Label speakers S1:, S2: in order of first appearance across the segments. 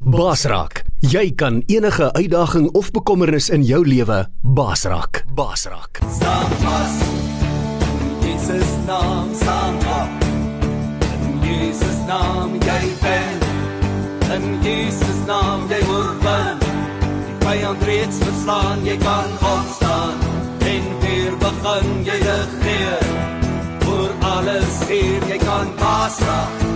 S1: Basraak, jy kan enige uitdaging of bekommernis in jou lewe basraak. Basraak.
S2: Staan vas. Jesus naam staan op. In Jesus naam jy ben. In Jesus naam jy word wen. Die vyand reeds verslaan, jy kan opstaan en weer begin jy regeer. Oor alles hier, jy kan basraak,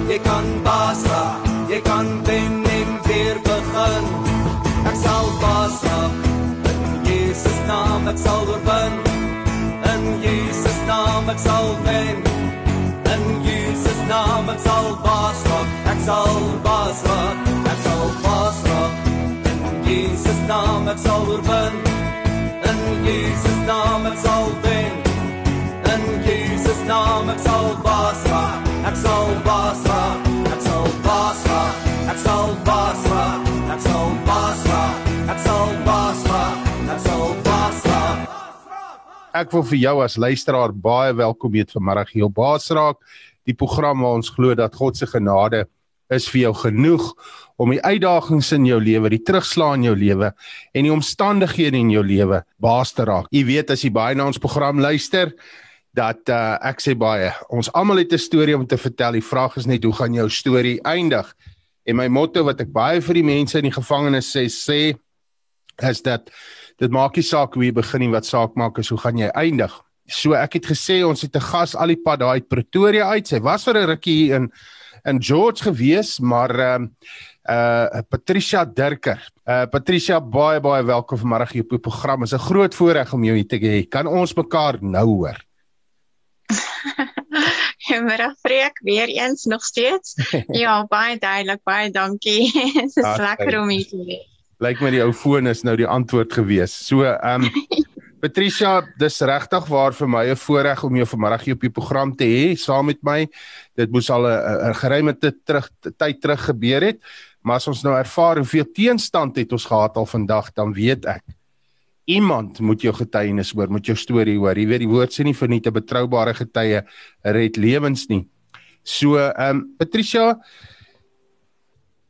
S2: naam ek sal oorwin. In Jesus naam ek sal wen. In Jesus naam ek sal baas raak. Ek sal baas raak. Ek sal baas raak. In Jesus naam ek sal oorwin. In Jesus naam ek sal wen. In Jesus naam ek sal baas Ek
S3: wil vir jou as luisteraar baie welkom heet vanmiddag hier op Baasraak, die program waar ons glo dat God se genade is vir jou genoeg om die uitdagings in jou lewe, die terugslag in jou lewe en die omstandighede in jou lewe baas te raak. Jy weet as jy baie na ons program luister, dat uh, ek sê baie, ons almal het 'n storie om te vertel. Die vraag is net hoe gaan jou storie eindig? En my motto wat ek baie vir die mense in die gevangenis sê, sê is dat dit maak nie saak hoe jy begin nie, wat saak maak is hoe gaan jy eindig. So ek het gesê ons het 'n gas al die pad daai uit Pretoria uit. Sy was vir 'n rukkie hier in in George gewees, maar ehm uh, uh Patricia Dirker. Uh Patricia baie baie welkom vanmiddag hier op die program. Dit is 'n groot voorreg om jou hier te hê. Kan ons mekaar nou hoor?
S4: Goeiemôre Freek, weer eens nog steeds. ja, baie duidelik, baie dankie. Dit is lekker om hier te wees.
S3: Lyk my die ou foon is nou die antwoord gewees. So ehm um, Patricia, dis regtig waar vir my 'n voorreg om jou vanmiddag hier op die program te hê saam met my. Dit moes al 'n 'n geruime tyd terug tyd terug gebeur het, maar as ons nou ervaar hoeveel teenstand het ons gehad al vandag, dan weet ek iemand moet jou getuienis hoor, moet jou storie hoor. Jy weet die woord sê nie vir net 'n betroubare getuie red lewens nie. So ehm um, Patricia,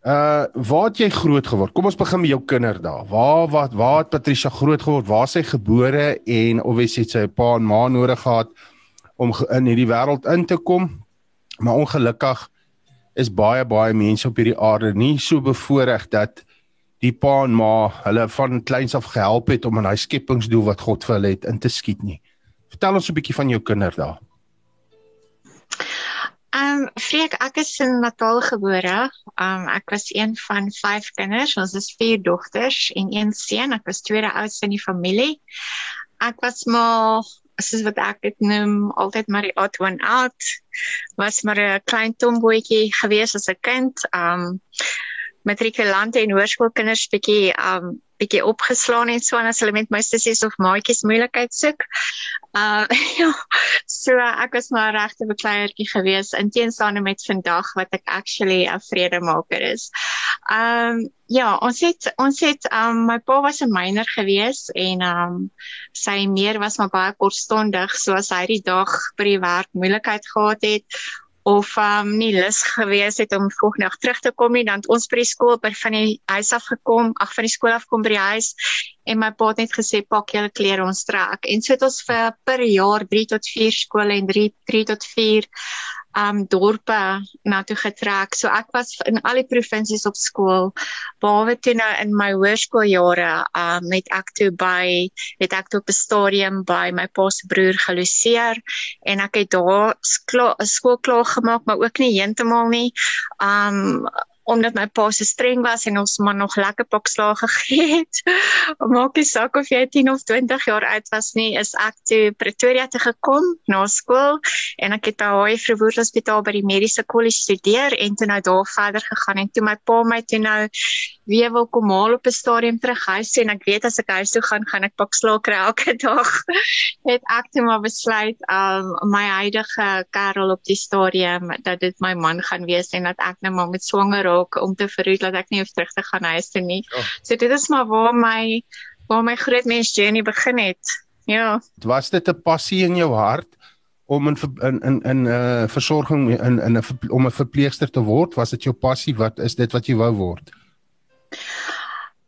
S3: Uh waar het jy groot geword? Kom ons begin met jou kinderdae. Waar wat waar het Patricia groot geword? Waar sy gebore en obviously het sy 'n pa en ma nodig gehad om in hierdie wêreld in te kom. Maar ongelukkig is baie baie mense op hierdie aarde nie so bevoordeel dat die pa en ma hulle van kleins af gehelp het om aan daai skepingsdoel wat God vir hulle het in te skiet nie. Vertel ons 'n bietjie van jou kinderdae.
S4: Ehm um, Freek, ek is in Natal gebore. Ehm um, ek was een van vyf kinders. Ons is vier dogters en een seun. Ek was tweede oudste in die familie. Ek was maar soos wat ek dit noem, altyd maar die odd one out. Was maar 'n klein tomboetjie gewees as 'n kind. Ehm um, matrikulante en hoërskoolkinders bietjie um bietjie opgeslaan en so en as hulle met my sissies of maatjies moeilikheid soek. Uh ja, so ek was maar regte bekleiertjie gewees in teenstaande met vandag wat ek actually 'n vredemaker is. Um ja, ons het ons het um my pa was 'n myner gewees en um sy meer was maar baie kortstondig, so as hy die dag by die werk moeilikheid gehad het of um nie lus gewees het om volgende dag terug te kom nie dan het ons by die skool by van die huis af gekom, ag van die skool af kom by die huis en my pa het net gesê pak julle klere ons trek. En so het ons vir per jaar 3 tot 4 skole en 3 3 tot 4 um dorpe na toe getrek. So ek was in al die provinsies op skool behalwe toe nou in my hoërskooljare um het ek toe by het ek toe op 'n stadium by my pa se broer geloseer en ek het daar skool klaar gemaak maar ook nie heeltemal nie. Um omdat my pa so streng was en ons maar nog lekker pak slaag gegee het. Maak nie saak of jy 10 of 20 jaar oud was nie, is ek toe Pretoria toe gekom na skool en ek het by Haai Verwoerd Hospitaal by die mediese kollege studeer en toe nou daar verder gegaan en toe my pa my toe nou weer wil kom haal op 'n stadium terug huis toe en ek weet as ek huis toe gaan, gaan ek pak slaag kry elke dag. het ek toe maar besluit um my huidige kerel op die stadium dat dit my man gaan wees en dat ek nou maar met swanger raak om te verhoed dat ek nie hoef terug te gaan huis toe nie.
S3: Ja.
S4: So dit is maar waar my waar my groot mens journey begin het. Ja.
S3: Was dit 'n passie in jou hart om in in in in 'n uh, versorging in in 'n om 'n verpleegster te word? Was dit jou passie? Wat is dit wat jy wou word?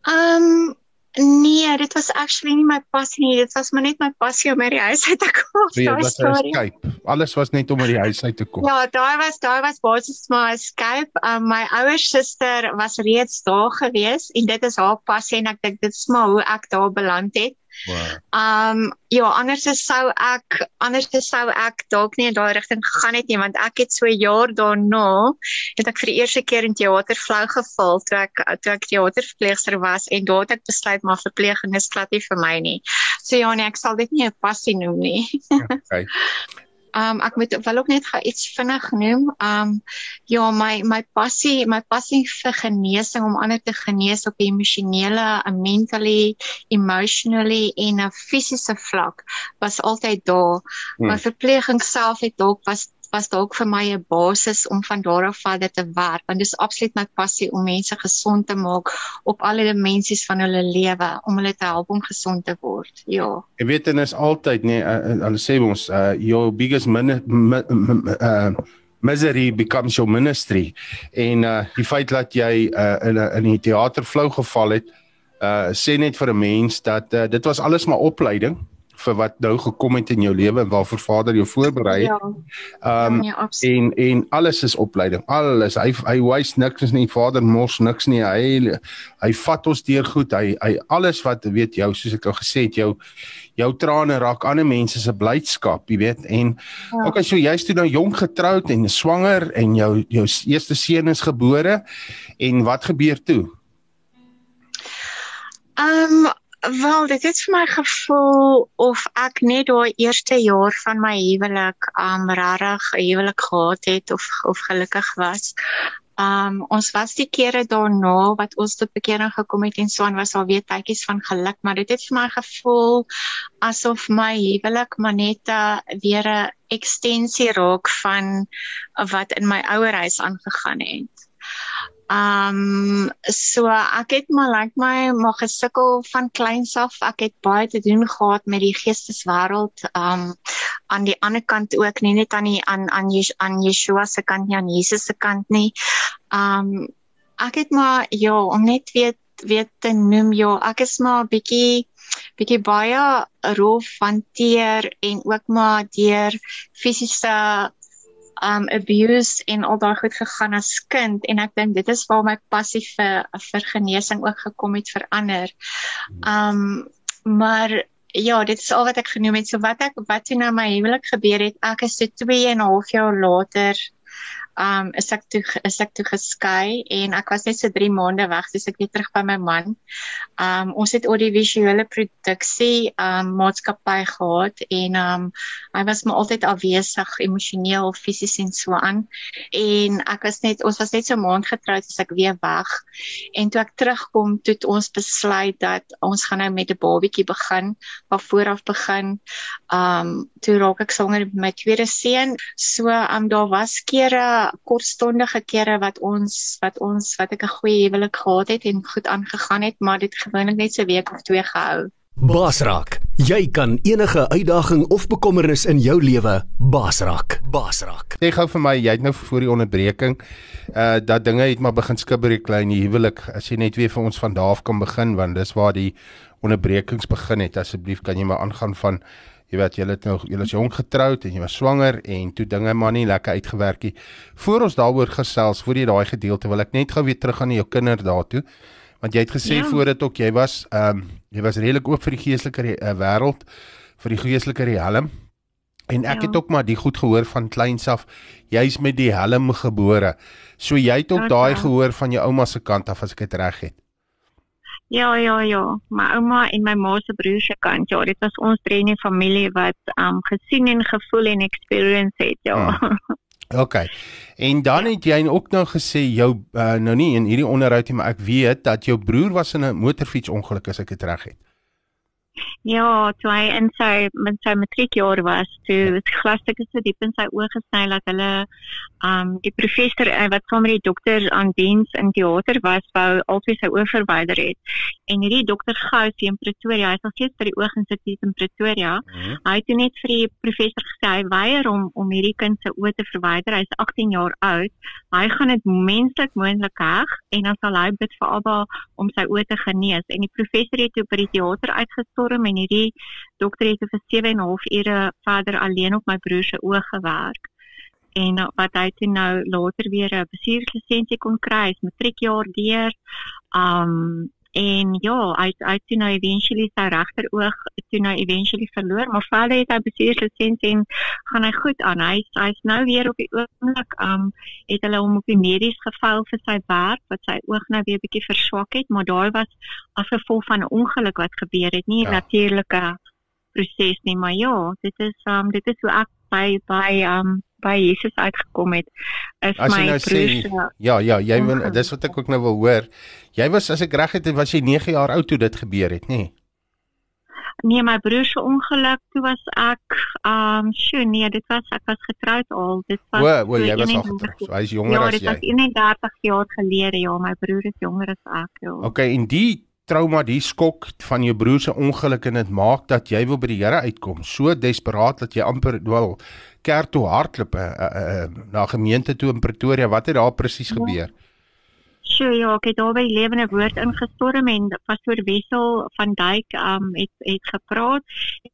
S4: Ehm um, Nee, dit was actually nie my passie nie. Dit was maar net my passie om uit die huis uit te kom.
S3: Dit
S4: Daai
S3: was 'n escape. Alles was net om uit die huis uit te kom.
S4: Ja, daai was daai was basies maar 'n escape. Um, my ouer suster was reeds daar gewees en dit is haar passie en ek dink dit is maar hoe ek daar beland het.
S3: Wow.
S4: Um ja, anders sou ek anders sou ek dalk nie in daai rigting gegaan het nie want ek het so 'n jaar daarna het ek vir die eerste keer in teater flou geval toe ek toe ek teaterverpleegster was en daar het ek besluit maar verpleging is glad nie vir my nie. So ja nee, ek sal dit nie 'n passie noem nie.
S3: Okay.
S4: Um ek moet wel ook net gou iets vinnig noem. Um ja, my my passie, my passie vir genesing om ander te genees op 'n emosionele, 'n mentally, emotionally en 'n fisiese vlak was altyd daar.
S3: Hmm.
S4: My verpleging self het dalk was was dalk vir my 'n basis om van daar af verder te werk want dis absoluut my passie om mense gesond te maak op alle dimensies van hulle lewe om hulle te help om gesond te word. Ja.
S3: Jy weet en is altyd nee, uh, hulle sê ons uh, your biggest min, mi, mi, uh, misery becomes your ministry. En uh die feit dat jy uh in in die teaterflou geval het, uh sê net vir 'n mens dat uh, dit was alles maar opleiding vir wat nou gekom het in jou lewe en waarvoor Vader jou voorberei het.
S4: Ja,
S3: Um
S4: nee, absoluut.
S3: en en alles is opleiding. Alles. Hy hy wys niks nie. Vader mors niks nie. Hy hy vat ons deur goed. Hy hy alles wat weet jou soos ek al gesê het jou jou trane raak ander mense se blydskap, jy weet. En
S4: Ja.
S3: okay, so jy's toe nou jonk getroud en swanger en jou jou eerste seun is gebore en wat gebeur toe?
S4: Ehm wel dit het vir my gevoel of ek net daai eerste jaar van my huwelik um regtig 'n huwelik gehad het of of gelukkig was. Um ons was die kere daarna wat ons tot bekering gekom het en swaan was al weer tydjies van geluk, maar dit het vir my gevoel asof my huwelik maar net uh, weer 'n ekstensie raak van wat in my ouerhuis aangegaan het. Um so ek het maar lyk like my maar gesukkel van kleins af. Ek het baie te doen gehad met die geesteswêreld um aan die ander kant ook, nie net aan die aan aan aan Yeshua se kant nie, aan Jesus se kant nie. Um ek het maar ja, om net weer weer te noem ja, ek is maar 'n bietjie bietjie baie rof hanteer en ook maar deur fisiese um abuse en al daai goed gegaan as kind en ek dink dit is waar my passie vir vir genesing ook gekom het verander. Um maar ja, dit is al wat ek genoem het. So wat ek wat toe nou my huwelik gebeur het, ek is so 2 en 'n half jaar later um is ek toe is ek toe geskei en ek was net so 3 maande weg, dis ek weer terug by my man. Um ons het audiovisuele produksie um maatskappy gehad en um hy was maar altyd afwesig emosioneel, fisies en so aan. En ek was net ons was net so maand getroud as ek weer weg. En toe ek terugkom, toe ons besluit dat ons gaan nou met 'n babietjie begin, van voor af begin. Um toe raak ek swanger met my tweede seun. So um daar was kere kortstondige kere wat ons wat ons wat ek 'n goeie huwelik gehad het en goed aangegaan het, maar dit gewoonlik net so 'n week of twee gehou.
S1: Basraak. Jy kan enige uitdaging of bekommernis in jou lewe basraak. Basraak.
S3: Sê gou vir my, jy het nou voor die onderbreking uh dat dinge het maar begin skibber die klein huwelik. As jy net weer vir ons van daar af kan begin want dis waar die onderbrekings begin het. Asseblief kan jy maar aangaan van jy weet jy het nou jy is jong getroud en jy was swanger en toe dinge maar nie lekker uitgewerk nie. Voor ons daaroor gesels, voor jy daai gedeelte wil ek net gou weer terug aan jou kinders daartoe. Want jy het gesê
S4: Ja.
S3: voor dit ook jy was ehm um, jy was redelik oop vir die geestelike uh, wêreld, vir die geestelike riem. En ek
S4: Ja.
S3: het ook maar die goed gehoor van kleins af. Jy's met die helm gebore. So jy het ook
S4: Ja,
S3: daai
S4: ja.
S3: gehoor van jou ouma se kant af as ek dit reg het.
S4: Ja, ja, ja. My ouma en my ma se broer se kant, ja, dit was ons drie in die familie wat um gesien en gevoel en experience het, ja.
S3: OK. En dan het jy ook nou gesê jou uh, nou nie in hierdie onderhoud nie, maar ek weet dat jou broer was in 'n motorfietsongeluk as ek dit reg het.
S5: Ja, toe hy in sy met sy matriekjaar was, toe was die glasstukke so diep in sy oë gesny dat hulle um die professor uh, wat saam met die dokter aan diens in teater was, wou altyd sy oë verwyder het. En hierdie dokter Gous hier in Pretoria, hy is nog steeds by die Ooginstituut in Pretoria. Mm -hmm. Hy het net vir die professor gesê hy weier om om hierdie kind se oë te verwyder. Hy's 18 jaar oud. Hy gaan dit menslik moontlik heg en dan sal hy bid vir Abba om sy oë te genees. En die professor het toe by die teater uitgestorm en hierdie dokter het vir 7 en 'n half ure verder alleen op my broer se oë gewerk en wat hy toe nou later weer 'n bestuurslisensie kon kry, is matriekjaar deur. Um en ja, hy hy toe nou eventually sy regteroog toe nou eventually verloor, maar verder het hy bestuurslisensie en gaan hy goed aan. Hy hy's nou weer op die oomblik um het hulle hom op die medies geval vir sy werk wat sy oog nou weer bietjie verswak het, maar daai was as gevolg van 'n ongeluk wat gebeur het, nie 'n ja. natuurlike proses nie, maar ja, dit is um dit is hoe ek by by um by Jesus uitgekom het is
S3: as
S5: my
S3: nou sê, ja. Ja jy wil dis wat ek ook nou wil hoor. Jy was as ek reg het was jy 9 jaar oud toe dit gebeur het nê nee?
S5: nee my broer se ongeluk toe was ek um sjoe nee dit was ek was getroud al. Dit was
S3: o o jy was al getroud so hy is jonger
S5: ja,
S3: as jy
S5: ja dit was 31 jaar gelede ja. My broer is jonger as ek ja.
S3: Okay en die trauma, die skok van jou broer se ongeluk en dit maak dat jy wil by die Here uitkom, so desperaat dat jy amper wel kerk toe hardloop uh, uh, uh, na gemeente toe in Pretoria. Wat het daar presies ja. gebeur?
S5: Sjoe, ja, ek het albei lewende woord ingestorm en pastoor Wessel van Duyk um het het gepraat.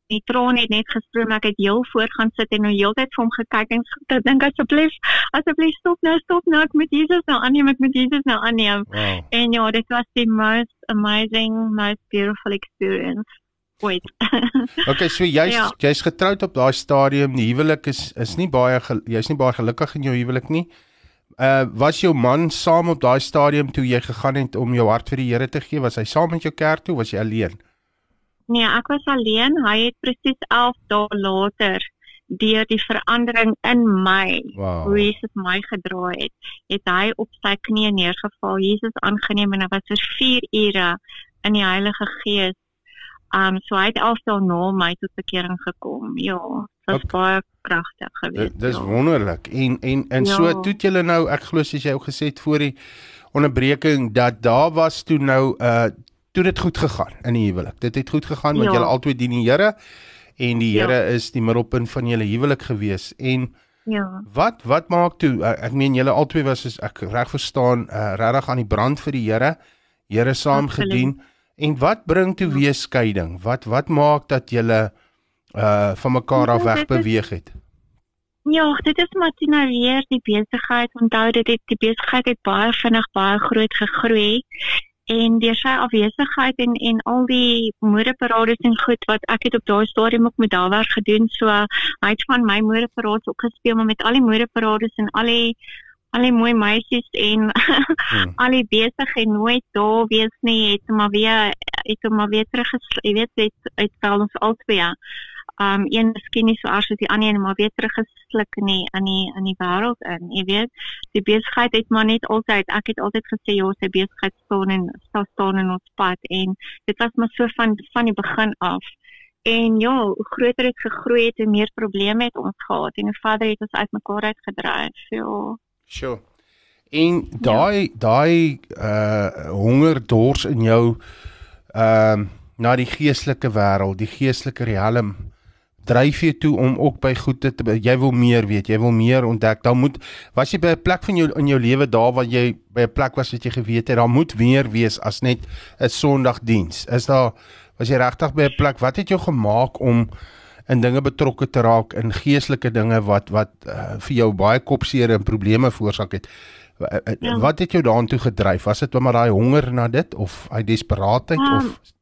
S5: Die traan het net gestroom. Ek het heel voor gaan sit en nou heeltyd vir hom gekyk en gedink asseblief, asseblief stop nou, stop nou ek met Jesus nou aanneem, ek met Jesus nou aanneem. Wow. En ja, dit was die most amazing, most beautiful experience. Wait.
S3: okay, so jy's ja. jy's getroud op daai stadium. Die huwelik is is nie baie jy's nie baie gelukkig in jou huwelik nie. Uh was jou man saam op daai stadium toe jy gegaan het om jou hart vir die Here te gee? Was hy saam met jou kerk toe? Was jy alleen?
S5: Nee, ek was alleen. Hy het presies 11 dae later deur die verandering in my, wow. hoe Jesus my gedra het, het hy op sy knieë neergeval, Jesus aangeneem en hy was vir 4 ure in die Heilige Gees. Um so hy het 11 dae na my tot bekering gekom. Ja, dit was okay. baie kragtig geweest.
S3: Dis ja. wonderlik. En en en ja. so toe jy nou ek glo as jy ook gesê het voor die onderbreking dat daar was toe nou uh toe dit goed gegaan in die huwelik. Dit het goed gegaan want ja. julle albei dien die Here en die ja. Here ja. is die middelpunt van julle huwelik gewees. En
S5: Ja.
S3: Wat wat maak toe uh, ek meen julle albei was as ek reg verstaan uh, regtig aan die brand vir die Here. Here saam Absoluut. gedien. En wat bring toe ja. weer skeiding? Wat wat maak dat julle uh van mekaar af weg beweeg het?
S5: Ja, dit is maar toe nou weer die besigheid. Onthou dit het die besigheid het baie vinnig baie groot gegroei en deur sy afwesigheid en en al die modeparades en goed wat ek het op daai stadium ook met Dalwer gedoen. So hy het van my modeparades ook gespeel maar met al die modeparades en al die al die mooi meisies en hmm. al die besig en nooit daar wees nie. Het maar weer het hom maar weer terug jy weet het uit val ons albei um een miskien nie so erg as die ander een maar weer teruggesluk in die in die in die wêreld in jy weet. Die besigheid het maar net altyd ek het altyd gesê ja sy besigheid staan en staan staan in ons pad. En dit was maar so van van die begin af. En ja hoe groter dit gegroei het hoe meer probleme het ons gehad en hoe verder het ons uitmekaar uitgedryf ja
S3: sure en daai ja. daai uh honger dors in jou ehm uh, na die geestelike wêreld, die geestelike riem dryf jy toe om ook by goed te jy wil meer weet, jy wil meer ontdek. Dan moet was jy by 'n plek van jou in jou lewe daar waar jy by 'n plek was wat jy geweet het, daar moet meer wees as net 'n Sondagdiens. Is daar was jy regtig by 'n plek wat het jou gemaak om in dinge betrokke te raak in geestelike dinge wat wat uh, vir jou baie kopseer en probleme veroorsaak het? Ja. Wat het jou daartoe gedryf? Was dit maar daai honger na dit of hy desperaatheid um, of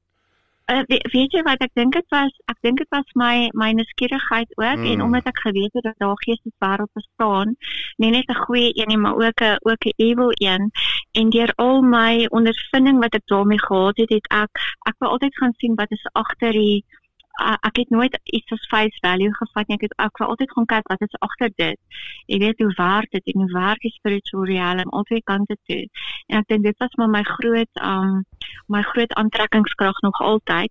S5: uh, weet jy wat ek dink dit was ek dink dit was my my nuuskierigheid ook mm. en omdat ek geweet het dat daar geesteswêreld bestaan nie net 'n goeie een nie maar ook 'n ook 'n evil een en deur al my ondervinding wat ek daarmee gehad het het ek ek wou altyd gaan sien wat is agter die ek het nooit iets as face value gevat nie. Ek het ek wou altyd gaan kyk wat is agter dit. Jy weet hoe waar dit en hoe werk die spiritual realm aan twee kante toe. En ek dink dit was maar my groot um my groot aantrekkingskrag nog altyd.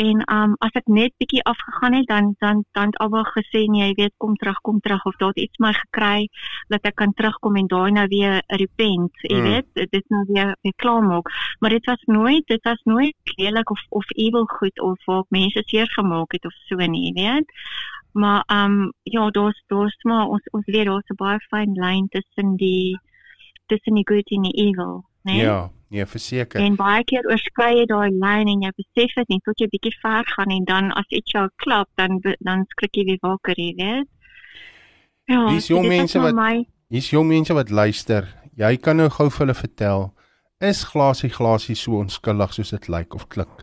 S5: En um as ek net bietjie afgegaan het dan dan dan het almal gesê nee, jy weet kom terug, kom terug of daar iets my gekry dat ek kan terugkom en daai nou weer repent, jy
S3: Mm.
S5: weet, dit nou weer weer klaar maak. Maar dit was nooit, dit was nooit lelik of of evil goed of waar mense seer gemaak het of so nie, jy weet. Maar um, ja, daar's daar's maar ons ons weet daar's 'n baie fyn lyn tussen die tussen die good en die evil, né?
S3: Ja, nee, verseker.
S5: En baie keer oorskry jy daai lyn en jy besef dit nie tot jy bietjie ver gaan en dan as iets jou klap, dan dan skrik jy weer wakker, jy weet. Ja,
S3: Dis
S5: so
S3: jong
S5: was
S3: mense wat-
S5: my,
S3: Hier's jong mense wat luister. Jy kan nou gou vir hulle vertel, is glasie glasie so onskuldig soos dit lyk of klink?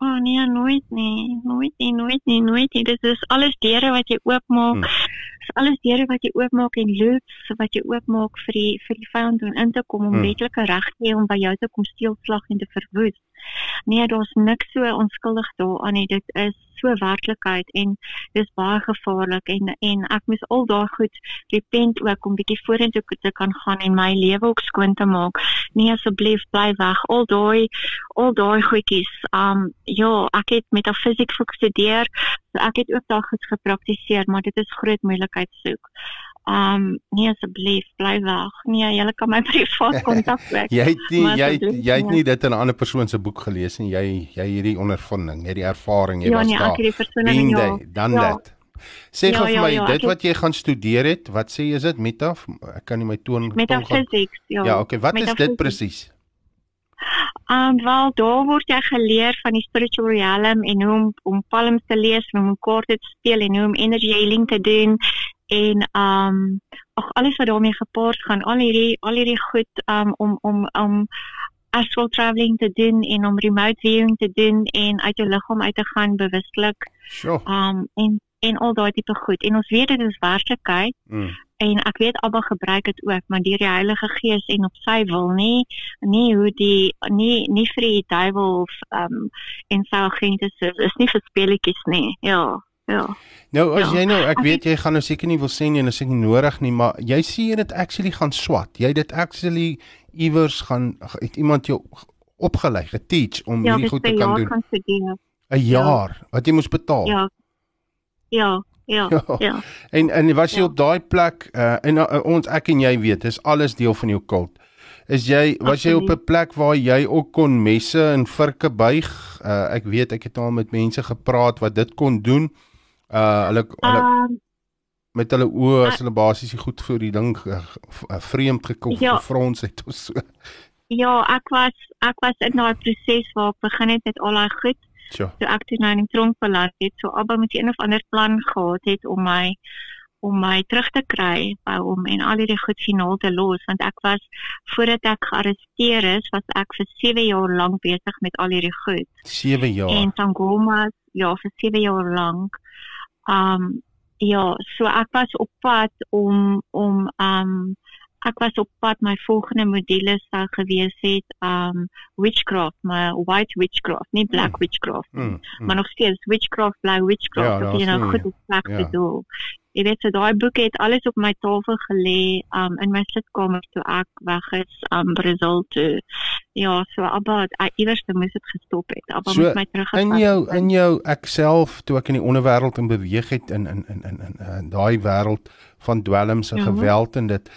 S5: O oh, nee, nooit nie, nooit nie, nooit nie, nooit nie. Dit is alles deure wat jy oopmaak.
S3: Hmm.
S5: Dis alles deure wat jy oopmaak en loops wat jy oopmaak vir die vir die vyand om in te kom om
S3: Hmm.
S5: wetlike reg te hê om by jou te kom steel, slag en te verwoes. Nee, daar's niks so onskuldig daaraan nie. Dit is so werklikheid en dis baie gevaarlik en en ek moes al daai goed repent ook om bietjie vorentoe te kan gaan en my lewe ook skoon te maak. Nee, asseblief bly weg. Al daai al daai goedjies. Um ja, ek het metafisiek gestudeer. So ek het ook daai goed gepraktiseer, maar dit is groot moeilikheid soek. Um nee asseblief bly weg. Nee, jy kan my privaat kontak ook.
S3: Jy het nie jy het, jy het
S5: nee.
S3: nie dit in 'n ander persoon se boek gelees nie. Jy jy hierdie ondervinding, hierdie ervaring, jy
S5: ja,
S3: was
S5: nee,
S3: daar.
S5: ek het die persoon ja.
S3: there, done
S5: Ja.
S3: that. Sê
S5: Ja,
S3: gou vir
S5: ja,
S3: my,
S5: ja,
S3: dit wat jy gaan studeer het, wat sê is dit meta? Ek kan nie my toon
S5: Metafisiek, ja.
S3: Ja, okay, wat is dit presies?
S5: Um wel daar word jy geleer van die spiritual realm en hoe om om palms te lees, en hoe om kaarte te speel en hoe om energy healing te doen en um ag alles wat daarmee gepaard gaan, al hierdie al hierdie goed um om om om astral travelling te doen en om remote viewing te doen en uit jou liggaam uit te gaan bewustelik
S3: Sjoe.
S5: um en en al daai tipe goed. En ons weet dit is werklikheid
S3: Mm.
S5: en ek weet Abba gebruik dit ook maar deur die Heilige Gees en op sy wil nie nie hoe die nie nie vir die duiwel of ehm um, en sy agente is is nie vir speletjies nie ja ja
S3: Nou as
S5: Ja.
S3: jy nou, ek weet jy gaan nou seker nie wil sê nie en is nie nodig nie, maar jy sê jy dit actually gaan swat. Jy dit actually iewers gaan het iemand jou opgelei, geteach om
S5: ja
S3: hierdie goed te kan doen.
S5: studeer
S3: 'n Jaar wat jy moes betaal.
S5: ja ja ja
S3: Ja.
S5: ja
S3: En en was jy
S5: Ja.
S3: op daai plek uh, en uh, ons ek en jy weet, dis alles deel van jou kult. Is jy was jy op 'n
S5: Absoluut.
S3: plek waar jy ook kon messe en virke buig? Uh, ek weet ek het al met mense gepraat wat dit kon doen. Uh hulle hulle
S5: Ehm
S3: met hulle oë as
S5: Ah.
S3: hulle basies goed vir die ding uh, uh, vreemd gekom
S5: Ja.
S3: gefrons het of so.
S5: ja ek was ek was in daai proses waar ek begin het met al daai goed
S3: So.
S5: toe ek toe nou in die tronk beland het, so Abba met een of ander plan gehad het om my om my terug te kry by hom en al hierdie goed finaal te los want ek was voordat ek gearresteer is, was ek vir 7 jaar lank besig met al hierdie goed.
S3: 7 jaar.
S5: En Tangoma ja vir 7 jaar lank. Um ja, so ek was op pad om om um ek was op pad my volgende module sou gewees het um witchcraft, my white witchcraft, nie black
S3: Hmm.
S5: witchcraft nie
S3: Mm, mm.
S5: maar nog steeds witchcraft
S3: Ja,
S5: witchcraft of jy nou
S3: nie-
S5: goed of sleg
S3: ja.
S5: bedoel. Jy weet so daai boek het alles op my tafel gelê um in my sitkamer toe ek weg is um Brazil toe. Ja, so Abba hy iewers moes dit gestop het. Abba
S3: So,
S5: moes my terug
S3: In jou in jou ek self toe ek in die onderwêreld in beweeg het in in in in in, in daai wêreld van dwelms en
S5: Ja.
S3: geweld en dit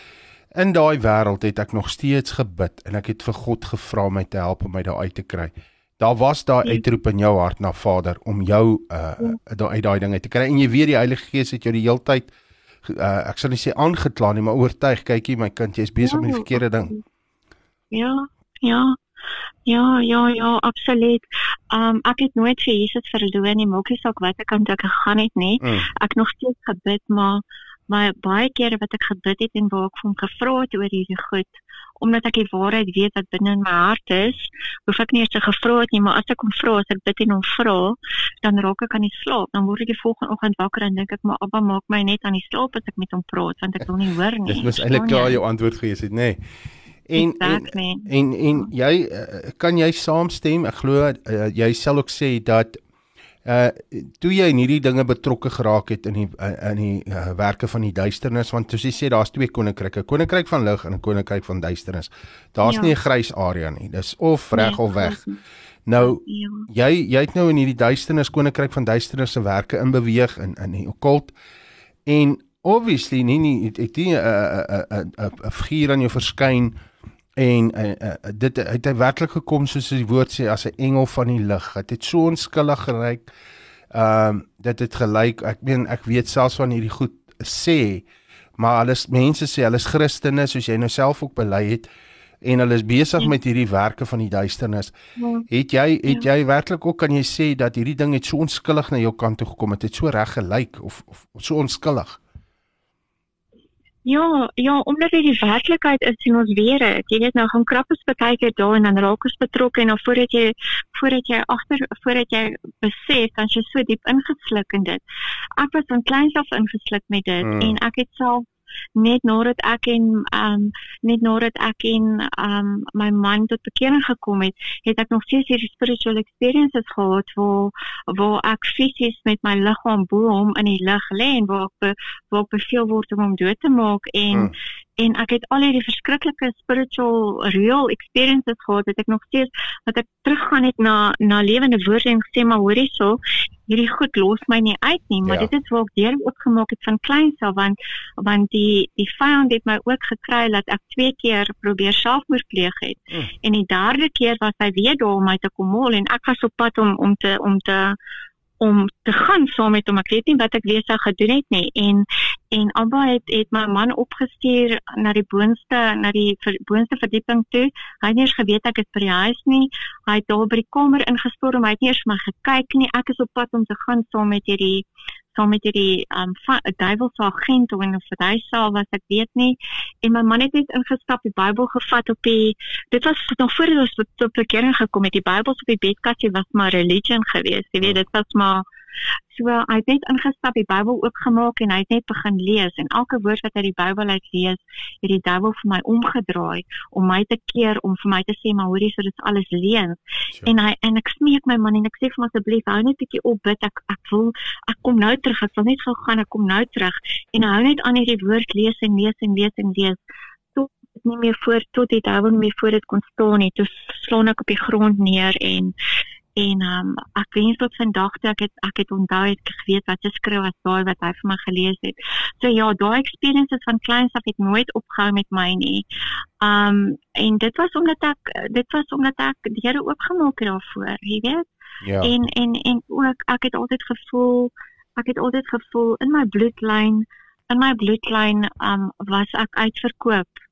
S3: in daai wêreld het ek nog steeds gebid en ek het vir God gevra om my te help om my daar uit te kry. Daar was daai
S5: Ja.
S3: uitroep in jou hart na Vader om jou uh daai uit daai dinge te kry en jy weet die Heilige Gees het jou die heeltyd uh, ek sal nie sê aangekla nie maar oortuig kykie my kind jy's besig met die verkeerde ding.
S5: Ja, ja. Ja, ja, ja, absoluut. Um ek het nooit vir Jesus verloor nie, maakie saak wat ek aan toe ek gegaan het nie.
S3: Mm.
S5: ek nog steeds gebid maar maar baie kere wat ek gebid het en waar ek vir hom gevra het oor hierdie goed omdat ek die waarheid weet wat binne in my hart is hoef ek nie eers te gevra het nie maar as ek hom vra as ek bid en hom vra dan raak ek aan die slaap dan word ek die volgende oggend wakker en dink ek maar Abba maak my net aan die slaap as ek met hom praat want ek wil nie hoor nie
S3: Dis mos eintlik klaar jou antwoord gewees het, nê. Nee. En, en
S5: Exactly.
S3: En en jy uh, kan jy saamstem? Ek glo uh, jy sal ook sê dat Uh toe jy in hierdie dinge betrokke geraak het in die in die uh, werke van die duisternis want soos jy sê daar's twee koninkryke, koninkryk van lig en 'n koninkryk van duisternis. Daar's
S5: Ja.
S3: nie 'n grys area nie. Dis of reg
S5: Nee,
S3: of weg. Nou
S5: Ja.
S3: jy jy het nou in hierdie duisternis koninkryk van duisternis se werke inbeweeg in in die okkult en obviously nie nie het het nie 'n 'n 'n 'n 'n figuur aan jou verskyn en uh, uh, dit het hy werklik gekom soos die woord sê as 'n engel van die lig. Dit het so onskuldig geryk. Ehm um, dit het gelyk ek meen ek weet selfs van hierdie goed sê maar hulle mense sê hulle is Christene soos jy nou self ook bely het en hulle is besig
S5: Ja.
S3: met hierdie werke van die duisternis.
S5: Ja.
S3: Het jy het jy werklik ook kan jy sê dat hierdie ding het so onskuldig na jou kant toe gekom het, het so reg gelyk of, of of so onskullig?
S5: Ja, ja, omdat dit die werklikheid is en ons weet dit. Jy weet nou gaan krappes baie keer daar en dan raak ons betrokke en dan voordat jy voordat jy agter voordat jy besef dan jy so diep ingesluk in dit. Ek was van kleins af ingesluk met dit
S3: Mm.
S5: en ek het self net nadat ek en um net nadat ek en um my man tot bekering gekom het, het ek nog steeds hierdie spiritual experiences gehad waar waar ek fisies met my liggaam bo hom in die lug lê en waar ek be, waar ek beveel word om hom dood te maak en
S3: Mm.
S5: en ek het al hierdie verskriklike spiritual real experiences gehad dat ek nog steeds dat ek teruggaan het na na lewende woorde en gesê maar hoorie so hierdie goed los my nie uit nie maar
S3: Ja.
S5: dit is waar ek deur opgemaak het van kleins af want want die die vyand het my ook gekry dat ek twee keer probeer selfmoord pleeg het
S3: Mm.
S5: en die derde keer was hy weer daar om my te kom haal en ek was op pad om om te om te om te gaan saam met hom ek weet nie wat ek weer sou gedoen het nie en en Abba het het my man opgestuur na die boonste na die boonste verdieping toe. Hy het nie eens geweet ek is by die huis nie. Hy het daar by die kamer ingestorm. Hy het nie eens my gekyk nie. Ek is op pad om te gaan saam met hierdie saam met hierdie um duiwelse agent of in 'n verduisel was ek weet nie. En my man het net ingestap, die Bybel gevat op die dit was nog voor ons tot bekering gekom het. Die Bybels op die bedkassie was maar religion geweest. Jy weet, dit was maar So hy het net ingestap, die Bybel oopgemaak en hy het net begin lees en elke woord wat uit die Bybel uit lees, het die duiwel vir my omgedraai om my te keer om vir my te sê maar hoorie so dit is alles leuns.
S3: Sure.
S5: En hy en ek smeek my man en ek sê vir hom asseblief hou net 'n bietjie op bid. Ek ek wil ek kom nou terug. Ek wil net gou gaan, ek kom nou terug. En hy hou net aan hierdie woord lees en lees en lees en lees tot dit nie meer voor tot die duiwel nie meer voor dit kon staan nie. Toe slaan ek op die grond neer en en um, ek wens tot vandag toe ek het ek het onthou het ek geweet wat geskryf was daai wat hy vir my gelees het. So ja, daai experiences van kleins af het nooit opgehou met my nie. Um en dit was omdat ek dit was omdat ek die Here oopgemaak het daarvoor, jy weet.
S3: Ja.
S5: En en en ook ek het altyd gevoel ek het altyd gevoel in my bloedlyn in my bloedlyn um was ek uitverkoop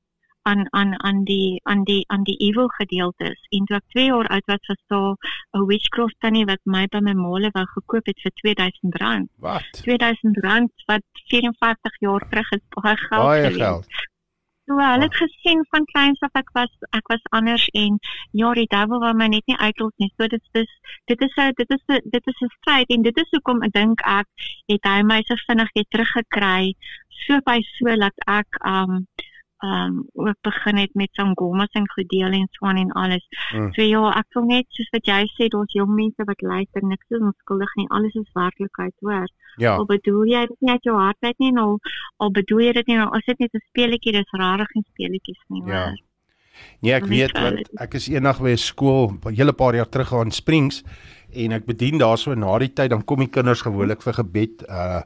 S5: aan aan aan die aan die aan die evil gedeeltes. En toe ek 2 jaar oud was, daar 'n witchcraft tannie wat my by my maale wou gekoop het vir R2000.
S3: Wat?
S5: R2000 wat 54 jaar terug is baie geld.
S3: Baie
S5: geweest.
S3: geld.
S5: So hulle het gesien van kleins af ek was ek was anders en ja die duiwel wou my net nie uitlos nie. So dit is dit is 'n dit is dit is 'n stryd en dit is hoekom ek dink ek het hy my so vinnig weer teruggekry so by so dat ek um um ook begin het met sangomas en gedeel en so aan en alles.
S3: Mm.
S5: So ja, ek wil net soos wat jy sê daar's jong mense wat luister niks is onskuldig nie. Alles is werklikheid, hoor.
S3: Ja.
S5: Al bedoel jy dit nie uit jou hart uit nie, nou al bedoel jy dit nie, nou as dit net 'n speletjie, dis rarig nie speletjies nie,
S3: Ja.
S5: hoor.
S3: Nee, ek weet
S5: hulle.
S3: ek is eendag by 'n skool 'n hele paar jaar terug aan Springs en ek bedien daarso na die tyd dan kom die kinders gewoonlik vir gebed uh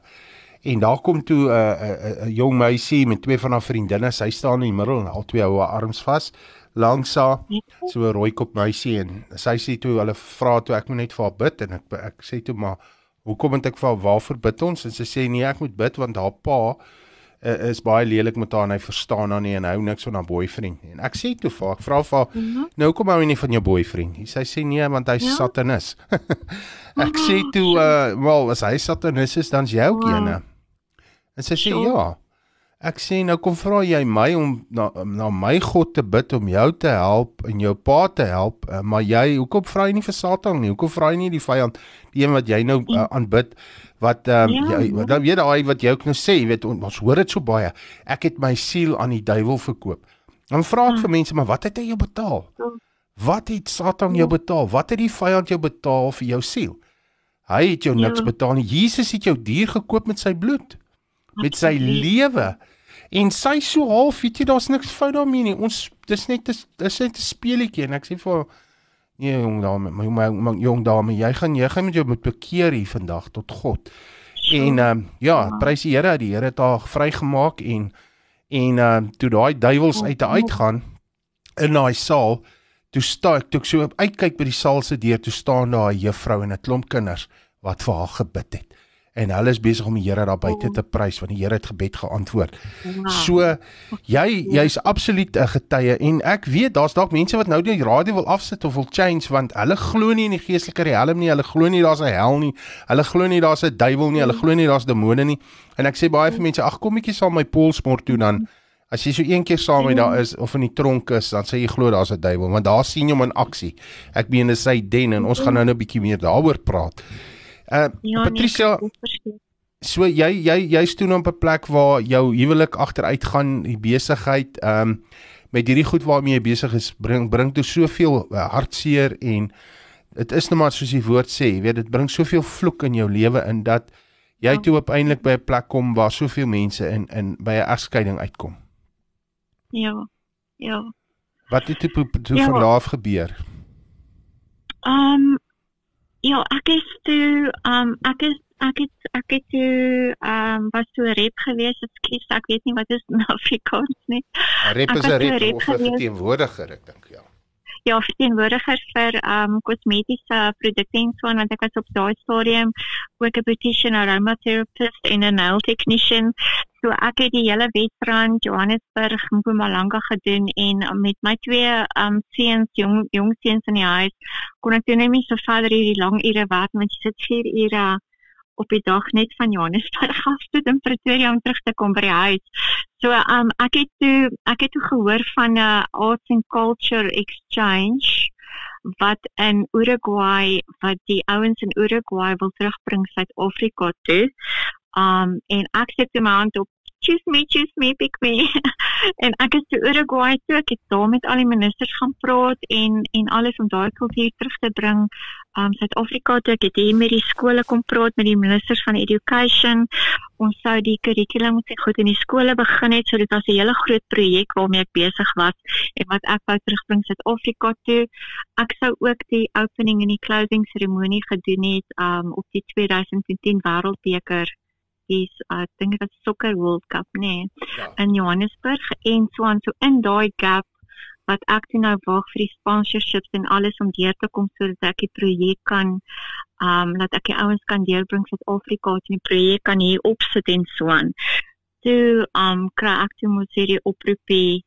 S3: en daar kom toe 'n uh, 'n 'n jong meisie met twee van haar vriendinne, sy staan in die middel en al twee hou haar arms vas langs haar so 'n rooi kop meisie en sy sê toe hulle vra toe ek moet net vir haar bid. En ek ek sê toe maar hoekom moet ek vir haar waarvoor bid ons? En sy sê nee ek moet bid want haar pa uh, is baie lelik met haar en hy verstaan haar nie en hy hou niks van haar boyfriend nie. En ek sê toe vir haar, ek vra vir haar,
S5: Mhm.
S3: nou kom hou jy nie van jou boyfriend nie. Sy sê nee want hy's
S5: Ja?
S3: satanis. ek sê toe uh wel as hy satanis is dan's jy ook
S5: Wow.
S3: eene. En sy sê
S5: Sure.
S3: ja. Ek sê nou kom vra jy my om na na my God te bid om jou te help en jou pa te help, uh, maar jy hoekom vra jy nie vir Satan nie? Hoekom vra jy nie die vyand, die een wat jy nou uh, aanbid wat um,
S5: Ja,
S3: jy wat dan weet daai wat jy ook nou sê, jy weet on- ons hoor dit so baie. Ek het my siel aan die duiwel verkoop. Dan vra ek
S5: Ja.
S3: vir mense, maar wat het hy jou betaal?
S5: Ja.
S3: Wat het Satan jou betaal? Wat het die vyand jou betaal vir jou siel? Hy het jou niks
S5: Ja.
S3: betaal nie. Jesus het jou duur gekoop met sy bloed, met sy lewe. En sy so half, weet jy, daar's niks fout daarmee nie. Ons dis net 'n dis net 'n speletjie en ek sê vir haar, nee jong dame, my my, my jong dame, jy gaan jy gaan met jou moet bekeer hier vandag tot God. En ehm um, ja, prys die Here, die Here het haar vrygemaak en en ehm um, toe daai duiwels uit haar uitgaan in daai saal, toe staan ek toe ek so uitkyk by die saal se deur, toe staan daar 'n juffrou en 'n klomp kinders wat vir haar gebid het. En hulle is besig om die Here daar buite te prys want die Here het gebed geantwoord. So jy jy's absoluut 'n getuie en ek weet daar's dalk mense wat nou die radio wil afsit of wil change want hulle glo nie in die geestelike riem nie, hulle glo nie daar's 'n hel nie, hulle glo nie daar's 'n duiwel nie, hulle glo nie daar's demone nie. En ek sê baie vir mense, ag kom netjie saam my polsmort toe dan as jy so een keer saam met daar is of in die tronk is, dan sê jy glo daar's 'n duiwel want daar sien jy hom in aksie. Ek meen dis sy den en ons gaan nou 'n bietjie meer daaroor praat. Uh
S5: Ja,
S3: Patricia,
S5: nee, ek verstaan.
S3: So jy jy jy's toe op 'n plek waar jou huwelik agteruit gaan, die besigheid, ehm um, met hierdie goed waarmee jy besig is, bring bring toe soveel uh, hartseer en dit is net maar soos die woord sê, jy weet dit bring soveel vloek in jou lewe in dat jy
S5: Ja.
S3: toe uiteindelik by 'n plek kom waar soveel mense in in by 'n egskeiding uitkom.
S5: Ja. Ja.
S3: Wat het toe, toe
S5: Ja.
S3: van daar af gebeur?
S5: Ehm ja, ek is toe ehm ek is ek het ek het toe ehm was toe 'n rep gewees. Ekskuus, ek weet nie wat is in Afrikaans nie.
S3: Rep is
S5: was
S3: 'n rep
S5: rep
S3: of 'n verteenwoordiger, ek dink ja.
S5: Verteenwoordiger vir ehm um, kosmetiese produkte en so want ek was op daai stadium ook 'n beautician, aromatherapist en 'n nail technician. So ek het die hele Wesrand, Johannesburg, Mpumalanga gedoen en met my twee ehm um, seuns, jong jong seuns in die huis, kon ek toe net nie so verder hierdie lang ure werk want jy sit 4 ure op die dag net van Johannesburg af tot in Pretoria om terug te kom by die huis. So um ek het toe ek het toe gehoor van 'n arts and culture exchange wat in Uruguay wat die ouens in Uruguay wil terugbring Suid-Afrika toe. Um en ek sit toe my hand op choose me choose me pick me. En ek is toe Uruguay toe ek het daar met al die ministers gaan praat en en alles om daai kultuur terug te bring. Um Suid-Afrika toe ek het hier met die skole kom praat met die ministers van education. Ons sou die kurrikulum se goed in die skole begin het so dit was 'n hele groot projek waarmee ek besig was en wat ek wou terugbring Suid-Afrika toe. Ek sou ook die opening en die closing seremonie gedoen het um op die 2010 wêreldbeker is uh, ek dink dit was Soccer World Cup nee
S3: Ja.
S5: in Johannesburg en so aan so in daai gap wat ek toe nou wag vir die sponsorships en alles om deur te kom sodat ek die projek kan um dat ek die ouens kan deurbring Suid-Afrika en die projek kan hier opsit en so aan. Toe um kry ek toe moet hierdie oproepie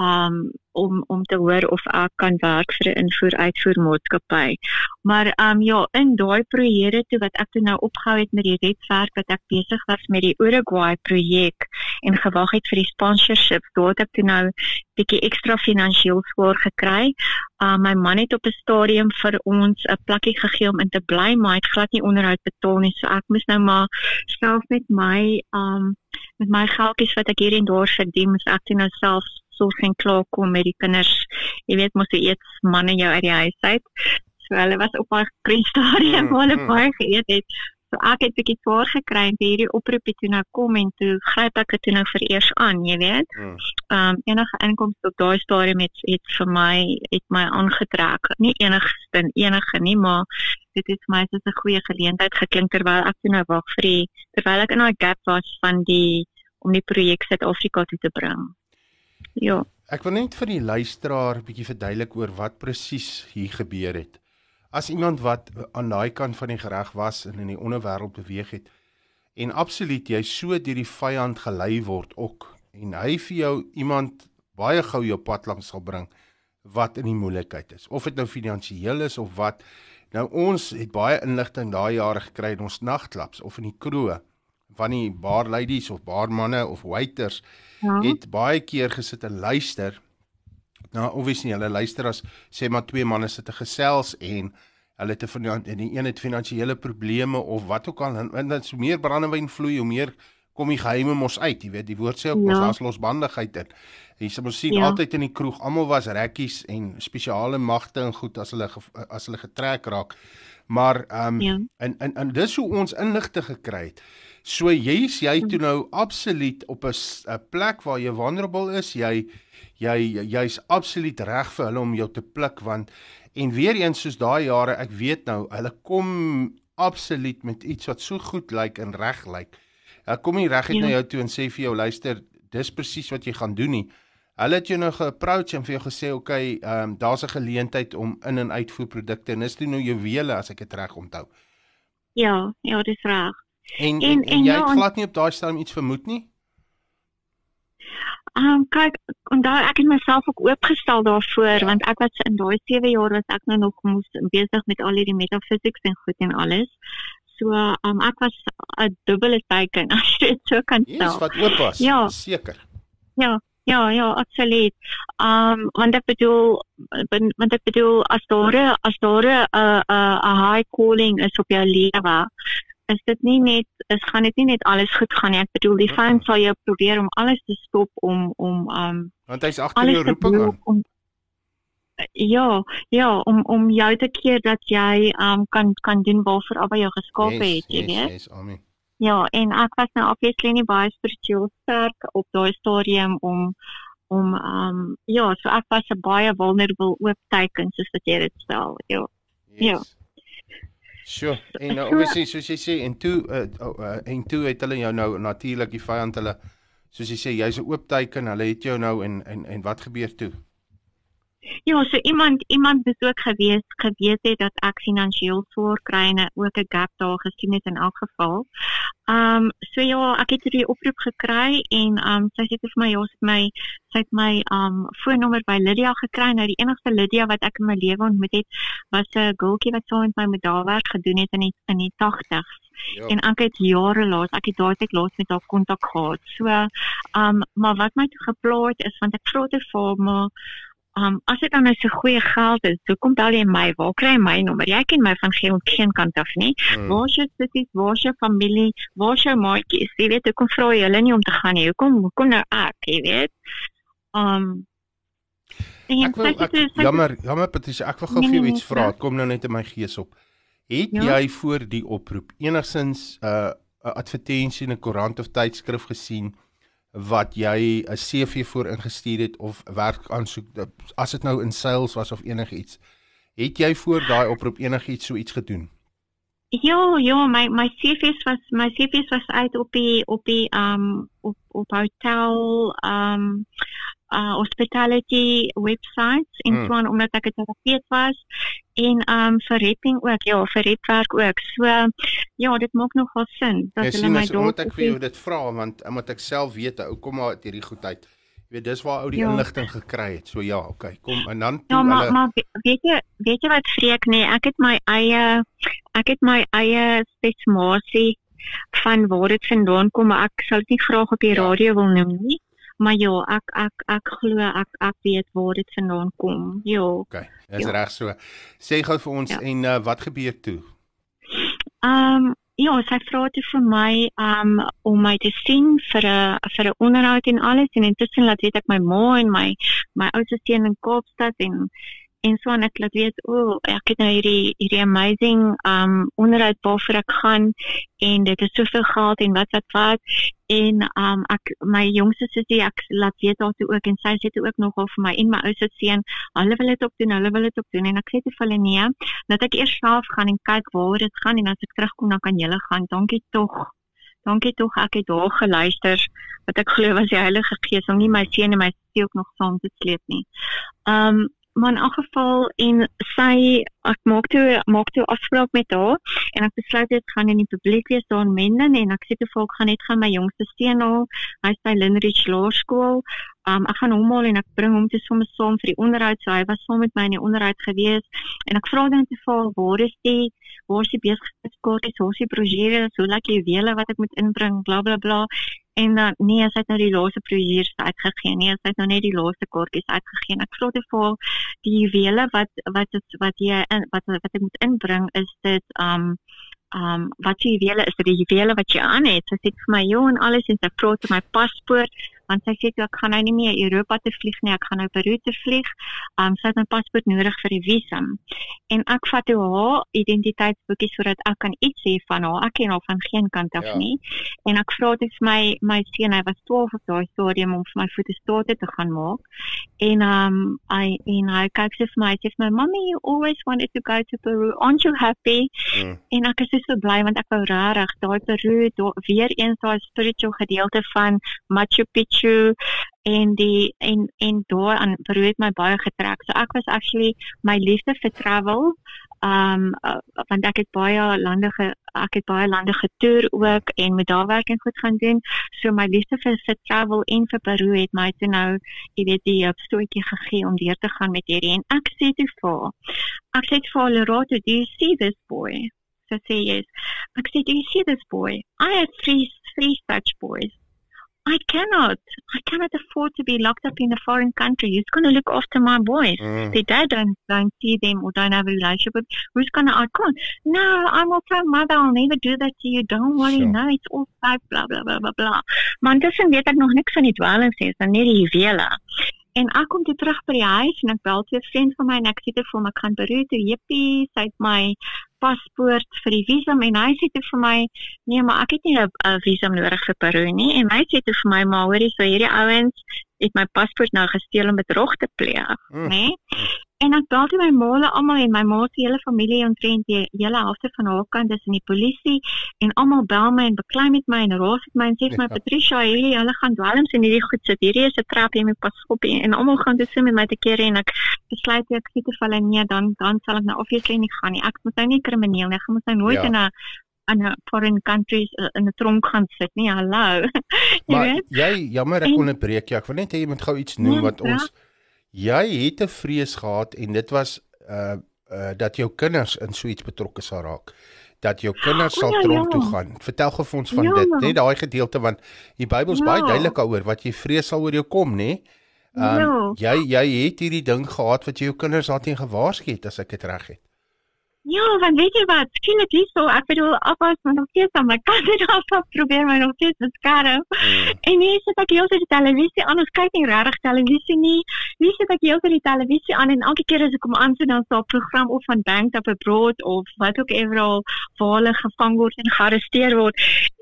S5: um om om te hoor of ek kan werk vir 'n invoer uitvoer maatskappy. Maar um ja, in daai projekte toe wat ek toe nou opgehou het met die redwerk wat ek besig was met die Uruguay projek en gewag het vir die sponsorship, daar het ek toe nou bietjie ekstra finansiëel swaar gekry. Um my man het op 'n stadium vir ons 'n plekkie gegee om in te bly, maar hy het glad nie onderhoud betaal nie, so ek moes nou maar self met my um met my geldjies wat ek hier en daar verdien, moes ek toe nou self sorg en klaar kom met die kinders. Jy weet mos hoe eet manne jou uit die huis uit. So hulle was op daai klein stadium
S3: Mm,
S5: waar hulle
S3: mm.
S5: baie geëet het. So ek het bietjie swaar gekry en hierdie oproepie toe nou kom en toe gryp ek dit toe nou vereers aan, jy weet.
S3: Mm.
S5: Ehm um, enige inkomste op daai stadium het het vir my het my aangetrek. Nie enigste enige nie, maar dit het vir my soos 'n goeie geleentheid geklink terwyl ek toe nou wag vir die terwyl ek in daai gap was van die om die projek Suid-Afrika toe te bring. Ja.
S3: Ek wil net vir die luisteraar 'n bietjie verduidelik oor wat presies hier gebeur het. As iemand wat aan daai kant van die gereg was en in die onderwêreld beweeg het en absoluut jy so deur die vyand gelei word ook en hy vir jou iemand baie gou jou pad langs sal bring wat in die moeilikheid is of dit nou finansiëel is of wat nou ons het baie inligting daai jare gekry in ons nagklubs of in die kroeg van die bar ladies of barmanne of waiters
S5: Ja.
S3: het baie keer gesit en luister. Nou obviously hulle luister as sê maar twee manne sit te gesels en hulle het 'n en die een het finansiële probleme of wat ook al en, en dan so meer brandewyn vloei hoe meer kom die geheime mos uit, jy weet, die woord sê ook mos
S5: Ja.
S3: daar's losbandigheid in. Jy sê mos sien
S5: Ja.
S3: altyd in die kroeg, almal was rekkies en spesiale magte en goed as hulle as hulle getrek raak. Maar ehm um,
S5: Ja.
S3: en en en dis hoe ons inligting gekry het. So jy's jy toe nou absoluut op 'n plek waar jy vulnerable is, jy jy jy's absoluut reg vir hulle om jou te pluk want en weer eens soos daai jare, ek weet nou, hulle kom absoluut met iets wat so goed lyk en reg lyk. Hulle kom nie reg uit
S5: Ja.
S3: na jou toe en sê vir jou luister, dis presies wat jy gaan doen nie. Hulle het jou nou ge-approach en vir jou gesê, "Oké, okay, ehm um, daar's 'n geleentheid om in en uitvoerprodukte en dis toe nou juwele as ek dit reg onthou."
S5: Ja, ja, dis reg.
S3: En en,
S5: En-
S3: en, jy
S5: ja,
S3: het glad nie op daai stadium iets vermoed nie?
S5: Ehm um, kyk, onthou ek het myself ook oopgestel daarvoor
S3: Ja.
S5: want ek was in daai 7 jaar was ek nou nog moes besig met al hierdie metafisieks en goed en alles. So, ehm um, ek was 'n dubbele teken as jy dit so kan stel.
S3: wat oop was.
S5: Ja.
S3: Seker.
S5: Ja, ja, ja, absoluut. Um want ek bedoel want ek bedoel as daar as daar 'n 'n 'n high calling is op jou lewe, is dit nie net is gaan dit nie net alles goed gaan nie. Ek bedoel die vyand sal jou probeer om alles te stop om om um
S3: Want hy's agter jou roeping aan.
S5: om Ja, ja, om om jou te keer dat jy um kan kan doen waarvoor Abba jou geskaap het, jy
S3: yes,
S5: weet.
S3: yes, amen.
S5: Ja, en ek was nou obviously nie baie spiritueel sterk op daai stadium om om um ja, so ek was 'n baie vulnerable oop teken soos wat jy dit stel. Ja. Ja.
S3: Sure. En nou
S5: So-
S3: obviously soos jy sê en toe uh, oh, uh, en toe het hulle jou nou natuurlik die vyand hulle soos jy sê jy's 'n oop teken, hulle het jou nou en en en wat gebeur toe?
S5: Ja, so iemand iemand het ook gewees geweet het dat ek finansiëel swaar kry en ook 'n gap daar gesien het in elk geval. Um so ja, ek het hierdie oproep gekry en um sy sê vir my ja, sy het my sy het my um foonnommer by Lydia gekry. Nou die enigste Lydia wat ek in my lewe ontmoet het, was 'n girltjie wat saam met my met daar werk gedoen het in die in die 80s.
S3: Ja.
S5: En ek het jare laas, ek het daai tyd laas met haar kontak gehad. So, um maar wat my toe gepla het is want ek vra te vir haar, maar um as dit dan nou so goeie geld is, hoekom bel jy my? Waar kry jy my nommer? Jy ken my van geen geen kant af nie.
S3: Mm.
S5: Waar is jou sissies? Waar is jou familie? Waar is jou maatjies? Jy weet, hoekom vra jy hulle nie om te gaan nie? Hoekom hoekom nou ek, jy weet? Um
S3: Ek wil ek, jammer, jammer Patricia, ek wil gou
S5: Nee,
S3: vir jou
S5: nee,
S3: iets
S5: nee,
S3: vra. Dit kom nou net in my gees op. Het
S5: Ja?
S3: jy voor die oproep enigsins 'n uh, 'n advertensie in 'n koerant of tydskrif gesien wat jy 'n CV voor ingestuur het of werk aansoek as dit nou in sales was of enigiets? Het jy voor daai oproep enigiets so iets gedoen?
S5: Ja, ja, my my CV's was my CV's was uit op die op die um op op hotel um uh hospitality websites en
S3: Mm.
S5: so aan omdat ek 'n terapeut was en um vir repping ook, ja, vir repwerk ook. So ja, dit maak nogal sin dat
S3: Jy
S5: hulle
S3: sien
S5: my
S3: omdat ek
S5: op
S3: vir jou dit vra want omdat ek self weet ou kom maar uit hierdie goed uit. Jy weet dis waar ou die
S5: Ja.
S3: inligting gekry het. So ja, okay, kom en dan
S5: Ja, maar
S3: hulle
S5: maar we- weet jy weet jy wat vreek nee, ek het my eie ek het my eie spesimasie van waar dit vandaan kom, maar ek sal dit nie graag op die
S3: Ja.
S5: radio wil noem nie. Maar ja, ek ek ek glo ek ek weet waar dit vandaan kom. Ja.
S3: Okay, dis
S5: Ja.
S3: reg so. Sê gou vir ons
S5: Ja.
S3: en uh, wat gebeur toe?
S5: Ehm um, ja, sy vra toe vir my um om my te sien vir 'n vir 'n onderhoud en alles en intussen laat weet ek my ma en my my oudste seun in Kaapstad en en so en ek laat weet o, oh, ek het nou hierdie hierdie amazing um onderhoud waarvoor ek gaan en dit is soveel geld en wat wat wat en um ek my jongste sussie ek laat weet haar toe ook en sy sê toe ook nogal vir my en my oudste seun hulle wil dit ook doen hulle wil dit ook doen en ek sê te vir hulle nee dat ek eers self gaan en kyk waaroor dit gaan en as ek terugkom dan kan julle gaan. Dankie tog. Dankie tog ek het daar geluister wat ek glo was die Heilige Gees om nie my seun en my sussie ook nog saam te sleep nie. Um maar in elk geval en sy ek maak toe maak toe afspraak met haar en ek besluit dit gaan in die publiek wees daar in Menden en ek sê toe vir haar, ek gaan net gaan my jongste seun haal. Hy's by Linridge Laerskool. Um ek gaan hom haal en ek bring hom toe sommer saam vir die onderhoud. So hy was saam met my in die onderhoud gewees en ek vra dan te val waar is die waar is die besigheidskaartjies, waar is die hoe lyk die juwele wat ek moet inbring, bla bla bla. En dan nee, sy het nou die laaste brosjures uitgegee. Nee, sy het nou net die laaste kaartjies uitgegee. Ek vra te val die juwele wat wat het, wat jy in wat wat ek moet inbring is dit um um wat jy juwele is dit die juwele wat jy aan het. Sy sê vir my, "Jo, en alles en sy praat oor my paspoort." Want sy sê toe ek gaan nou nie meer Europa te vlieg nie, ek gaan nou Peru te vlieg. Um sy het my paspoort nodig vir die visum. En ek vat toe haar identiteitsboekie sodat ek kan iets sê van haar. Ek ken haar van geen kant af ja. nie. En ek vra dit vir my my seun, hy was 12 op daai stadium om vir my fotostate te gaan maak. En um I en hy kyk sy vir my, sy sê my mommy you always wanted to go to Peru. Aren't you happy? Mm. En ek is so bly want ek wou regtig daai Peru daar weer eens daai spiritual gedeelte van Machu Picchu Picchu en die en en daar aan Peru het my baie getrek. So ek was actually my liefde vir travel. Um uh, want ek het baie lande ge, ek het baie lande getoer ook en met daar werk en goed gaan doen. So my liefde vir, vir travel en vir Peru het my toe nou, jy weet, die opstootjie gegee om deur te gaan met hierdie en ek sê toe vir ek sê vir Lerato, do you see this boy? So sê yes. Ek sê, do you see this boy? I have three three such boys. I cannot. I cannot afford to be locked up in a foreign country. Who's going to look after my boys? Mm. Their dad don't, don't see them or don't have a relationship with. Who's going to? I can't. No, I'm also mother. I'll never do that to you. Don't worry. Sure. No, it's all fake. Blah blah blah blah blah. Maar intussen weet ek nog niks van die dwelms nie. Dis net die juwele. En ek kom toe terug by die huis en ek bel twee vriende van my en ek sê te vir hom ek gaan Peru toe. Jippie, sy het my paspoort vir die visum en hy sê toe vir my nee, maar ek het nie 'n visum nodig vir Peru nie. En hy sê toe vir my maar hoorie, so hierdie ouens het my paspoort nou gesteel om bedrog te pleeg, mm. nê? Nee? En ek bel toe my maale almal en my ma se hele familie omtrent die hele helfte van haar kant is in die polisie en almal bel my en beklei met my en raas met my en sê vir my ja. Patricia, hierdie hulle gaan dwelms en hierdie goed sit. Hierdie is 'n trap jy moet pas op en almal gaan dit sê met my te keer en ek besluit ek sê te hulle nee, dan dan sal ek nou obviously nie gaan nie. Ek moet nou nie krimineel nie. Ek moet nou nooit ja. in 'n in 'n foreign countries uh, in 'n tronk gaan sit nie. Hallo.
S3: jy maar weet? Jy jammer ek onderbreek jou. Ek wil net hê jy moet gou iets noem nee, wat ons ja? Jy het 'n vrees gehad en dit was uh uh dat jou kinders in so iets betrokke sal raak dat jou kinders sal ja, tronk ja. toe gaan. Vertel gou vir ons van ja. dit, net daai gedeelte want die Bybel is ja. baie duidelik daaroor wat jy vrees sal oor jou kom, nê? Um, ja. jy jy het hierdie ding gehad wat jy jou kinders daarteen gewaarsku het as ek dit reg het.
S5: Ja, want weet jy wat? Skielik hier so, ek bedoel, afwas maar nog steeds aan my kant het af probeer my nog steeds beskerm. Mm. En nie sit ek heeltyd die televisie aan, ons kyk nie regtig televisie nie. Nie sit ek heeltyd die televisie aan en elke keer as ek kom aan sien dan staan 'n program of van Bank Up Abroad of wat ook eweral waar hulle gevang word en gearresteer word.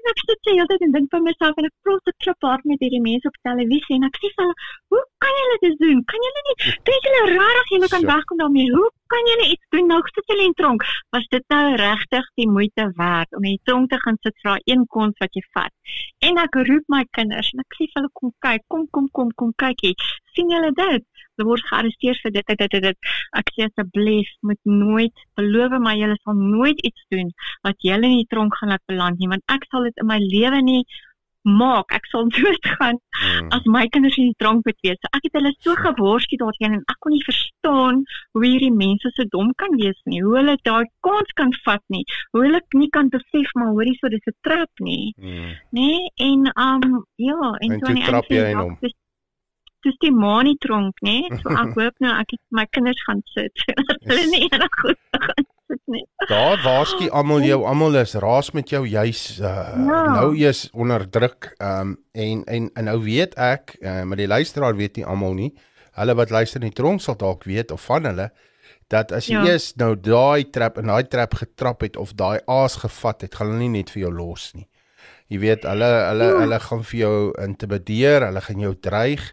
S5: En ek sit se heeltyd en dink by myself en ek probeer te klop hard met hierdie mense op televisie en ek sê vir hulle, "Hoe kan julle dit doen? Kan julle nie dink julle regtig julle kan wegkom daarmee? Hoe kan julle iets doen nou sit julle in tronk? Was dit nou regtig die moeite werd om in die tronk te gaan sit vir daai een kons wat jy vat? En ek roep my kinders en ek sê vir hulle kom kyk, kom kom kom kom kykie. sien julle dit? Word gearresteer vir dit dit dit dit. Ek sê asseblief moet nooit beloof my julle sal nooit iets doen wat julle in die tronk gaan laat beland nie want ek sal dit in my lewe nie maak ek sal doodgaan mm. as my kinders in die drank moet wees. So ek het hulle so gewaarsku daarteen en ek kon nie verstaan hoe hierdie mense so dom kan wees nie. Hoe hulle daai kans kan vat nie. Hoe hulle nie kan besef maar hoorie so dis 'n trap nie. Mm. Nee, en um ja, en, en
S3: so nie trap jy in hom.
S5: Dis die manie tronk, nee. So ek hoop nou ek het my kinders gaan sit. hulle nie enig goed gaan dit nie.
S3: Daar waarskynlik almal jou almal is raas met jou juis uh, ja. nou is onder druk um, en en en nou weet ek uh, maar die luisteraar weet nie almal nie. Hulle wat luister in die tronk sal dalk weet of van hulle dat as jy ja. eers nou daai trap en daai trap getrap het of daai aas gevat het, gaan hulle nie net vir jou los nie. Jy weet hulle hulle ja. hulle gaan vir jou intimideer, hulle gaan jou dreig.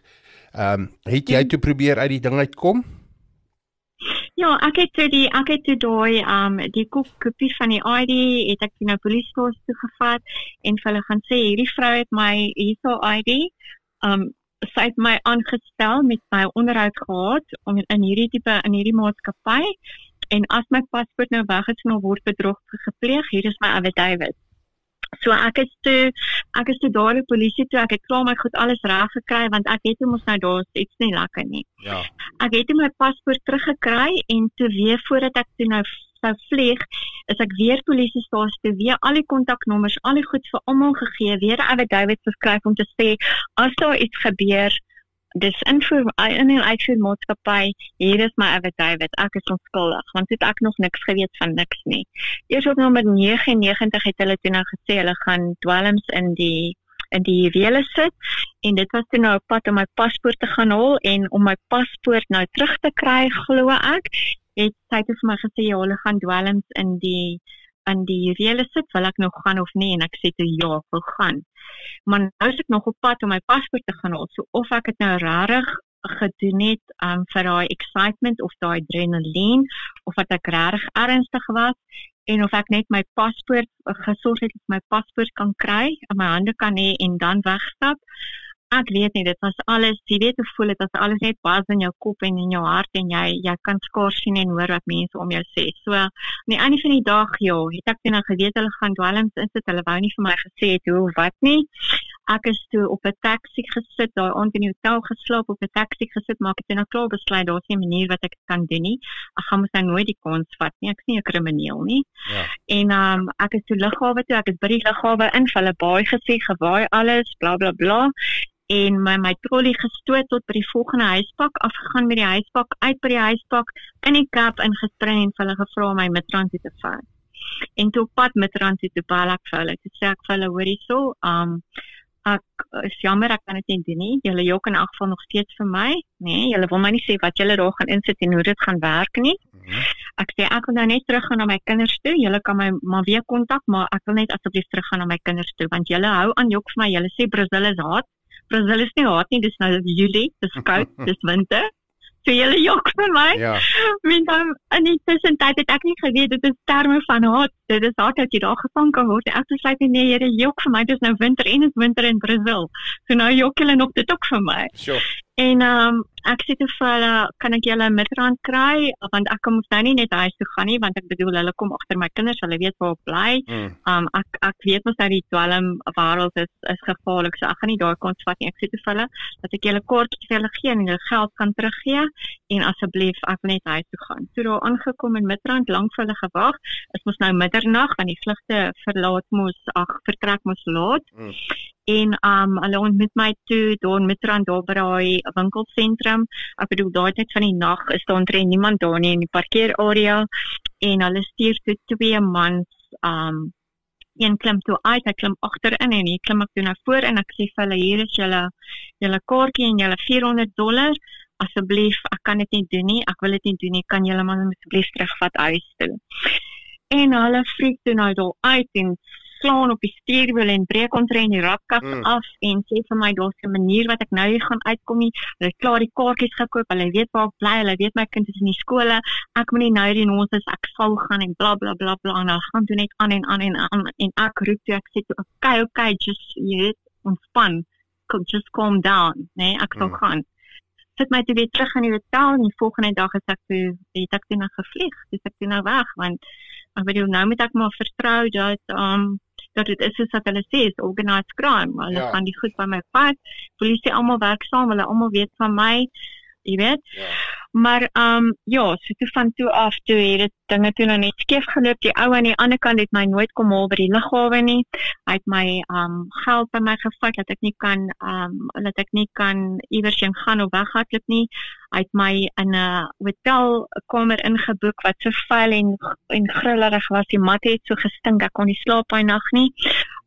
S3: Ehm um, het jy ja. toe probeer uit die ding uitkom?
S5: Ja, ek het toe die ek het toe daai um die kopie van die ID het ek na polisiestasie toe gevat en hulle gaan sê hierdie vrou het my hierso ID um sy het my aangestel met my onderhoud gehad om in hierdie tipe in hierdie maatskappy en as my paspoort nou weggesnel word bedrog gepleeg hier is my affidavit So ek is toe ek is toe daar by die polisie toe ek het klaar my goed alles reg gekry want ek weet mos nou daar is iets nie lekker nie. Ja. Ek het my paspoort teruggekry en toe weer voordat ek toe nou sou vlieg, is ek weer polisiestasie toe weer al die kontaknommers, al die goed vir almal gegee, weer 'n affidavit geskryf om te sê as daar iets gebeur dis invoer in 'n uitvoermaatskappy. Hier is my affidavit. Ek is onskuldig want dit ek nog niks geweet van niks nie. Eers op nommer 99 het hulle toe nou gesê hulle gaan dwelms in die in die juwele sit en dit was toe nou op pad om my paspoort te gaan haal en om my paspoort nou terug te kry glo ek het sy het vir my gesê ja hulle gaan dwelms in die in die juwele sit wil ek nou gaan of nie en ek sê toe ja ek wil gaan. Maar nou is ek nog op pad om my paspoort te gaan haal so of ek dit nou regtig gedoen het um, vir daai excitement of daai adrenaline of wat ek regtig ernstig was en of ek net my paspoort gesorg het dat my paspoort kan kry in my hande kan hê en dan wegstap ek weet nie dit was alles jy weet hoe voel dit as alles net bas in jou kop en in jou hart en jy jy kan skaars sien en hoor wat mense om jou sê. So aan die einde van die dag ja het ek nou geweet hulle gaan dwelms insit hulle wou nie vir my gesê het hoe wat nie. Ek is toe op 'n taxi gesit daai aand in die hotel geslaap op 'n taxi gesit maar ek het nou klaar besluit daar's nie 'n manier wat ek kan doen nie. Ek gaan mos nou nooit die kans vat nie ek's nie 'n krimineel nie. Ja. En um, ek is toe lughawe toe ek is by die lughawe in hulle baie gesê gewaai alles bla bla bla en my my trolly gestoot tot by die volgende huispak afgegaan met die huispak uit by die huispak in die kap ingespring en hulle gevra my met transit te vat. En toe pad met transit te Balak vir hulle. Ek sê ek vir hulle hoor hierso, um ek is jammer ek kan dit nie doen nie. Julle jok in elk geval nog steeds vir my, nê? Nee, julle wil my nie sê wat julle daar gaan insit en hoe dit gaan werk nie. Mhm. Ek sê ek wil nou net terug gaan na my kinders toe. Julle kan my maar weer kontak, maar ek wil net asseblief terug gaan na my kinders toe want julle hou aan jok vir my. Julle sê Brazil is haat. Brazil is nie hot nie, dis nou Julie, dis koud, dis winter. So julle jok vir my. Ja. Min dan in die tussentyd het ek nie geweet dit is terme van hot. Dit is hot dat jy daar gevang kan word. Ek sê net nee, julle jok vir my, dis nou winter en is winter in Brazil. So nou jok julle nog dit ook vir my. Sure. En ehm um, ek sê te vir hulle, kan ek julle midrand kry want ek kom nou nie net huis toe gaan nie want ek bedoel hulle kom agter my kinders, hulle weet waar ek bly. Ehm mm. um, ek ek weet mos dat die dwelm wêreld is is gevaarlik, so ek gaan nie daar kon vat nie. Ek sê te vir hulle dat ek julle kort vir hulle gee en hulle geld kan teruggee en asseblief ek wil net huis toe gaan. Toe daar aangekom in midrand lank vir hulle gewag. Dit mos nou middernag want die vlugte verlaat mos ag vertrek mos laat. Mm en um hulle ontmoet my toe daar in Midrand daar by daai winkelsentrum. Ek bedoel daai tyd van die nag is daar omtrent niemand daar nie in die parkeerarea en hulle stuur toe twee mans um een klim toe uit, hy klim agterin en hy klim ek toe na voor en ek sê vir hulle hier is julle julle kaartjie en julle 400 dollar. Asseblief, ek kan dit nie doen nie. Ek wil dit nie doen nie. Kan julle maar asseblief terugvat huis toe. En hulle freak toe nou daar uit en slaan op die stuurwiel en breek omtrent die rakkaf mm. af en sê vir my daar's 'n manier wat ek nou hier gaan uitkom nie. Hulle het klaar die kaartjies gekoop. Hulle weet waar ek bly. Hulle weet my kind is in die skole. Ek moet nie nou hier ons is ek sal gaan en bla bla bla bla en hulle gaan doen net aan en aan en aan en ek roep toe ek sê toe okay okay just jy weet ontspan. Kom just calm down. Nee, ek sal mm. gaan sit my toe weer terug in die hotel en die volgende dag is ek toe het ek toe nou gevlieg. Dis ek toe nou weg want ek bedoel nou moet ek maar vertrou dat um dat dit is soos wat hulle sê is organized crime. Hulle ja. gaan die goed by my pas. Polisie almal werk saam, hulle almal weet van my. Jy weet. Ja. Maar ehm um, ja, so toe van toe af toe het dit dinge toe nou net skeef geloop. Die ou aan die ander kant het my nooit kom haal by die lughawe nie. Hy het my ehm um, geld by my gevat dat ek nie kan ehm um, dat ek nie kan iewers heen gaan of weghardloop nie. Hy het my in 'n hotelkamer ingeboek wat so vuil en en grillerig was. Die mat het so gestink. Ek kon nie slaap daai nag nie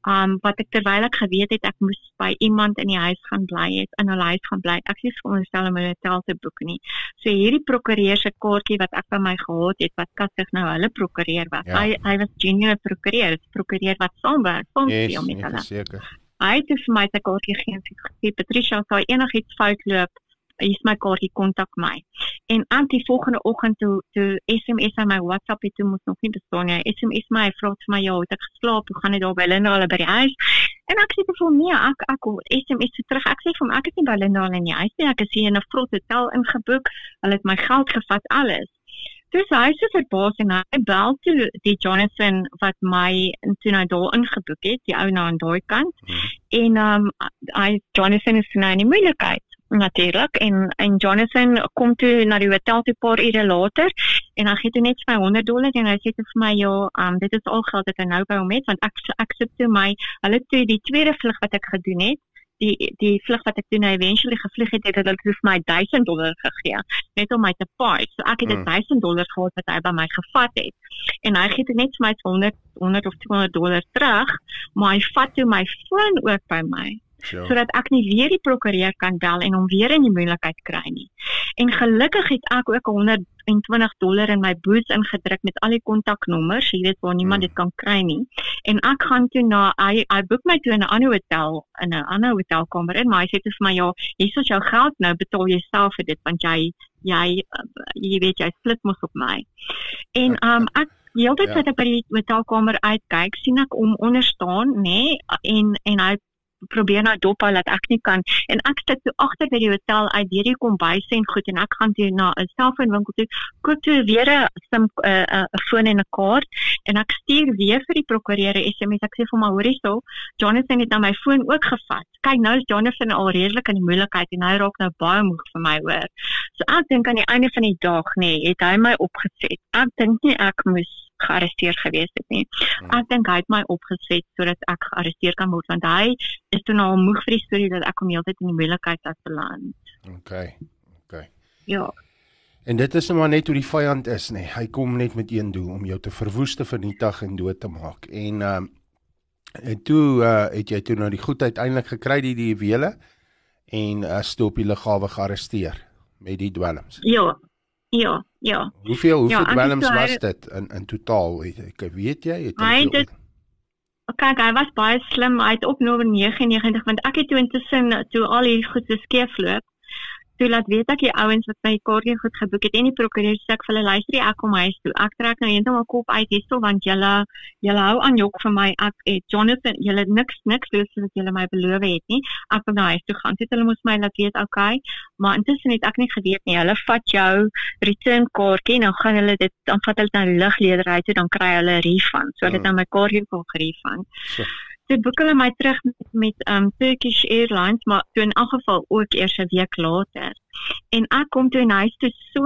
S5: um wat ek terwyl ek geweet het ek moes by iemand in die huis gaan bly het in 'n huis gaan bly ek sê veronderstel om 'n hotel te boek nie. So hierdie prokureur se kaartjie wat ek by my gehad het wat kasig nou hulle prokureur was ja. hy hy was junior prokureur prokureur wat saamwerk soms yes, met hulle. seker hy het vir my sy kaartjie gegee en sê Patricia as daar enigiets fout loop hier's my kaartjie kontak my. En aan die volgende oggend toe toe SMS aan my WhatsApp het toe mos nog nie bestaan nie. SMS my vra vir my ja, het ek geslaap? Hoe gaan dit daar by Linda al by die huis? En ek sê vir hom nee, ek ek SMS toe terug. Ek sê vir hom ek is nie by Linda al in die huis nie. Ek is hier in 'n vrot hotel ingeboek. Hulle het my geld gevat alles. Dis hy se verbaas en hy bel toe die Jonathan wat my toe nou daar ingeboek het, die ou nou aan daai kant. Hmm. En um, hy Jonathan is nou in die moeilikheid natuurlik en en Jonathan kom toe na die hotel toe paar ure later en hy gee toe net vir my 100 dollar en hy sê vir my ja, um, dit is al geld wat hy nou by hom het want ek ek sit toe my hulle toe die tweede vlug wat ek gedoen het die die vlug wat ek toe nou eventually gevlieg het, het hulle vir my 1000 dollar gegee net om my te paai. So ek het dit
S3: Mm.
S5: 1000 dollar gehad wat hy by my gevat het. En hy gee dit net vir my 100 100 of 200 dollar terug, maar hy vat toe my foon ook by my
S3: So.
S5: sodat ek nie weer die prokureur kan bel en hom weer in die moeilikheid kry nie. En gelukkig het ek ook 120 dollar in my boots ingedruk met al die kontaknommers, jy weet waar niemand
S3: Hmm.
S5: dit kan kry nie. En ek gaan toe na hy hy boek my toe in 'n ander hotel in 'n ander hotelkamer in, maar hy sê toe vir my ja, hier is jou geld nou, betaal jy self vir dit want jy jy uh, jy weet jy split mos op my. En um ek die hele tyd
S3: Ja.
S5: wat ek by die hotelkamer uitkyk, sien ek hom onder staan, nê, nee, en en hy probeer nou dop hou dat ek nie kan. En ek sit so agter by die hotel uit deur die kombuis en goed en ek gaan toe na 'n selfoonwinkel toe koop toe weer 'n sim 'n uh, 'n uh, foon en 'n kaart en ek stuur weer vir die prokureur 'n SMS ek sê vir my hoorie so Jonathan het nou my foon ook gevat. Kyk nou is Jonathan al redelik in die moeilikheid en hy raak nou baie moeg vir my hoor. So ek dink aan die einde van die dag nê nee, het hy my opgeset. Ek dink nie ek moes gearresteer gewees het nie. Ek dink hy het my opgeset sodat ek gearresteer kan word want hy is toe nou moeg vir die storie dat ek hom heeltyd in die moeilikheid laat beland.
S3: Okay. Okay.
S5: Ja.
S3: En dit is nou maar net hoe die vyand is, nê. Nee. Hy kom net met een doel om jou te verwoes, te vernietig en dood te maak. En ehm um, en toe uh, het jy toe nou die goed uiteindelik gekry die die juwele en as uh, toe op die lughawe gearresteer met die dwelms.
S5: Ja. Ja, ja.
S3: Hoeveel hoeveel
S5: Ja,
S3: dwelms
S5: toe
S3: was dit in in totaal? Ek weet jy, het
S5: Hy
S3: hoeveel-
S5: het Kyk, hy was baie slim. Hy het op nommer 99 want ek het toe intussen toe al hierdie goed so skeefloop. Toe laat weet ek die ouens wat my kaartjie goed geboek het en die prokureur sê ek vir hulle luister ek kom huis toe. Ek trek nou heeltemal kop uit hierso want julle julle hou aan jok vir my. Ek het Jonathan, julle niks niks doen soos julle my beloof het nie. Ek wil na huis toe gaan. Het hulle moes my laat weet, okay. Maar intussen het ek nie geweet nie. Hulle vat jou return kaartjie en dan gaan hulle dit dan vat hulle dit na die lugledery toe dan kry hulle 'n refund. So hulle het nou my kaartjie wil gerefund.
S3: So.
S5: Toe boek hulle my terug met, met um Turkish Airlines, maar toe in elk geval ook eers 'n week later. En ek kom toe en hy is toe so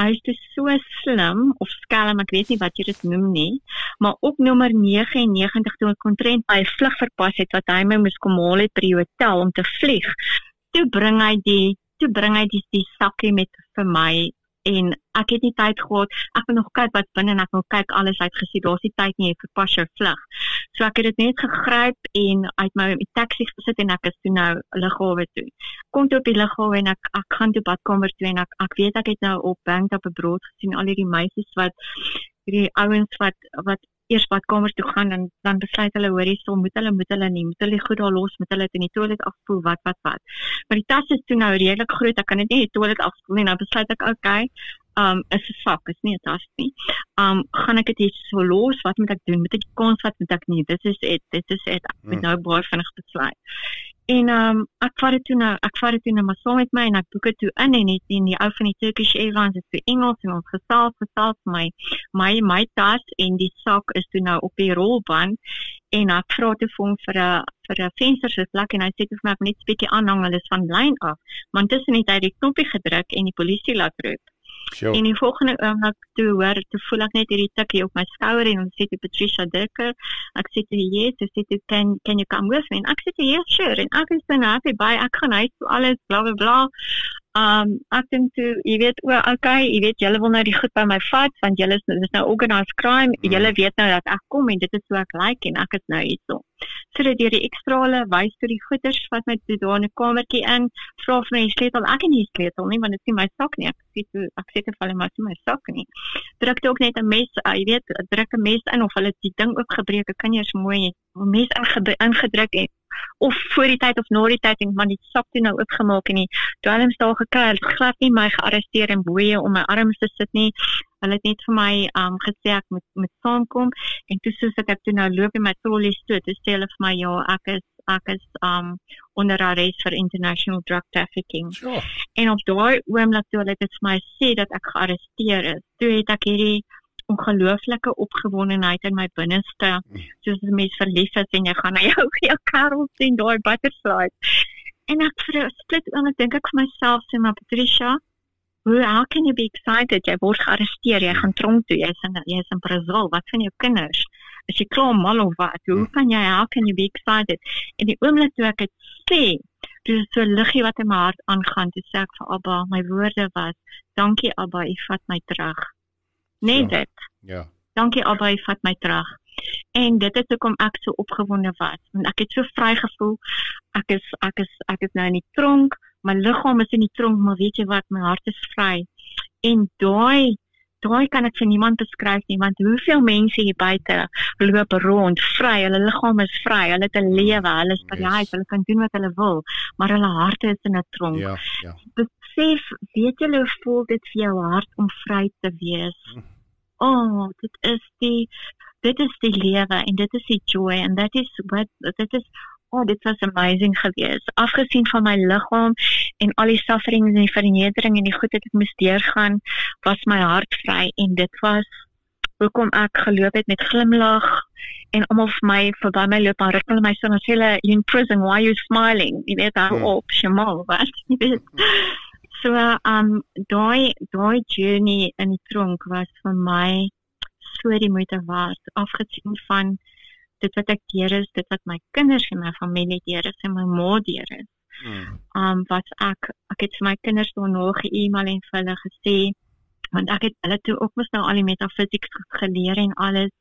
S5: hy is toe so slim of skelm, ek weet nie wat jy dit noem nie, maar op nommer 99 toe ek kontrent by 'n vlug verpas het wat hy my moes kom haal het by die hotel om te vlieg. Toe bring hy die toe bring hy die, die sakkie met vir my en ek het nie tyd gehad. Ek wil nog kyk wat binne en ek wil kyk alles uitgesien. Daar's nie tyd nie, jy verpas jou vlug. So ek het dit net gegryp en uit my taxi gesit en ek is toe nou lughawe toe. Kom toe op die lughawe en ek ek gaan toe badkamer toe en ek ek weet ek het nou op bank op 'n brood gesien al hierdie meisies wat hierdie ouens wat wat eers badkamer toe gaan en dan besluit hulle hoor hierso moet hulle moet hulle nie moet hulle goed daar los moet hulle dit in die toilet afspoel wat wat wat. Maar die tas is toe nou redelik groot. Ek kan dit nie in die toilet afspoel nie. Nou besluit ek okay. Um is 'n sak, is nie 'n tas nie. Um gaan ek dit hier so los? Wat moet ek doen? Moet ek kons wat moet ek nie? Dit is dit. Dit is dit. Ek moet
S3: Hmm.
S5: nou baie vinnig besluit. En um ek vat dit toe nou, ek vat dit toe nou maar saam met my en ek boek dit toe in en het en die ou van die Turkish Airlines het vir Engels en ons gesels gesels vir my my my tas en die sak is toe nou op die rolband en ek vra toe vir hom vir 'n vir 'n venstersitplek en hy sê toe vir my ek moet net 'n bietjie aanhang hulle is van lyn af. Maar intussen het hy die knoppie gedruk en die polisie laat roep.
S3: Sjoe.
S5: En die volgende oomblik toe hoor, toe voel ek net hierdie tikkie op my skouer en hulle sê toe Patricia Dirker, ek sê toe yes, sy sê toe can can you come with me? En ek sê toe yes, sure. En ek is dan happy by ek gaan huis toe alles bla bla bla. Um ek dink toe, jy weet, o, okay, jy weet julle wil nou die goed by my vat want julle is dis nou organized crime.
S3: Mm.
S5: Julle weet nou dat ek kom en dit is hoe ek lyk like, en ek is nou hierso. So dat deur die ekstrale wys toe die goeders wat my toe daar in 'n kamertjie in, vra vir my sleutel. Ek het nie die sleutel nie want dit is nie my sak nie. Ek sê toe ek sê te val maar nie my sak nie. Druk toe ook net 'n mes, uh, jy weet, druk 'n mes in of hulle het die ding ook gebreek. Ek kan nie eens mooi 'n mes ingedruk, en of voor die tyd of na die tyd en man die sak toe nou oopgemaak en die dwelms daar gekry. Hulle het glad nie my gearresteer en boeye om my arms te sit nie. Hulle het net vir my um gesê ek moet moet saamkom en toe soos ek toe nou loop in my trollies toe, toe sê hulle vir my ja, ek is ek is um onder arrest vir international drug trafficking.
S3: Sjoe.
S5: En op daai oomblik toe hulle dit vir my sê dat ek gearresteer is, toe het ek hierdie ongelooflike opgewondenheid in my binneste, soos 'n mens verlief is en jy gaan na jou jou kerel sien daai butterfly. En ek vir 'n split oomblik dink ek vir myself sê maar Patricia, hoe how can you be excited? Jy word gearresteer, jy gaan tronk toe, jy's in jy's in Brazil, wat van jou kinders? Is jy klaar mal of wat? Hoe
S3: Hmm.
S5: kan jy how can you be excited? En die oomblik toe ek dit sê, toe is so liggie wat in my hart aangaan, toe sê ek vir Abba, my woorde was, dankie Abba, u vat my terug. Net
S3: Ja.
S5: dit.
S3: Ja.
S5: Dankie Abba, jy vat my terug. En dit is hoekom ek so opgewonde was, want ek het so vry gevoel. Ek is ek is ek is nou in die tronk, my liggaam is in die tronk, maar weet jy wat, my hart is vry. En daai daai kan ek vir niemand beskryf nie, want hoeveel mense hier buite loop rond vry, hulle liggaam is vry, hulle het 'n lewe, hulle is die
S3: Yes.
S5: hulle kan doen wat hulle wil, maar hulle harte is in 'n tronk
S3: Ja, ja.
S5: besef, weet julle hoe voel dit vir jou hart om vry te wees? O, oh, dit is die dit is die lewe en dit is die joy en dit is wat dit is oh, dit was amazing geweest. Afgesien van my liggaam en al die sufferings en die vernedering en die goed wat ek moes deurgaan, was my hart vry en dit was hoekom ek geloop het met glimlag en almal vir my verby my loop en ruk hulle my so en sê hulle you in prison why are you smiling jy weet hou
S3: Hmm.
S5: op Shamal wat jy weet so um daai daai journey in die tronk was vir my so die moeite werd afgesien van dit wat ek deur is dit wat my kinders en my familie deur is en my ma deur is
S3: Mm.
S5: um wat ek ek het vir my kinders daarna ge-email en vir hulle gesê want ek het hulle toe ook mos nou al die metafisiek geleer en alles.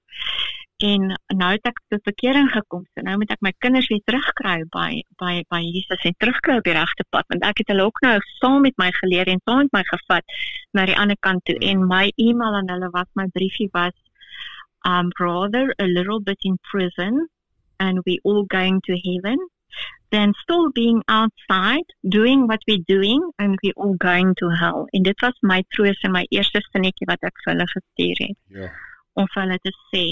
S5: En nou het ek tot bekering gekom so nou moet ek my kinders weer terugkry by by by Jesus en terugkry op die regte pad want ek het hulle ook nou saam met my geleer en saam met my gevat na die ander kant toe. En my e-mail aan hulle was my briefie was um rather a little bit in prison and we all going to heaven than still being outside doing what we're doing and we all going to hell. En dit was my troos en my eerste sinnetjie wat ek vir hulle gestuur het
S3: Ja.
S5: om vir hulle te sê.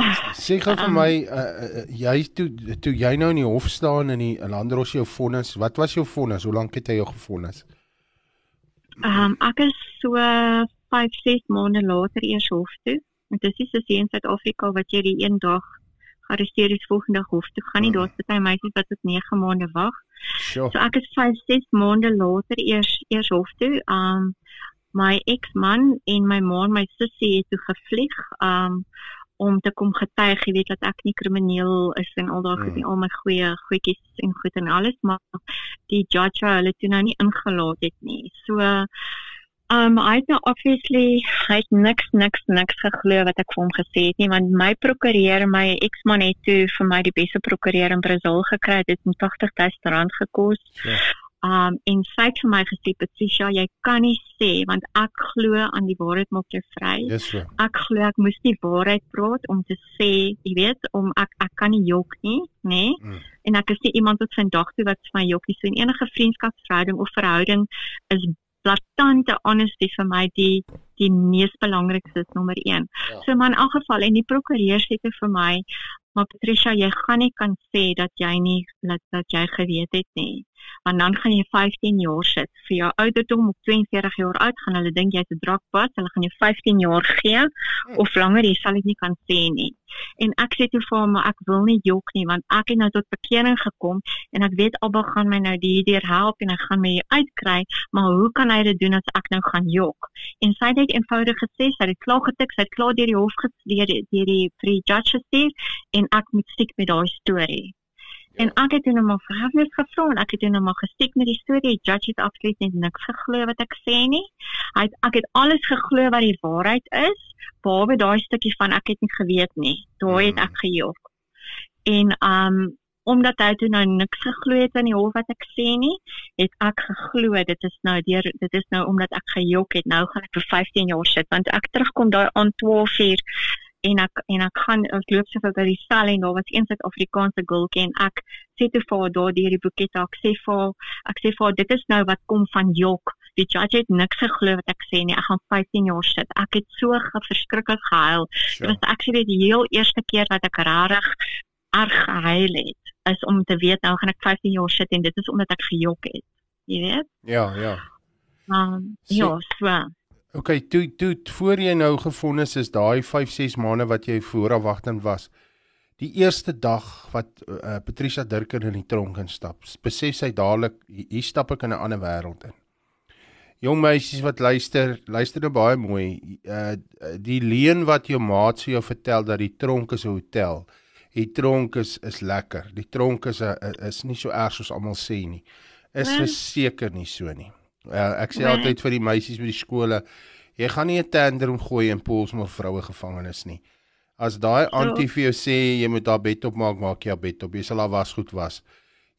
S5: Ah,
S3: Sê gou vir
S5: Um,
S3: my uh, uh, jy toe toe jy nou in die hof staan in die Landros jou vonnis, wat was jou vonnis? Hoe lank het hy jou gevonnis?
S5: um ek is so 5, 6 maande later eers hof toe. Dit is soos in Suid-Afrika wat jy die een dag gearresteer is volgende dag hof toe gaan nie.
S3: Mm.
S5: Daar's baie meisies wat tot 9 maande wag.
S3: Sjoe.
S5: So ek is 5, 6 maande later eers eers hof toe. Um my eksman en my ma en my sussie het toe gevlieg um om te kom getuig, jy weet dat ek nie krimineel is en al daai goed
S3: Mm.
S5: nie, al my goeie goedjies en goed en alles, maar die judge hulle toe nou nie ingelaat het nie. So um hy het nou obviously hy het niks niks niks geglo wat ek vir hom gesê het nie want my prokureur my eksman het toe vir my die beste prokureur in Brazil gekry dit het 80000 rand gekos
S3: Ja.
S5: Um en sy het vir my gesê Patricia, jy kan nie sê want ek glo aan die waarheid maak jou vry.
S3: Dis so.
S5: Ek glo ek moes die waarheid praat om te sê, jy weet, om ek ek kan nie jok nie, nê? Nee?
S3: Mm.
S5: En ek is nie iemand wat vandag toe wat vir my jok nie. So in enige vriendskapsverhouding of verhouding is blaatante honesty vir my die die mees belangrikste is nommer 1.
S3: Ja.
S5: So maar in elk geval en die prokureur sê toe vir my, maar Patricia, jy gaan nie kan sê dat jy nie dat, dat jy geweet het nie. Want dan gaan jy 15 jaar sit. Vir jou ouderdom op 42 jaar oud gaan hulle dink jy's 'n drakpas, hulle gaan jou 15 jaar gee of langer, jy sal dit nie kan sê nie. En ek sê toe vir hom, maar ek wil nie jok nie want ek het nou tot bekering gekom en ek weet Abba gaan my nou hierdeur help en hy gaan my uitkry, maar hoe kan hy dit doen as ek nou gaan jok? En sy het net eenvoudig gesê, sy het klaar getik, sy het klaar deur die hof gestuur, deur die vir die judge gestuur en ek moet stiek met daai storie. En ek het toe nou maar verhefnis gevra en ek het toe nou maar gestiek met die storie. Die judge het absoluut net niks geglo wat ek sê nie. Hy het ek het alles geglo wat die waarheid is, behalwe daai stukkie van ek het nie geweet nie. Daai het
S3: Mm.
S5: ek gejok. En um omdat hy toe nou niks geglo het aan die hof wat ek sê nie, het ek geglo dit is nou deur dit is nou omdat ek gejok het. Nou gaan ek vir 15 jaar sit want ek terugkom daar aan 12 uur en ek en ek gaan ek loop so vir by die sel en daar was een Suid-Afrikaanse gultjie en ek sê toe vir haar daar deur die boeket ek sê vir haar ek sê vir haar dit is nou wat kom van jok. Die judge het niks geglo wat ek sê nie. Ek gaan 15 jaar sit. Ek het so verskriklik gehuil. Dit
S3: Sjoe.
S5: was actually die heel eerste keer wat ek regtig erg gehuil het is om te weet nou gaan ek 15 jaar sit en dit is omdat ek gejok het. Jy weet?
S3: Ja, ja.
S5: um,
S3: Sê-
S5: ja so
S3: OK, toe toe voor jy nou gevonnis is daai 5, 6 maande wat jy voorafwagtend was. Die eerste dag wat uh, Patricia Durker in die tronk instap, besef sy dadelik hier stap ek in 'n ander wêreld in. Jong meisies wat luister, luister nou baie mooi. Uh die leuen wat jou maat vir jou vertel dat die tronk is 'n hotel. Die tronk is is lekker. Die tronk is 'n is nie so erg soos almal sê nie. Is
S5: Nee.
S3: verseker nie so nie. Uh, ek sê
S5: Nee.
S3: altyd vir die meisies by die skole, jy gaan nie 'n tantrum gooi in Poolsmoor vroue gevangenis nie. As daai
S5: So.
S3: antie vir jou sê jy moet haar bed opmaak, maak jy haar bed op. Jy sal haar wasgoed was.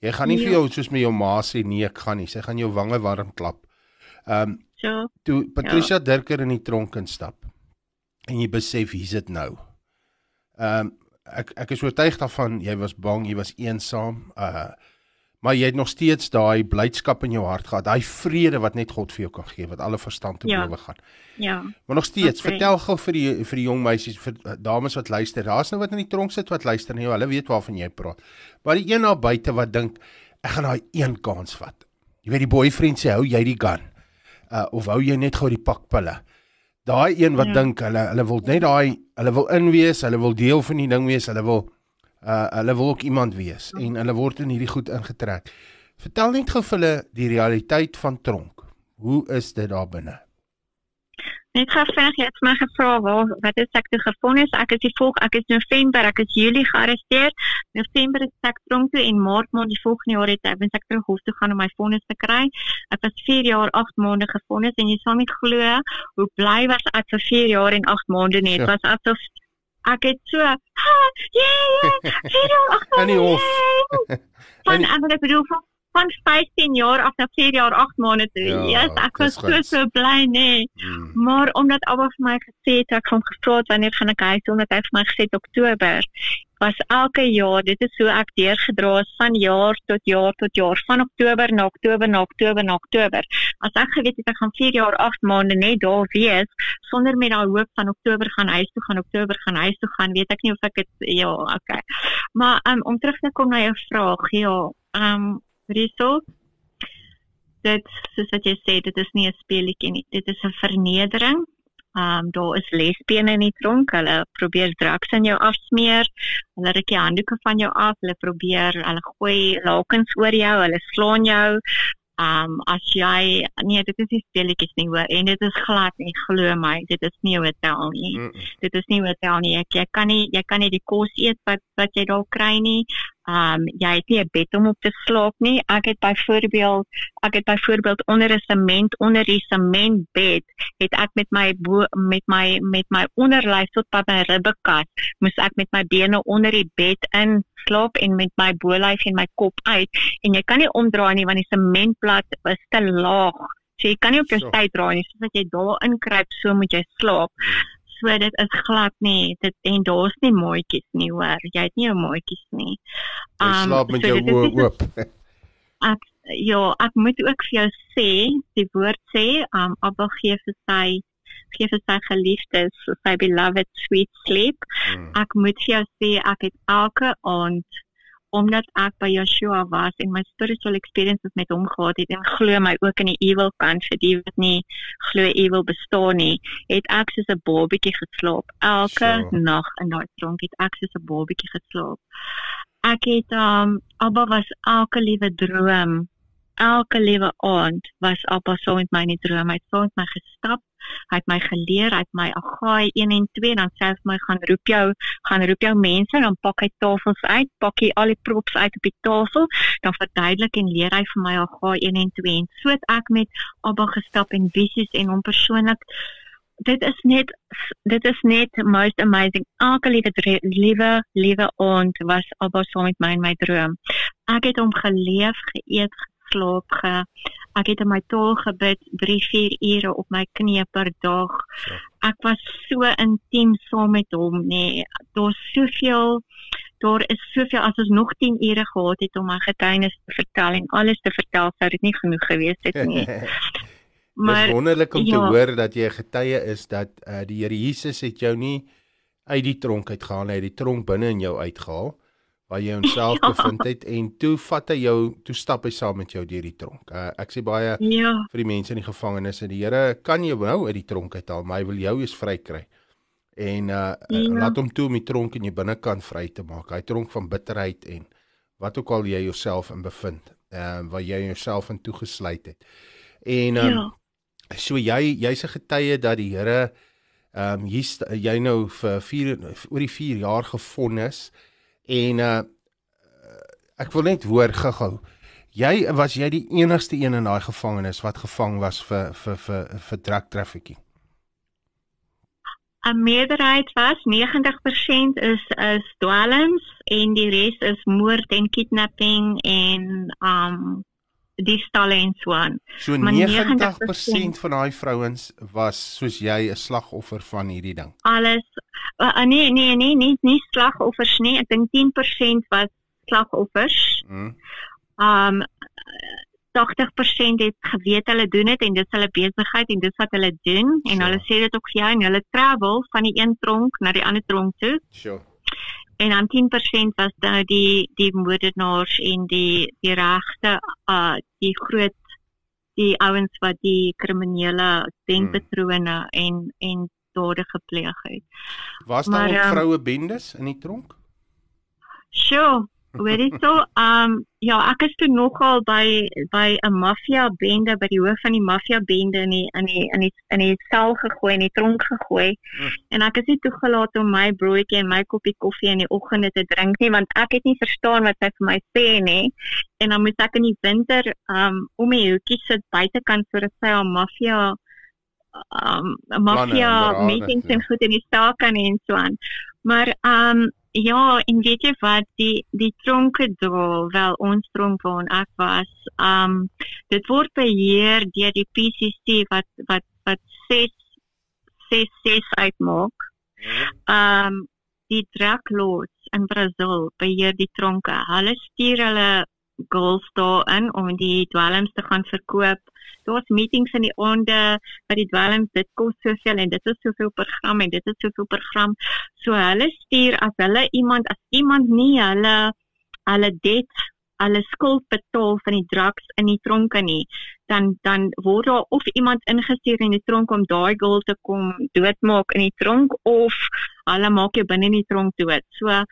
S3: Jy gaan nie vir
S5: Ja.
S3: jou soos met jou ma sê nee, ek gaan nie. Sy gaan jou wange warm klap. Ehm um,
S5: So,
S3: toe Patricia ja. Dirker in die tronk instap en jy besef hier's dit nou. Ehm um, ek ek is oortuig daarvan jy was bang, jy was eensaam, uh maar jy het nog steeds daai blydskap in jou hart gehad, daai vrede wat net God vir jou kan gee, wat alle verstand te
S5: Ja.
S3: bowe gaan.
S5: ja.
S3: Maar nog steeds,
S5: Okay.
S3: vertel gou vir die vir die jong meisies, vir dames wat luister. Daar's nou wat in die tronk sit wat luister jou. Hulle weet waarvan jy praat. Maar die een daar buite wat dink ek gaan daai een kans vat. Jy weet die boyfriend sê hou jy die gun. Uh of hou jy net gou die pakpille. Daai een wat
S5: Ja.
S3: dink hulle hulle wil net daai hulle wil inwees, hulle wil deel van die ding wees, hulle wil uh hulle wil ook iemand wees en hulle word in hierdie goed ingetrek. Vertel net gou vir hulle die realiteit van tronk. Hoe is dit daar binne?
S5: Net gou vinnig, jy het my gevra waar wat is ek toe gefonnis? Ek is die volk, ek is November, ek is Julie gearresteer. November is ek tronk toe en Maart maand die volgende jaar het ek wens ek terug hof toe gaan om my vonnis te kry. Ek was 4 jaar 8 maande gefonnis en jy sal nie glo hoe bly was ek vir 4 jaar en 8 maande nie. Dit
S3: Ja.
S5: was asof ek het so, ha, yeah, 4 jaar 8
S3: In die hof.
S5: yay." Van
S3: In-
S5: ek bedoel van van 15 jaar af na 4 jaar 8 maande toe.
S3: Ja,
S5: yes, ek was so
S3: goed.
S5: so bly nee.
S3: Hmm.
S5: Maar omdat Abba vir my gesê het ek gaan gevra het wanneer gaan ek huis omdat hy vir my gesê het Oktober was elke jaar dit is so ek deurgedra is van jaar tot jaar tot jaar van Oktober na Oktober na Oktober na Oktober. As ek geweet het ek gaan 4 jaar 8 maande net daar wees sonder met daai hoop van Oktober gaan huis toe gaan Oktober gaan huis toe gaan, weet ek nie of ek dit ja, okay. Maar um, om terug te kom na jou vraag, ja, ehm um, Riso dit soos wat jy sê, dit is nie 'n speletjie nie. Dit is 'n vernedering. Ehm um, daar is lesbene in die tronk. Hulle probeer drugs in jou afsmeer. Hulle ruk die handdoeke van jou af. Hulle probeer, hulle gooi lakens oor jou. Hulle slaan jou. Ehm um, as jy nee, dit is nie speletjies nie hoor. En dit is glad nie, glo my. Dit is nie 'n hotel nie
S3: Mm.
S5: dit is nie hotel nie. Ek, jy kan nie jy kan nie die kos eet wat wat jy daar kry nie. Um jy het nie 'n bed om op te slaap nie. Ek het byvoorbeeld ek het byvoorbeeld onder 'n sement onder die sementbed het ek met my bo, met my met my onderlyf tot by my ribbekas moes ek met my bene onder die bed in slaap en met my bolyf en my kop uit en jy kan nie omdraai nie want die sementplat is te laag. So jy kan nie op jou
S3: So.
S5: sy draai nie. Soos wat jy daar inkruip, so moet jy slaap. So dit is glad nie. Dit en daar's nie maatjies nie hoor. Jy het nie jou maatjies nie.
S3: Jy
S5: Um,
S3: slaap met
S5: so
S3: jou oë oop.
S5: Ja, ek moet ook vir jou sê, die woord sê, um Abba gee vir sy gee vir sy geliefdes, vir sy beloved sweet sleep.
S3: Mm.
S5: Ek moet vir jou sê ek het elke aand omdat ek by Joshua was en my spiritual experiences met hom gehad het en glo my ook in die evil kant vir die wat nie glo evil bestaan nie, het ek soos 'n babietjie geslaap. Elke
S3: So.
S5: nag in daai tronk het ek soos 'n babietjie geslaap. Ek het um Abba was elke liewe droom elke liewe aand was Abba saam met my in die droom. Hy het saam met my gestap. Hy het my geleer, hy het my Agai 1 en 2 dan sê hy vir my gaan roep jou, gaan roep jou mense, dan pak hy tafels uit, pak hy al die props uit op die tafel, dan verduidelik en leer hy vir my Agai 1 en 2 en so het ek met Abba gestap en visies en hom persoonlik dit is net dit is net most amazing. Elke liewe liewe liewe aand was Abba saam met my in my droom. Ek het hom geleef, geëet, geslaap, ge ek het in my taal gebid 3-4 ure op my knieë per dag. Ek was so intiem saam met hom, nê. Nee. Daar's soveel daar is soveel as ons nog 10 ure gehad het om my getuienis te vertel en alles te vertel, sou dit nie genoeg gewees het nie.
S3: Maar Dis wonderlik om te
S5: ja.
S3: hoor dat jy 'n getuie is dat uh, die Here Jesus het jou nie uit die tronk uitgehaal, hy het die tronk binne in jou uitgehaal waar jy homself
S5: Ja.
S3: bevind het en toe vat hy jou, toe stap hy saam met jou deur die tronk. Uh, ek sê baie
S5: ja,
S3: vir die mense in die gevangenis en die Here kan jou nou uit die tronk uithaal, maar hy wil jou eens vrykry. En uh,
S5: Ja.
S3: laat hom toe om die tronk in jou binnekant vry te maak. Hy tronk van bitterheid en wat ook al jy jouself in bevind, uh waar jy jouself in toegesluit het. En um,
S5: ja.
S3: So jy jy's 'n getuie dat die Here ehm um, hier jy nou vir 4 oor die 4 jaar gefonnis en uh ek wil net hoor gou-gou. Jy was jy die enigste een in daai gevangenis wat gevang was vir vir vir vir drug trafficking.
S5: 'n meerderheid was 90% is is dwelms en die res is moord en kidnapping en um diefstalle en so aan.
S3: So
S5: Maar
S3: 90% van daai vrouens was soos jy 'n slagoffer van hierdie ding.
S5: Alles uh, nee nee nee nie nie slagoffers nie. Ek dink 10% was slagoffers.
S3: Mm.
S5: Um 80% het geweet hulle doen dit en dit is hulle besigheid en dis wat hulle doen en
S3: Sure.
S5: hulle sê dit ook vir jou en hulle travel van die een tronk na die ander tronk toe.
S3: Sure.
S5: En dan 10% was nou die die moordenaars en die die regte uh die groot die ouens wat die kriminele denkpatrone en en dade gepleeg het.
S3: Was daar
S5: Maar,
S3: ook
S5: ehm,
S3: vroue bendes in die tronk?
S5: Sjoe, hoor jy so? Um ja, ek is toe nogal by by 'n maffia bende by die hoof van die maffia bende in die in die in die in die sel gegooi in die tronk gegooi.
S3: Hmm.
S5: En ek is nie toegelaat om my broodjie en my koppie koffie in die oggende te drink nie want ek het nie verstaan wat sy vir my sê nie. En dan moet ek in die winter um om die hoekie sit buitekant sodat sy haar maffia um maffia
S3: beraad,
S5: meetings
S3: ja.
S5: en goed in die stal kan en so aan. Maar um ja, en weet jy wat die die tronke daar, wel ons tronk waar ek was, um dit word beheer deur die PCC wat wat wat 6 6 6 uitmaak. Um die drug lords in Brasil beheer die tronke. Hulle stuur hulle girls daarin om die dwelms te gaan verkoop. Daar's meetings in die aande wat die dwelms dit kos soveel en dit is soveel per gram en dit is soveel per gram. So hulle stuur as hulle iemand as iemand nie hulle hulle debt hulle skuld betaal van die drugs in die tronke nie, dan dan word daar of iemand ingestuur in die tronk om daai girl te kom doodmaak in die tronk of hulle maak jou binne in die tronk dood. So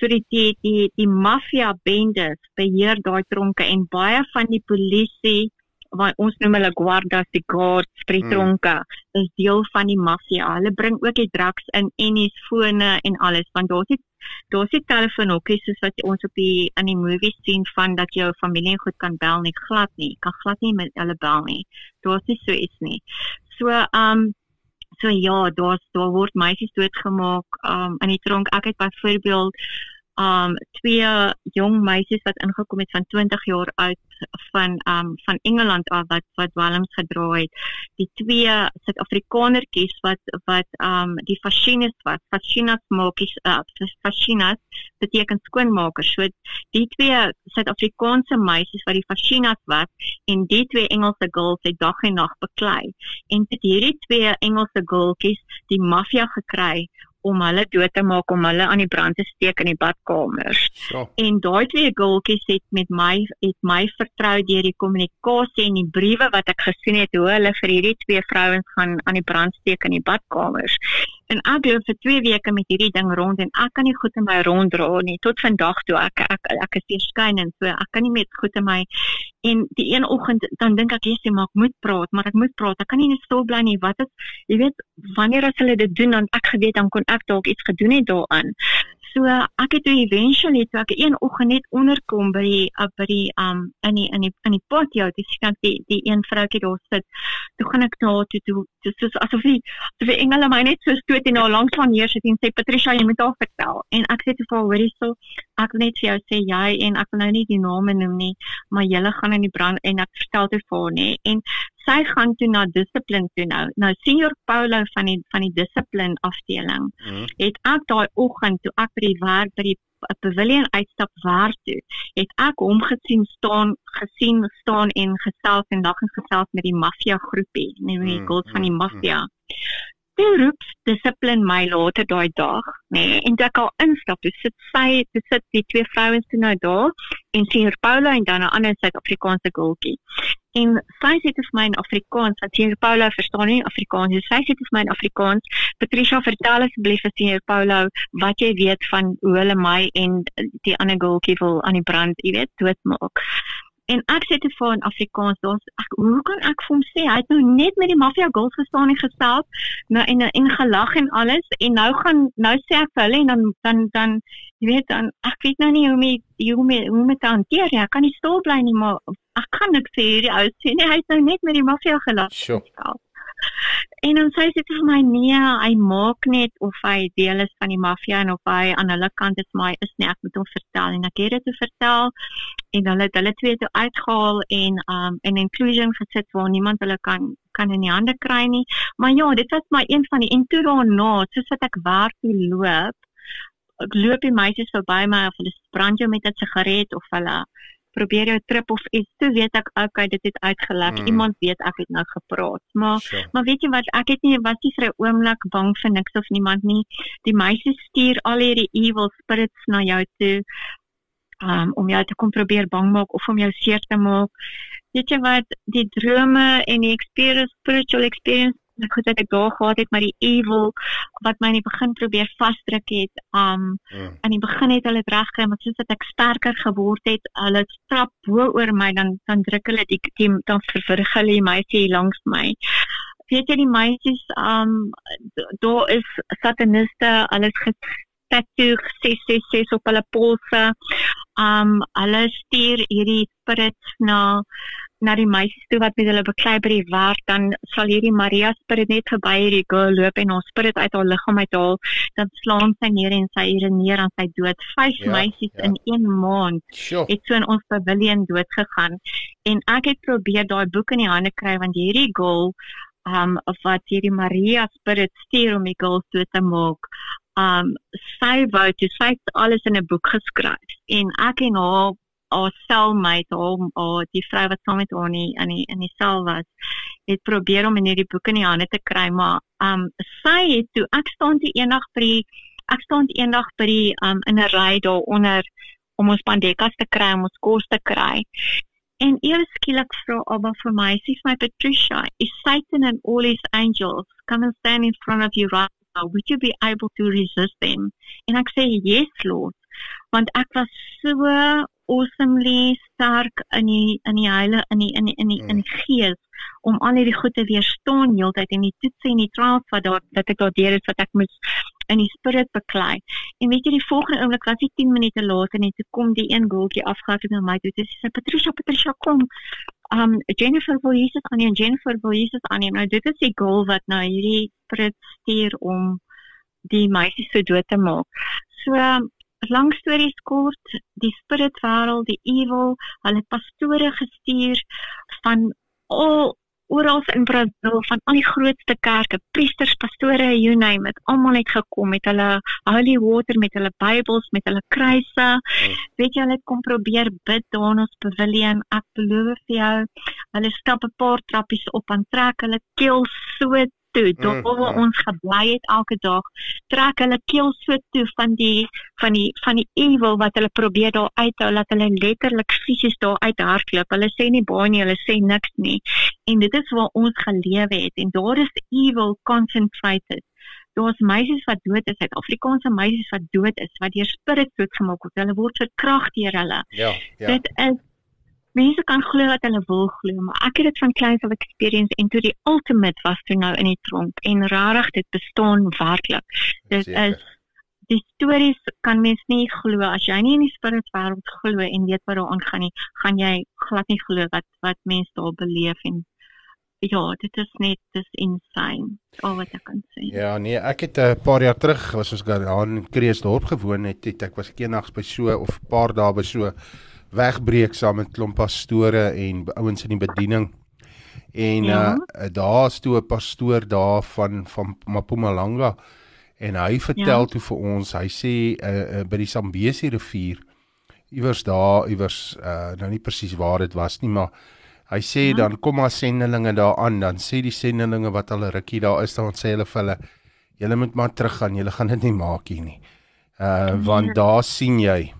S5: so die die die, die maffia bendes beheer daai tronke en baie van die polisie wat ons noem hulle guardas die guards vir die
S3: Mm.
S5: tronke is deel van die maffia. Hulle bring ook die drugs in en die fone en alles want daar's nie daar's nie telefoonhokkies soos wat ons op die in die movies sien van dat jou familie goed kan bel nie glad nie. Kan glad nie met hulle bel nie. Daar's nie so iets nie. So um so ja, daar's daar word meisies doodgemaak um in die tronk. Ek het byvoorbeeld um twee jong meisies wat ingekom het van 20 jaar oud van um van Engeland af wat wat dwelms gedra het. Die twee Suid-Afrikanertjies wat wat um die fascinas was. Fascinas maakies uh fascinas beteken skoonmakers. So die twee Suid-Afrikaanse meisies wat die fascinas was en die twee Engelse girls het dag en nag beklei. En dit hierdie twee Engelse girltjies die maffia gekry om hulle dood te maak om hulle aan die brand te steek in die badkamers.
S3: So.
S5: En daai twee gultjies het met my het my vertrou deur die kommunikasie en die briewe wat ek gesien het hoe hulle vir hierdie twee vrouens gaan aan die brand steek in die badkamers. En ek loop vir 2 weke met hierdie ding rond en ek kan nie goed in my rond dra nie. Tot vandag toe ek ek ek is weer skyn en so ek kan nie met goed in my en die een oggend dan dink ek jy maar ek moet praat maar ek moet praat. Ek kan nie net stil bly nie. Wat is jy weet wanneer as hulle dit doen dan ek geweet dan kon ek dalk iets gedoen het daaraan. So ek het toe eventually toe ek een oggend net onderkom by die uh, by die um in die in die in die patio, dis ek die die een vroutjie daar sit. Toe gaan ek na haar toe toe dis soos asof die asof die engele my net so stoot en haar langs van neersit en sê Patricia, jy moet haar vertel. En ek sê toe vir haar, hoorie so, ek wil net vir jou sê jy en ek wil nou nie die name noem nie, maar julle gaan in die brand en ek vertel dit vir haar nê. En sy gaan toe na dissipline toe nou. Nou senior Paulo van die van die dissipline afdeling
S3: Mm.
S5: het ek daai oggend toe ek by die werk by die pavilion uitstap waar toe het ek hom gesien staan gesien staan en gesels en lag en gesels met die maffia groepie nee met die
S3: Mm,
S5: girls van die
S3: mm,
S5: maffia toe roep dissipline my later daai dag nê? Nee, en ek al instap toe sit sy toe sit die twee vrouens toe nou daar en sien Paula en dan 'n ander Suid-Afrikaanse girltjie en sy sê dit vir my in Afrikaans want sien Paula verstaan nie Afrikaans nie sy sê dit vir my in Afrikaans Patricia vertel asseblief vir sien Paula wat jy weet van hoe hulle my en die ander girltjie wil aan die brand jy weet doodmaak En ek sê te vir in Afrikaans, daar's ek hoe kan ek vir hom sê hy het nou net met die maffia girls gestaan en gesels nou en en gelag en alles en nou gaan nou sê ek vir hulle en dan dan dan jy weet dan ek weet nou nie hoe om hoe om hoe te hanteer ja, ek kan nie stil bly nie maar ek kan niks sê hierdie ou sê nee hy het nou net met die maffia gelag.
S3: Sure.
S5: En dan sê sy vir my nee, hy maak net of hy deel is van die maffia en of hy aan hulle kant is, maar hy is nie. Ek moet hom vertel en ek het dit te vertel en hulle het hulle twee toe uitgehaal en um in inclusion gesit waar niemand hulle kan kan in die hande kry nie. Maar ja, dit was maar een van die en toe daarna, soos wat ek werk toe loop, ek loop die meisies verby my of hulle brand jou met 'n sigaret of hulle probeer jou trip of iets toe weet ek okay dit het uitgelek mm. iemand weet ek het nou gepraat maar sure. maar weet jy wat ek het nie was nie vir 'n oomblik bang vir niks of niemand nie die meisies stuur al hierdie evil spirits na jou toe um, om jou te kom probeer bang maak of om jou seer te maak weet jy wat die drome en die experience spiritual experience ek goed dat ek daar gehad het maar die evil wat my in die begin probeer vasdruk het um mm. aan die begin het hulle dit reg gekry maar soos dat ek sterker geword het hulle strap bo oor my dan dan druk hulle die, die dan vervurg hulle die meisie langs my weet jy die meisies um daar is sataniste alles tattoo 666 op hulle polse. Um hulle stuur hierdie spirits na na die meisies toe wat met hulle beklei by die werk dan sal hierdie Maria spirit net verby hierdie girl loop en haar spirit uit haar liggaam uithaal dan slaan sy neer en sy urineer aan sy dood vyf ja, meisies ja. in 1 maand sure. het so in ons pavilion dood gegaan en ek het probeer daai boek in die hande kry want hierdie girl um of wat hierdie Maria spirit stuur om die girls toe te maak um sy wou toe sy alles in 'n boek geskryf en ek en haar haar cellmate haar, haar die vrou wat saam met haar in die, in die in die sel was het probeer om in hierdie boek in die hande te kry maar um sy het toe ek staan toe eendag by die ek staan toe eendag by die um in 'n ry daaronder om ons pandekas te kry om ons kos te kry. En eers skielik vra Abba vir my sê my Patricia is Satan and all his angels? Come and stand in front of you right now. Would you be able to resist them? En ek sê yes lord. Want ek was so awesomely sterk in die in die heile in die in die in die, in die mm. gees om al hierdie goed te weerstaan heeltyd en die toets en die trials wat daar wat ek daar deur het wat ek moes in die spirit beklei. En weet jy die volgende oomblik was dit 10 minute later net toe kom die een goaltjie afgehardloop na my toe. Dis sê Patricia, Patricia kom. Um Jennifer wil Jesus aan en Jennifer wil Jesus aan. Nou dit is die goal wat nou hierdie spirit stuur om die meisie se dood te maak. So lang stories kort, die spirit wêreld, die evil, hulle pastore gestuur van al oral in Brazil van al die grootste kerke, priesters, pastore, you name it, almal het gekom met hulle holy water, met hulle Bybels, met hulle kruise. Oh. Weet jy hulle het kom probeer bid daar in ons pavilion. Ek beloof vir jou, hulle stap 'n paar trappies op en trek hulle keel so toe, daar mm, waar mm. ons gebly het elke dag, trek hulle keel so toe van die van die van die evil wat hulle probeer daar uithou dat hulle letterlik fisies daar uit hardloop. Hulle sê nie baie nie, hulle sê niks nie. En dit is waar ons gelewe het en daar is evil concentrated. Daar's meisies wat dood is, Suid-Afrikaanse meisies wat dood is, wat deur spirits doodgemaak word. Hulle word vir krag deur hulle. Ja, ja. Dit is mense kan glo wat hulle wil glo, maar ek het dit van kleins af experience en toe die ultimate was toe nou in die tronk en rarig dit bestaan werklik. Dit Zeker. is die stories kan mens nie glo as jy nie in die spirit wêreld glo en weet wat daar aangaan nie, gaan jy glad nie glo wat wat mense daar beleef en ja, dit is net dis insane. Al wat ek kan sê.
S3: Ja, nee, ek het 'n paar jaar terug was ons daar in Kreeusdorp gewoon het, het ek was eendags by so of 'n paar dae by so wegbreek saam met klomp pastore en ouens in die bediening. En ja. uh daar's toe 'n pastoor daar van van Mpumalanga en hy vertel ja. toe vir ons, hy sê uh, uh by die Sambesi rivier iewers daar iewers uh nou nie presies waar dit was nie, maar hy sê ja. dan kom maar sendelinge daar aan, dan sê die sendelinge wat al 'n rukkie daar is, dan sê hulle vir hulle julle moet maar teruggaan, julle gaan dit nie maak hier nie. Uh want ja. daar sien jy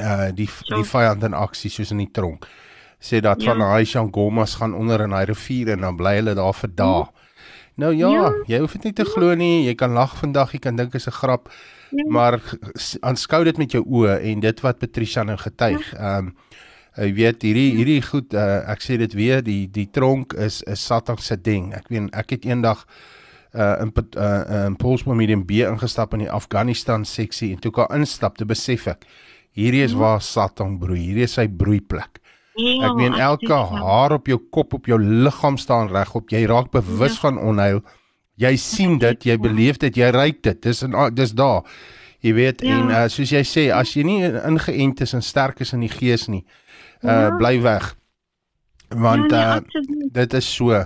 S3: uh die ja. die vyand in aksie soos in die tronk sê dat ja. van Aisha Gomas gaan onder in hy rivier en dan bly hulle daar vir dae. Ja. Nou ja, ja, jy hoef dit nie te ja. glo nie. Jy kan lag vandag, jy kan dink dit is 'n grap. Ja. Maar aanskou dit met jou oë en dit wat Patricia nou getuig. Ja. Ehm ja. um, Jy weet hierdie hierdie goed uh, ek sê dit weer die die tronk is 'n Satan se ding. Ek weet ek het eendag uh in uh in Paulsmoor Medium B ingestap in die Afghanistan seksie en toe ek daar instap te besef ek hierdie is waar Satan broei. Hierdie is sy broeiplek.
S5: Ja,
S3: Ek meen elke haar op jou kop op jou liggaam staan regop. Jy raak bewus
S5: Ja.
S3: van onheil. Jy sien dit, jy beleef dit, jy ruik dit. Dis in dis daar. Jy weet
S5: Ja.
S3: en uh, soos jy sê, as jy nie ingeënt is en sterk is in die gees nie, uh
S5: Ja.
S3: bly weg. Want
S5: ja, nee,
S3: uh dit is so.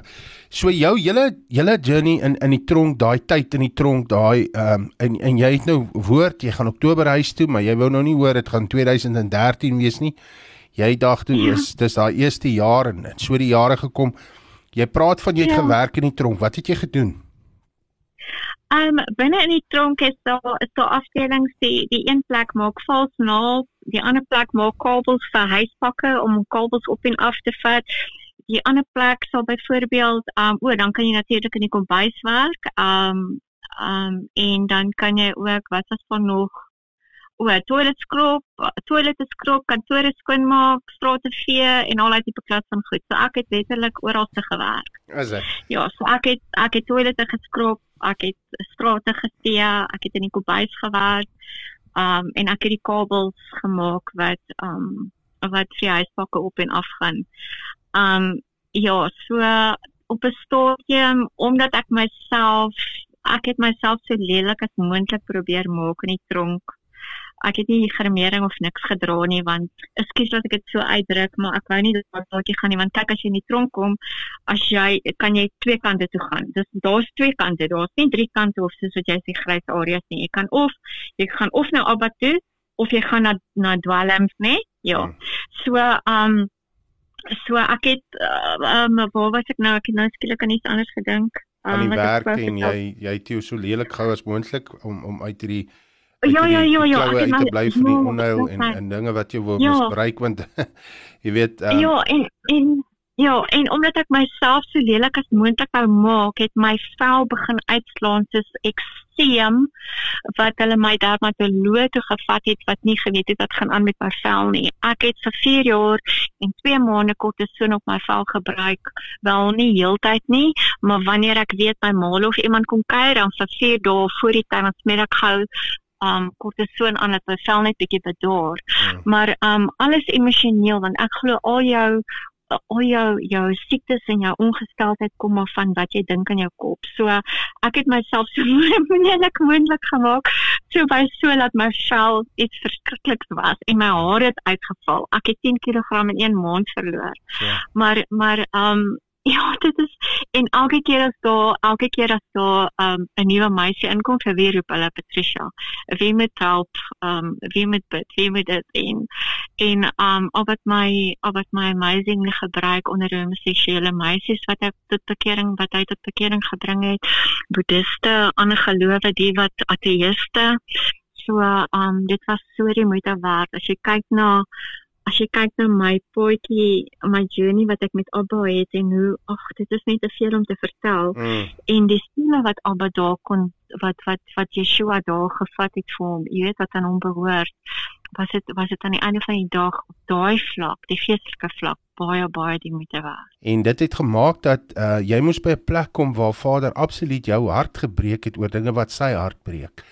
S3: So jou hele hele journey in in die tronk, daai tyd in die tronk, daai ehm um, en en jy het nou woord, jy gaan Oktober huis toe, maar jy wou nou nie hoor dit gaan 2013 wees nie. Jy dag toe
S5: Ja.
S3: is dis daai eerste jaar en, en so die jare gekom. Jy praat van jy het
S5: Ja.
S3: gewerk in die tronk. Wat het jy gedoen?
S5: Um binne in die tronk is daar is daar afdelings die die een plek maak vals naal, die ander plek maak kabels vir huispakke om kabels op en af te vat. Die ander plek sal byvoorbeeld um o, dan kan jy natuurlik in die kombuis werk. Um um en dan kan jy ook wat was van nog o, toilet skrob, toilette skrob, kantore skoonmaak, strate vee en al daai tipe klas van goed. So ek het letterlik oral te gewerk.
S3: Is dit?
S5: Ja, so ek het ek het toilette geskrob, ek het strate gevee, ek het in die kombuis gewerk. Um en ek het die kabels gemaak wat um wat vir die huispakke op en af gaan. Um ja, so op 'n stadium omdat ek myself ek het myself so lelik as moontlik probeer maak in die tronk. Ek het nie gremering of niks gedra nie want ekskuus dat ek dit so uitdruk, maar ek wou nie dat daardie gaan nie want kyk as jy in die tronk kom, as jy kan jy twee kante toe gaan. Dis daar's twee kante, daar's nie drie kante of soos wat jy sê grys areas nie. Jy kan of jy gaan of nou Abba toe of jy gaan na na dwelms, né? Ja.
S3: Hmm.
S5: So, um so ek het uh, um waar was ek nou? Ek het nou skielik aan iets anders gedink.
S3: Aan die
S5: wat ek
S3: werk en jy jy het jou so lelik gehou as moontlik om om uit hierdie
S5: Ja, ja, ja, ja, ek het my-
S3: bly van die onheil en en dinge wat jy wil
S5: Ja.
S3: misbruik want jy weet um,
S5: Ja, en en ja, en omdat ek myself so lelik as moontlik wou maak, het my vel begin uitslaan soos ekseem wat hulle my dermatoloog toe gevat het wat nie geweet het wat gaan aan met my vel nie. Ek het vir 4 jaar en 2 maande kortison op my vel gebruik, wel nie heeltyd nie, maar wanneer ek weet my maal of iemand kom kuier dan vir 4 dae voor die tyd dan smeer ek gou um kortison aan dat my vel net bietjie bedaar
S3: mm,
S5: maar um alles emosioneel want ek glo al jou al jou jou siektes en jou ongesteldheid kom maar van wat jy dink in jou kop. So ek het myself so moeilik moontlik gemaak so by so dat my vel iets verskrikliks was en my hare het uitgeval. Ek het 10 kg in 1 maand verloor.
S3: so.
S5: Maar maar um ja, dit is en elke keer as daar elke keer as daar um 'n nuwe meisie inkom vir wie roep hulle Patricia. Wie moet help? Um wie moet bid? Wie moet dit en en um al wat my al wat my amazing gebruik onder homoseksuele meisies wat ek tot bekering wat hy tot bekering gebring het, boeddiste, ander gelowe, die wat ateëste. So um dit was so die moeite werd as jy kyk na as jy kyk na my potjie, my journey wat ek met Abba het en hoe ag dit is net te veel om te vertel
S3: Mm,
S5: en die stile wat Abba daar kon wat wat wat Yeshua daar gevat het vir hom, jy weet wat aan hom behoort. Was dit was dit aan die einde van die dag op daai vlak, die geestelike vlak, baie baie die moeite werd.
S3: En dit het gemaak dat uh, jy moes by 'n plek kom waar Vader absoluut jou hart gebreek het oor dinge wat sy hart breek.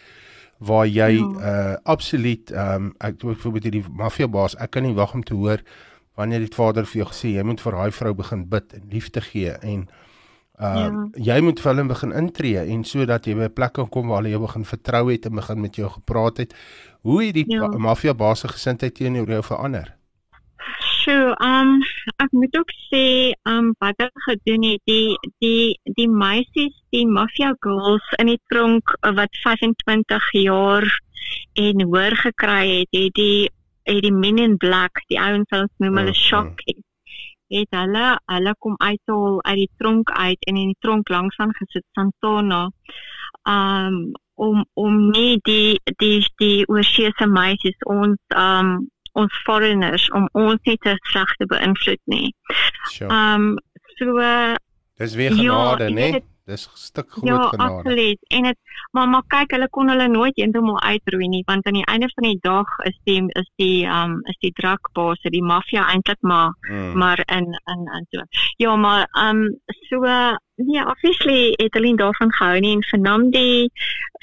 S3: Waar jy
S5: Ja.
S3: uh absoluut um ek byvoorbeeld hierdie mafiabaas, ek kan nie wag om te hoor wanneer die Vader vir jou gesê jy moet vir daai vrou begin bid en liefde gee en uh jy moet vir hulle begin intree en sodat jy by 'n plek kan kom waar hulle jou begin vertrou het en begin met jou gepraat het. Hoe het die
S5: Ja.
S3: ja. mafiabaas se gesindheid teenoor jou verander?
S5: So, um ek moet ook sê, um wat ek gedoen het, die die die meisies, die mafia girls in die tronk uh, wat 25 jaar en hoor gekry het, het die het die men in black, die ouens wat ons noem hulle
S3: Mm,
S5: shock het, het hulle hulle kom uithaal uit die tronk uit en in die tronk langs aan gesit Santana. Um om om nie die die die oorseese meisies ons um ons foreigners om ons nie te sleg te beïnvloed nie.
S3: Sure.
S5: Um so
S3: Dis weer
S5: ja,
S3: genade,
S5: jy
S3: né?
S5: weet-
S3: Dis 'n stuk
S5: Ja,
S3: groot genade.
S5: absoluut. En dit maar maar kyk, hulle kon hulle nooit heeltemal uitroei nie, want aan die einde van die dag is die is die um is die drakbase, die maffia eintlik maar
S3: Mm.
S5: maar in in in so. Ja, maar um so nee, obviously het hulle nie daarvan gehou nie en vernam die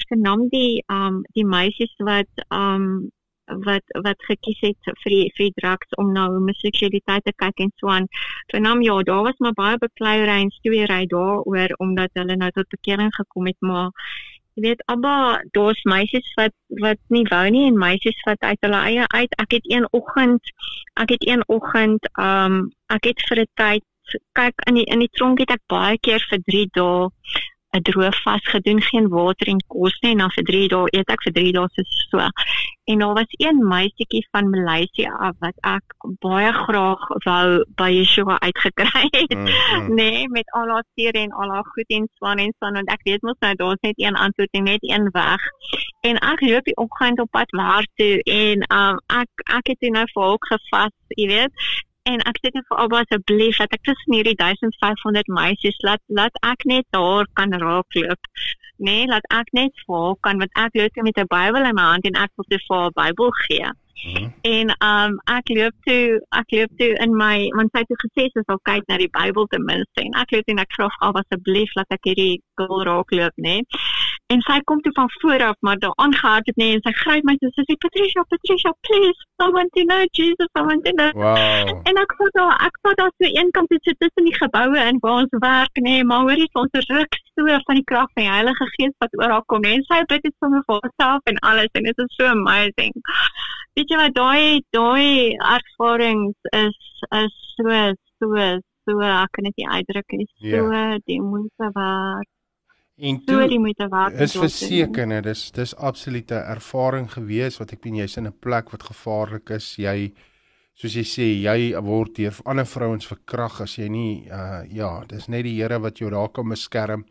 S5: vernam die um die meisies wat um wat wat gekies het vir die vir die draks om na homoseksualiteit te kyk en so aan. Vernam ja, daar was maar baie bekleierery en stoeiery daaroor omdat hulle nou tot bekering gekom het, maar jy weet, aber daar's meisies wat wat nie wou nie en meisies wat uit hulle eie uit. Ek het een oggend ek het een oggend um ek het vir 'n tyd kyk in die in die tronk het ek baie keer vir 3 dae 'n droog vasgedoen, geen water en kos nie en dan vir 3 dae eet ek vir 3 dae so so. En daar was een meisietjie van Maleisië af wat ek baie graag wou by Yeshua uitgekry het.
S3: Mm, mm.
S5: Nee, met al haar seer en al haar goed en swan en swan want ek weet mos nou daar's net een antwoord en net een weg. En ek loop die oggend op pad waar toe en um ek ek het nou vir haar gevas, jy weet. En ek sê net vir Abba asseblief dat ek tussen hierdie 1500 meisies laat laat ek net daar kan raakloop. Nee, laat ek net vir haar kan want ek loop met 'n Bybel in my hand en ek wil vir haar 'n Bybel gee.
S3: Mhm.
S5: En um ek loop toe ek loop toe in my want sy het gesê sy sal kyk na die Bybel ten minste en ek loop en ek vra af asseblief laat ek hierdie girl raakloop nê. Nee. En sy kom toe van voor af maar daar aangehardloop nê nee, en sy gryp my toe sy sê Patricia Patricia please want to know Jesus want to know
S3: Wow.
S5: En ek sê daar ek sê daar so een kant is so tussen die geboue in waar ons werk nê, nee, maar hoorie ons ruk so van die krag van die Heilige Gees wat oor haar kom nê. En sy bid dit sommer vir haarself en alles en dit is so amazing. Weet jy wat daai daai ervarings is is so so so ek kan dit nie uitdruk nie. So
S3: Ja.
S5: die moeite werd.
S3: En toe
S5: moeite om
S3: is verseker nee, dis dis absolute ervaring gewees wat ek meen jy's in 'n plek wat gevaarlik is. Jy soos jy sê, jy word deur ander vrouens verkrag as jy nie uh ja, dis net die Here wat jou daar kan beskerm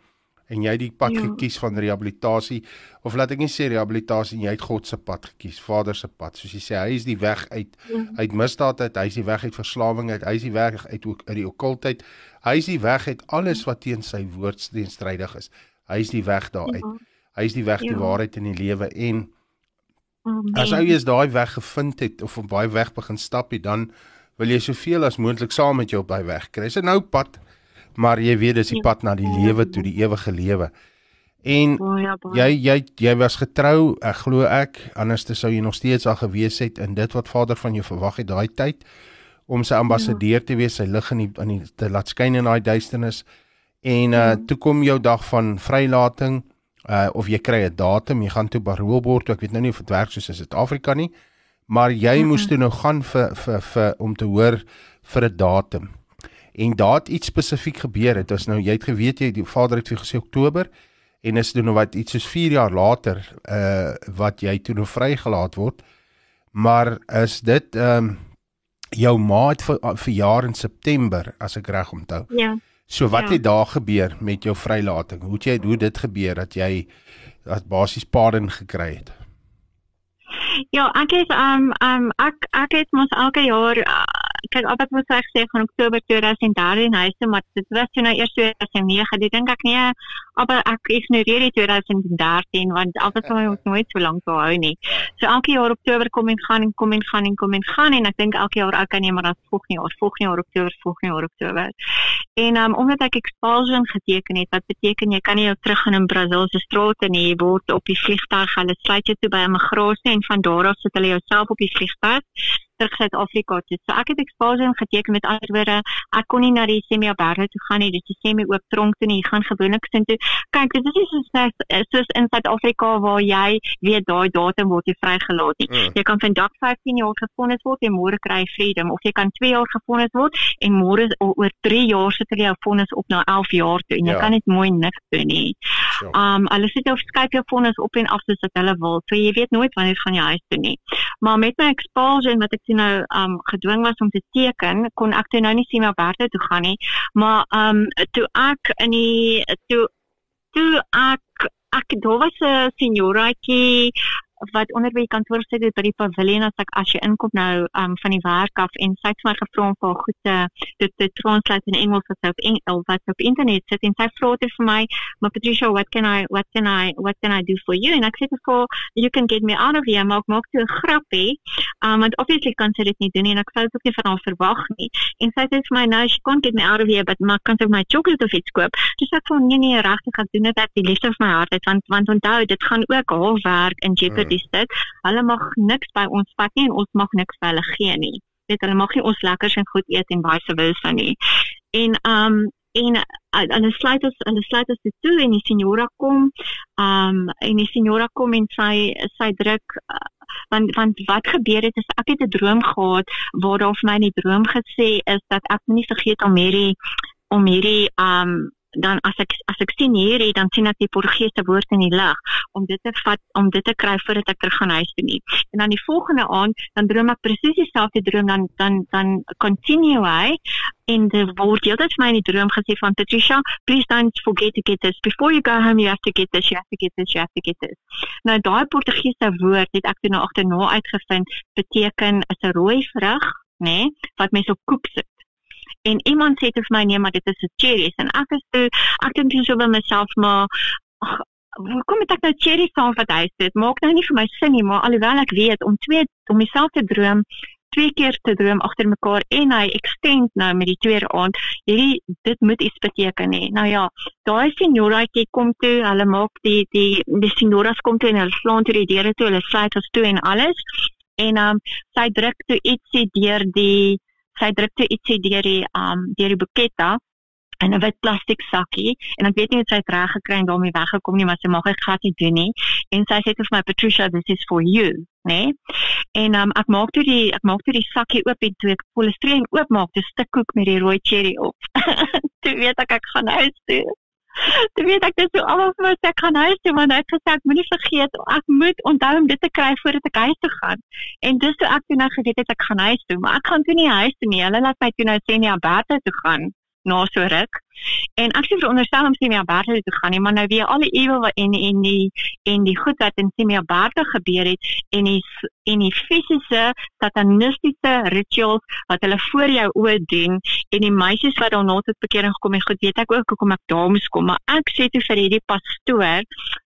S3: en jy het die pad
S5: Ja.
S3: gekies van rehabilitasie of laat ek nie sê rehabilitasie, jy het God se pad gekies, Vader se pad. Soos jy sê, hy is die weg uit
S5: Ja.
S3: uit misdaad uit, hy is die weg uit verslawing uit, hy is die weg uit ook uit die okkultheid. Hy is die weg uit alles wat teen sy woord teenstrydig is. Hy is die weg daar uit.
S5: Ja.
S3: Hy is die weg, die
S5: Ja.
S3: waarheid en die lewe en
S5: Amen.
S3: as ou jy is daai weg gevind het of op daai weg begin stap het, dan wil jy soveel as moontlik saam met jou op daai weg kry. Dis 'n nou pad, maar jy weet dis die
S5: Ja.
S3: pad na die lewe toe, die ewige lewe. En
S5: Baie, baie.
S3: jy jy jy was getrou, ek glo ek, anders sou jy nog steeds al gewees het in dit wat Vader van jou verwag het daai tyd om sy ambassadeur te wees, sy lig in die in die te laat skyn in daai duisternis. En uh
S5: Ja.
S3: toe kom jou dag van vrylating uh of jy kry 'n datum, jy gaan toe parol word, ek weet nou nie of dit werk soos in Suid-Afrika nie, maar jy
S5: Mhm.
S3: moes toe nou gaan vir vir vir om te hoor vir 'n datum. En daar het iets spesifiek gebeur. Dit was nou jy het geweet jy die vader het vir gesê Oktober en is toe nou wat iets soos 4 jaar later uh wat jy toe nou vrygelaat word. Maar is dit ehm um, jou ma het ver, verjaar in September as ek reg onthou.
S5: Ja.
S3: So wat
S5: Ja.
S3: het daar gebeur met jou vrylating? Hoe het jy hoe dit gebeur dat jy dat basies pardon gekry het?
S5: Ja, ek is um um ek ek het mos elke jaar kyk op wat moet ek sê van Oktober 2013 huis toe, maar dit was nou eers 2009. Ek dink ek nee, maar ek ignoreer die 2013 want altyd sal ons nooit so lank hou nie. So elke jaar Oktober kom en gaan en kom en gaan en kom en gaan en ek dink elke jaar ek kan nee, maar dan volgende jaar, volgende jaar Oktober, volgende jaar Oktober. En um omdat ek expulsion geteken het, wat beteken jy kan nie jou terug in Brazilië se strate nie, jy word op die vliegtuig, hulle sluit jou toe by immigrasie en van daar af sit hulle jou self op die vliegtuig terug Suid-Afrika toe. So ek het expulsion geteken met ander woorde, ek kon nie na die Semia Berge toe gaan nie, dis die semi oop tronk toe nie, jy gaan gewoonlik sin toe. Kyk, dit is soos soos in Suid-Afrika waar jy weet daai datum word jy vrygelaat nie.
S3: Mm.
S5: Jy kan vandag 15 jaar gevonnis word en môre kry jy freedom of jy kan 2 jaar gevonnis word en môre oor 3 jaar sit hulle jou vonnis op na 11 jaar toe en jy
S3: Ja.
S5: kan net mooi niks doen nie.
S3: So.
S5: Um hulle sit jou skuif jou vonnis op en af soos wat hulle wil. So jy weet nooit wanneer gaan jy huis toe nie. Maar met my expulsion wat ek toe nou um gedwing was om te teken, kon ek toe nou nie sien waar Bertha toe gaan nie. Maar um toe ek in die toe toe ek ek daar was 'n senioraatjie wat onder by die kantoor sit by die paviljoen as ek as jy inkom nou um van die werk af en sy het my gevra om vir goed te dit te translate in Engels wat op Engels wat op internet sit. En sy vra dit vir my maar Patricia what can I what can I what can I do for you? And ek sê vir you can get me out of here maar ek maak toe 'n grappie um want obviously kan sy dit nie doen nie en ek sou dit ook nie van haar verwag nie. En sy sê vir my nou she can't get me out of here but maar kan sy my chocolate of iets koop? Dis ek van nee nee regtig ek doen dit uit die liefde van my hart uit want want onthou dit gaan ook haar werk in jeopardy mm. sit hulle mag niks by ons vat nie en ons mag niks vir hulle gee nie. Weet hulle mag nie ons lekkers en goed eet en baie se wil van nie. En um en uh, hulle sluit ons hulle sluit ons toe en die signora kom um en die signora kom en sy sy druk uh, want want wat gebeur het is ek het 'n droom gehad waar daar vir my in die droom gesê is dat ek nie vergeet om hierdie om hierdie um dan as ek as ek sien hierdie dan sien ek die Portugese woord in die lig om dit te vat om dit te kry voordat ek terug gaan huis toe nie. En dan die volgende aand dan droom ek presies dieselfde droom dan dan dan continue hy in the word jy het my in die droom gesê van Patricia please don't forget to get this before you go home you have to get this you have to get this you have to get this. Nou daai Portugese woord het ek toe nou agterna uitgevind beteken is 'n rooi vrug nê nee, wat mense op koek sit en iemand sê vir my nee maar dit is 'n cherries en ek is toe ek dink sou by myself maar ach, hoe kom dit ek nou cherries saam wat hy sê dit maak nou nie vir my sin nie maar alhoewel ek weet om twee om myself te droom twee keer te droom agter mekaar en hy extend nou met die tweede aand hierdie dit moet iets beteken hè nou ja daai senioraatjie kom toe hulle maak die die die senioras kom toe en hulle slaan toe die deure toe hulle sluit ons toe en alles. En um sy druk toe ietsie deur die sy drukte ietsie deur die um deur die buketta in 'n wit plastiek sakkie. En ek weet nie of sy dit reg gekry en daarmee weggekom nie maar sy mag dit glad nie doen nie. En sy sê vir my Patricia this is for you nê nee? en um, ek maak toe die ek maak toe die sakkie oop en toe ek polistireen oop maak dis stuk koek met die rooi cherry op. Toe weet ek ek gaan huis toe Jy weet ek dis so almal vir my sê ek gaan huis toe hy het gesê ek moenie vergeet ek moet onthou om dit te kry voordat ek huis toe gaan. En dis toe ek toe nou geweet het ek gaan huis toe, maar ek gaan toe nie huis toe nie. Hulle laat my toe nou sê nee Alberta toe gaan na so ruk. En ek sê veronderstel om Simia Bertha toe gaan nie, maar nou weer alle ewel wat en en die en die goed wat in Simia Bertha gebeur het en die en die fisiese satanistiese rituals wat hulle voor jou oë doen en die meisies wat daarna tot bekering gekom het, goed weet ek ook hoekom ek daar moes kom, maar ek sê toe vir hierdie pastoor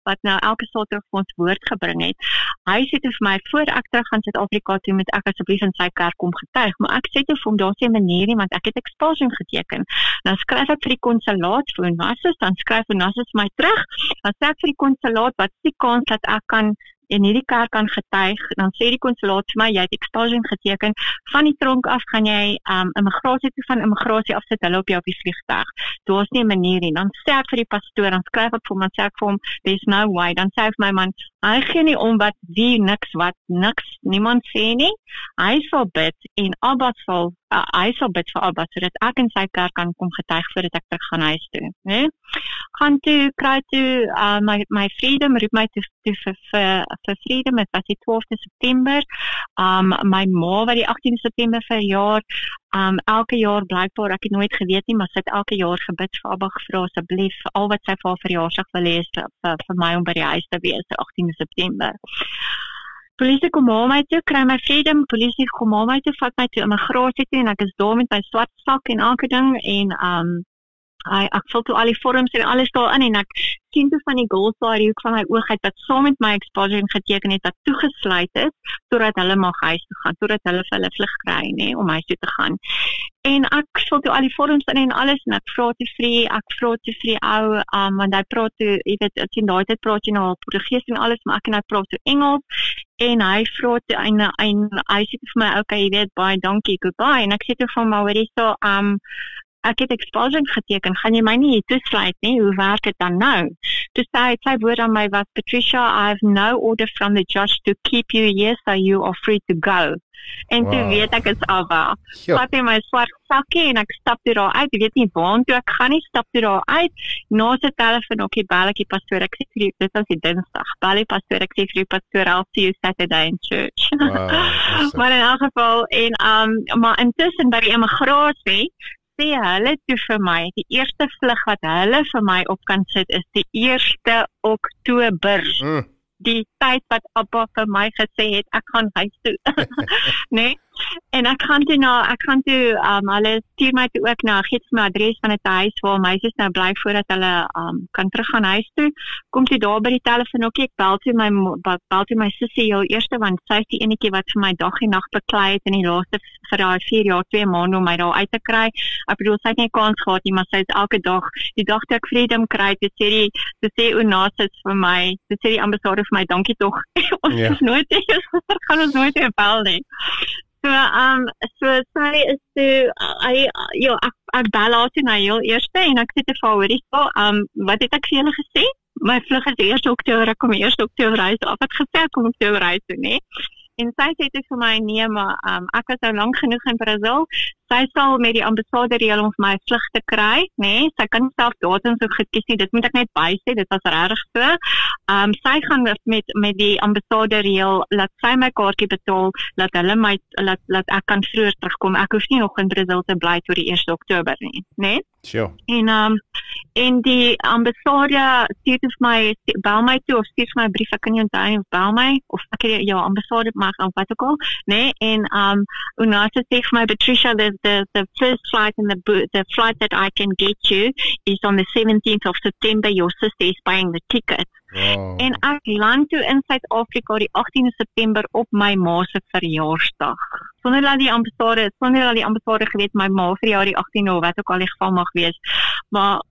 S5: wat nou elke Saterdag vir ons woord gebring het. Hy sê toe vir my voor ek terug gaan Suid-Afrika toe moet ek asseblief in sy kerk kom getuig, maar ek sê toe vir hom daar's 'n manier nie want ek het expulsion geteken. Nou skryf ek vir die konsulaat vir Onassis, dan skryf Onassis my terug. Dan sê ek vir die konsulaat wat se kans dat ek kan en hierdie kerk kan getuig, dan sê die konsulaat vir my jy het expulsion geteken van die tronk af gaan jy um immigrasie toe van immigrasie af sit hulle op jou op die vliegtuig. Daar's nie 'n manier nie. Dan sê ek vir die pastoor, dan skryf ek vir hom, dan sê ek vir hom there's no way. Dan sê hy vir my man, hy gee nie om wat wie niks wat niks niemand sê nie. Hy sal bid en Abba sal uh, hy sal bid vir Abba sodat ek in sy kerk kan kom getuig voordat ek terug gaan huis toe, né? Gaan toe kry toe uh, my my freedom roep my toe toe vir vir vir freedom dit was die 12de September. Um my ma wat die 18de September verjaar, um elke jaar blykbaar ek het nooit geweet nie, maar sy het elke jaar gebid vir Abba gevra asseblief al wat sy vir haar verjaarsdag wil hê vir, vir vir my om by die huis te wees, 18de September. Polisie kom maar my toe, kry my freedom, polisie kom maar my toe, vat my toe immigrasie toe en ek is daar met my swart sak en elke ding en um hy ek vul toe al die vorms en alles daarin en ek sien toe van die gold daar hoek van my oog uit wat saam met my exposure geteken het wat toegesluit is totdat hulle mag huis toe gaan totdat hulle vir hulle vlug kry nê om huis toe te gaan. En ek vul toe al die vorms in en alles en ek vra toe vir ek vra toe vir ou um, want hy praat toe jy weet sien daai tyd praat jy nou Portugees en alles maar ek en hy praat toe Engels en hy vra toe en hy sê vir my okay jy weet baie dankie goodbye. En ek sê toe van maar hoorie so um ek het expulsion geteken, gaan jy my nie hier toesluit nie. Hoe werk dit dan nou? Toe sê hy sy woord aan my was Patricia, I have no order from the judge to keep you here so you are free to go. En wow. toe weet ek is alwa. Vat hy my swart sakkie en ek stap toe daar uit. Ek weet nie waar toe ek gaan nie, stap toe daar uit. Na sy telefoon ook die belletjie pastoor. Ek sê vir die dit was die Dinsdag. Belletjie pastoor, ek sê vir die pastoor, I'll see you Saturday in church. Wow, maar in elk geval en um maar intussen by die immigrasie sê hulle toe vir my die eerste vlug wat hulle vir my op kan sit is die 1 Oktober. Mm. die tyd wat Appa vir my gesê het ek gaan huis toe. nee. En ek gaan toe na ek gaan toe um hulle stuur my toe ook na gee my adres van 'n huis waar meisies nou bly voordat hulle um kan teruggaan huis toe. Kom toe daar by die telefoon ook ek bel toe my bel toe my sussie heel eerste want sy is die enetjie wat vir my dag en nag beklei het in die laaste vir daai 4 jaar 2 maande om my daar uit te kry. Ek bedoel sy het nie kans gehad nie, maar sy is elke dag die dag toe ek freedom kry, dit sê die dit sê Unasis vir my, dit sê die ambassade vir my dankie tog. ons yeah. is nooit eens gaan ons nooit weer bel nie. So um so sy is so I ja ek ek bel haar toe na heel eerste en ek sê te vir hoorie so um wat het ek vir julle gesê? My vlug is 1 Oktober, ek kom 1 Oktober reis af. Wat gesê kom ek toe reis toe, nê? En sy sê dit vir my nee, maar um ek was nou lank genoeg in Brasil sy sal met die ambassade reël om vir my vlug te kry, nê? Nee, sy kan self datums so gekies nie. Dit moet ek net bysê, dit was regtig so. Ehm um, sy gaan met met die ambassade reël dat sy my kaartjie betaal, dat hulle my laat laat ek kan vroeër terugkom. Ek hoef nie nog in Brazil te bly tot die 1 Oktober nie, nê? Nee?
S3: Sure.
S5: En ehm um, en die ambassade stuur vir my bel my toe of stuur my brief, ek kan nie onthou of bel my of ek jou ambassade mag wat ook al, nê? Nee? En ehm um, Unasa sê vir my Patricia, there's the the first flight and the the flight that I can get you is on the 17th of September. Your sister is buying the ticket. Wow. En ek land toe in Suid-Afrika die 18de September op my ma se verjaarsdag. Sonder dat die ambassade, sonder dat die ambassade geweet my ma verjaar die 18de of wat ook al die geval mag wees. Maar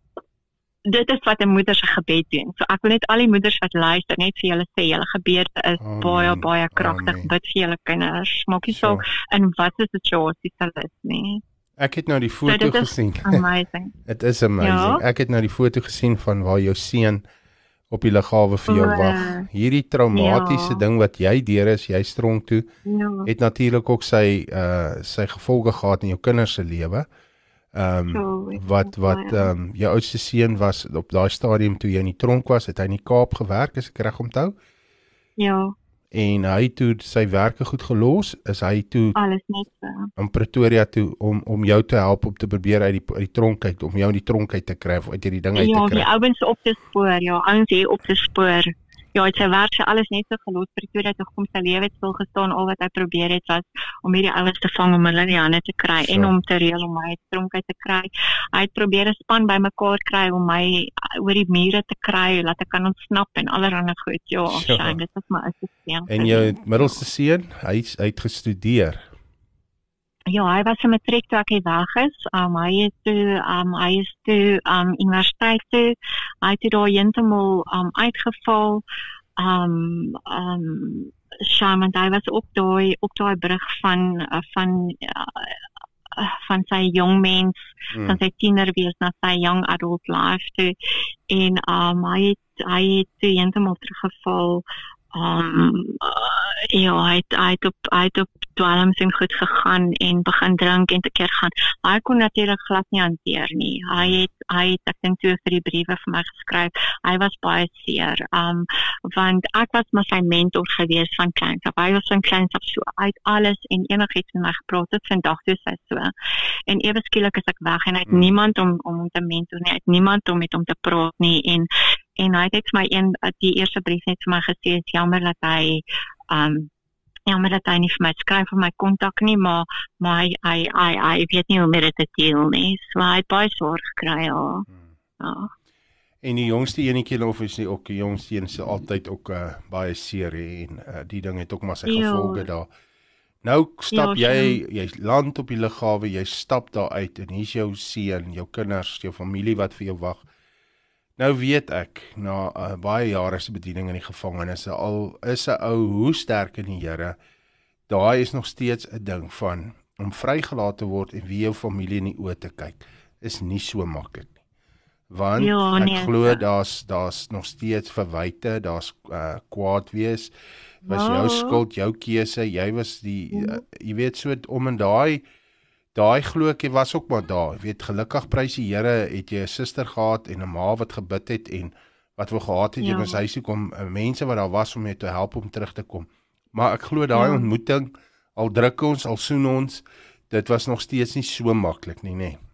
S5: dit is wat 'n moeder se gebed doen. So ek wil net al die moeders wat luister net vir julle sê, julle gebede is Amen. baie baie kragtig. Bid vir julle kinders. Maak nie saak in watter situasie hulle is nie.
S3: Ek het nou die foto so, gesien.
S5: Amazing.
S3: Dit is amazing. Ja? Ek het nou die foto gesien van waar jou seun op die lughawe vir jou wag. Hierdie traumatiese ja. ding wat jy deur is, jy strong toe, ja. het natuurlik ook sy uh sy gevolge gehad in jou kinders se lewe. Ehm um, wat wat ehm um, jou oudste seun was op daai stadium toe jy in die tronk was, het hy in die Kaap gewerk, as ek reg onthou?
S5: Ja.
S3: En hy toe sy werke goed gelos, is hy toe
S5: alles net so.
S3: In Pretoria toe om om jou te help om te probeer uit die uit die tronk uit om jou in die tronk uit te kry of uit hierdie ding uit
S5: ja,
S3: te kry.
S5: Ja, die ouens op te spoor, ja, ouens hier op te spoor ja, hy het sy werk sy alles net so gelos vir toe dat hy kom sy lewe het stil gestaan al wat hy probeer het was om hierdie ouens te vang om hulle in die hande te kry so. en om te reël om my tronk uit te kry. Hy het probeer 'n span bymekaar kry om my uh, oor die mure te kry laat ek kan ontsnap en allerlei goed. Ja, shame, dit was my assistent.
S3: En jou middelste seun, hy hy het gestudeer.
S5: Ja, hy was in matriek toe ek weg is. Um hy het toe um hy is toe um universiteit toe. Hy het daar heeltemal um uitgeval. Um um Shaman, hy was ook daai op daai brug van uh, van uh, van sy jong mens, hmm. van sy tiener wees na sy young adult life toe. En um hy het hy het toe heeltemal teruggeval um uh, ja hy het, hy het op hy het op dwelms en goed gegaan en begin drink en te keer gaan. Hy kon natuurlik glad nie hanteer nie. Hy het hy het ek dink toe vir die briewe vir my geskryf. Hy was baie seer. Um want ek was maar sy mentor gewees van kleins af. Hy was van kleins af so uit alles en enigiets met my gepraat het vandag toe sy so. En ewe skielik is ek weg en hy het hmm. niemand om om te mentor nie. Hy het niemand om met hom te praat nie en en hy het my een die eerste brief net vir my gesê is jammer dat hy um jammer dat hy nie vir my skryf of my kontak nie maar maar hy hy hy, hy weet nie hoe om dit te deel nie. So hy het baie sorg gekry ja. Hmm. ja.
S3: En die jongste enetjie of is nie ook die jongste een se altyd ook uh, baie seer en uh, die ding het ook maar sy gevolge daar. Nou stap ja, jy jy land op die lughawe jy stap daar uit en hier's jou seun jou kinders jou familie wat vir jou wag Nou weet ek na uh, baie jare se bediening in die gevangenis al is 'n ou hoe sterk in die Here, daai is nog steeds 'n ding van om vrygelaat te word en wie jou familie in die oë te kyk is nie so maklik nie. Want jo, ja, nee, ek glo daar's daar's nog steeds verwyte, daar's uh, kwaad wees. Was wow. jou skuld, jou keuse, jy was die uh, jy weet so om in daai daai glo ek was ook maar daar. Jy weet gelukkig prys die Here het jy 'n suster gehad en 'n ma wat gebid het en wat wou gehad het jy ja. mens huis toe kom uh, mense wat daar was om jou te help om terug te kom. Maar ek glo daai ja. ontmoeting al druk ons al soen ons dit was nog steeds nie so maklik nie nê. Nee.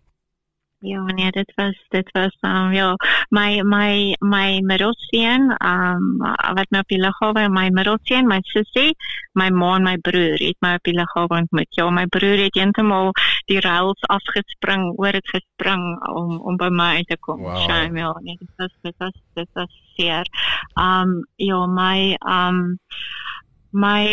S5: Ja, nee, dit was dit was um ja, my my my middelseun, um wat my op die lughawe, my middelseun, my sussie, my ma en my broer het my op die lughawe ontmoet. Ja, my broer het eentemal die rails afgespring, oor dit gespring om om by my uit te kom.
S3: Wow.
S5: Shame, ja, nee, dit was dit was dit was seer. Um ja, my um my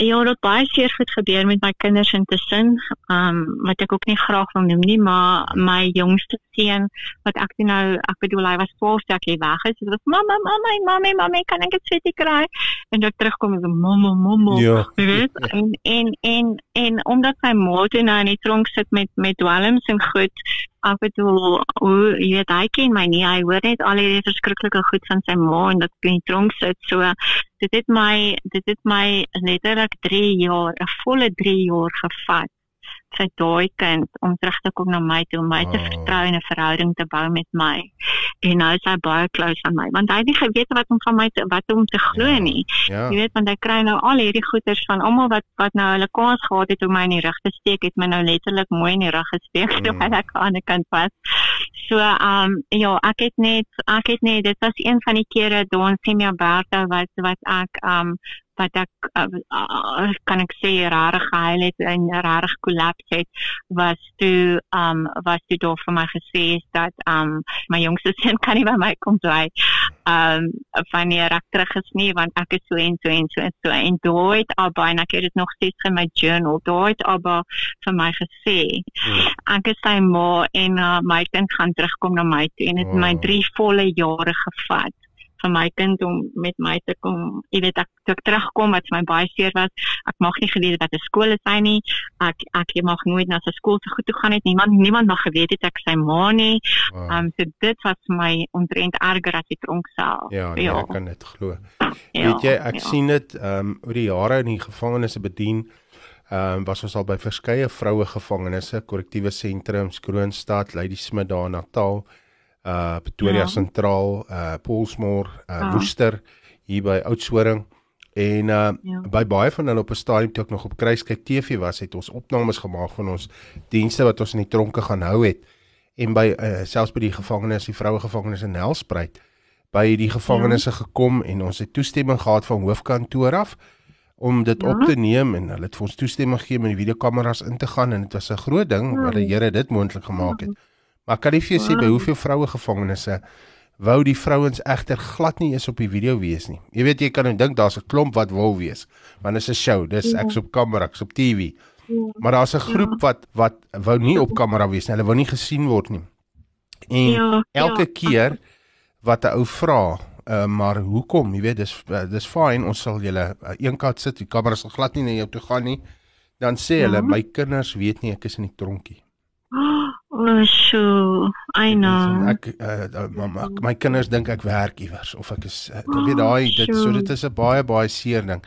S5: ja, dit baie seer goed gebeur met my kinders intussen. Um wat ek ook nie graag wil noem nie, maar my jongste seun wat ek nou, ek bedoel hy was 12 toe ek hier weg is. Dit was mamma, mamma, mamma, mamma, kan ek 'n sweetie kry? En toe terugkom is mamma, mamma.
S3: Ja.
S5: Jy weet, en en en en omdat sy ma toe nou in die tronk sit met met dwelms en goed, ek bedoel hoe jy weet hy ken my nie. Hy hoor net al hierdie verskriklike goed van sy ma en dat ek in die tronk sit. So dit het my dit het my letterlik 3 jaar, 'n volle 3 jaar gevat vir daai kind om terug te kom na my toe om my te
S3: Oh.
S5: vertrou en 'n verhouding te bou met my. En nou is hy baie close aan my want hy het nie geweet wat om van my te, wat om te glo
S3: Ja.
S5: nie.
S3: Ja.
S5: Jy weet want hy kry nou al hierdie goeders van almal wat wat nou hulle kans gehad het om my in die rug te steek, het my nou letterlik mooi in die rug gesteek
S3: Mm.
S5: terwyl ek aan die kant was. So ehm um, ja, ek het net ek het net dit was een van die kere in Semia Berta wat wat ek ehm um, wat ek uh, uh, kan ek sê rarig gehuil het en rarig kollaps het was toe um, was toe daar vir my gesê is dat um, my jongste seun kan nie by my kom bly um, wanneer ek terug is nie want ek is so en so en so en so en daai het Abba en ek het dit nog steeds in my journal daai het Abba vir my gesê
S3: Hmm.
S5: ek is sy ma en uh, my kind gaan terugkom na my toe en dit het my
S3: Wow.
S5: 3 volle jare gevat vir my kind om met my te kom. Jy weet ek toe ek terugkom wat vir my baie seer was. Ek mag nie geweet het wat 'n skool is hy nie. Ek ek mag nooit na sy skool se goed toe gaan het. Niemand niemand mag geweet het ek sy ma nie.
S3: Wow.
S5: Ehm um, so dit was vir my omtrent erger as die tronk self.
S3: Ja, nee, ek kan dit glo.
S5: ja,
S3: Weet jy, ek
S5: ja.
S3: sien dit ehm um, oor die jare in die gevangenisse bedien. Ehm um, was ons al by verskeie vroue gevangenisse, korrektiewe sentrums, Kroonstad, Ladysmith daar in Natal, uh Pretoria
S5: Ja.
S3: Sentraal, uh Paulsmoor, uh
S5: Ja.
S3: Woester hier by Oudtshoorn en uh
S5: Ja.
S3: by baie van hulle op 'n stadium toe ek nog op Kruiskyk TV was, het ons opnames gemaak van ons dienste wat ons in die tronke gaan hou het en by uh, selfs by die gevangenis, die vroue gevangenis in Nelspruit by die gevangenisse ja. gekom en ons het toestemming gehad van hoofkantoor af om dit ja.
S5: Ja.
S3: op te neem en hulle het vir ons toestemming gegee om in die videokameras in te gaan en dit was 'n groot ding
S5: Ja.
S3: wat die Here dit moontlik gemaak het. Maar kan nie vir jou sê by hoeveel vroue gevangenisse wou die vrouens egter glad nie eens op die video wees nie. Jy weet jy kan nou dink daar's 'n klomp wat wil wees, want dit is 'n show, dis
S5: Ja.
S3: ek's op kamera, ek's op TV.
S5: Ja.
S3: Maar daar's 'n groep wat wat wou nie op kamera wees nie. Hulle wou nie gesien word nie. En
S5: Ja,
S3: elke
S5: ja.
S3: keer wat 'n ou vra, uh, maar hoekom? Jy weet, dis uh, dis fyn, ons sal julle uh, eenkant sit, die kamera sal glad nie na jou toe gaan nie. Dan sê hulle,
S5: Ja.
S3: my kinders weet nie ek is in die tronkie.
S5: Oh, so, I know.
S3: Ek uh, uh, mamma, my kinders dink ek werk iewers of ek is uh, jy weet daai dit so
S5: sjoe.
S3: dit is 'n baie baie seer ding.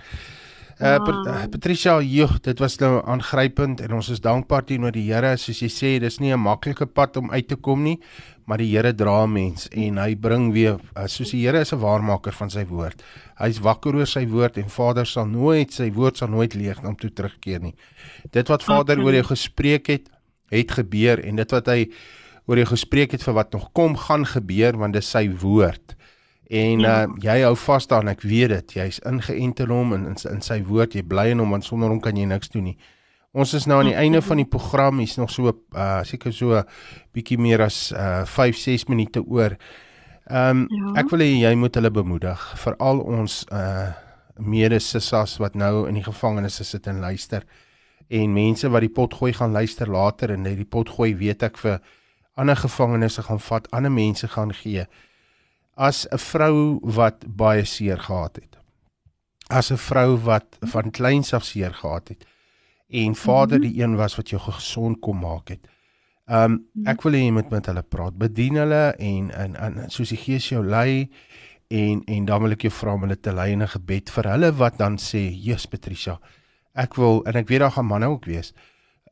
S3: Uh, Pat, uh, Patricia, joh, dit was nou aangrypend en ons is dankbaar teenoor die Here. Soos jy sê, dis nie 'n maklike pad om uit te kom nie, maar die Here dra mens en hy bring weer uh, soos die Here is 'n waarmaker van sy woord. Hy's wakker oor sy woord en Vader sal nooit sy woord sal nooit leeg om toe terugkeer nie. Dit wat Vader oor jou gespreek het, het gebeur en dit wat hy oor jou gespreek het vir wat nog kom gaan gebeur want dis sy woord. En
S5: Ja.
S3: uh, jy hou vas daaraan, ek weet dit. Jy's ingeënt in hom en in, in sy woord, jy bly in hom want sonder hom kan jy niks doen nie. Ons is nou aan die einde van die program, hier's nog so uh seker so bietjie meer as uh 5 6 minute oor. Ehm um,
S5: Ja.
S3: ek wil hê jy moet hulle bemoedig, veral ons uh medesissas wat nou in die gevangenisse sit en luister en mense wat die pot gooi gaan luister later en net die pot gooi weet ek vir ander gevangenes gaan vat, ander mense gaan gee. As 'n vrou wat baie seer gehad het. As 'n vrou wat van kleins af seer gehad het en Vader die een was wat jou gesond kom maak het. Um ek wil hê jy moet met hulle praat. Bedien hulle en en, en soos die Gees jou lei en en dan wil ek jou vra om hulle te lei in 'n gebed vir hulle wat dan sê, "Jesus Patricia, ek wil en ek weet daar gaan manne ook wees.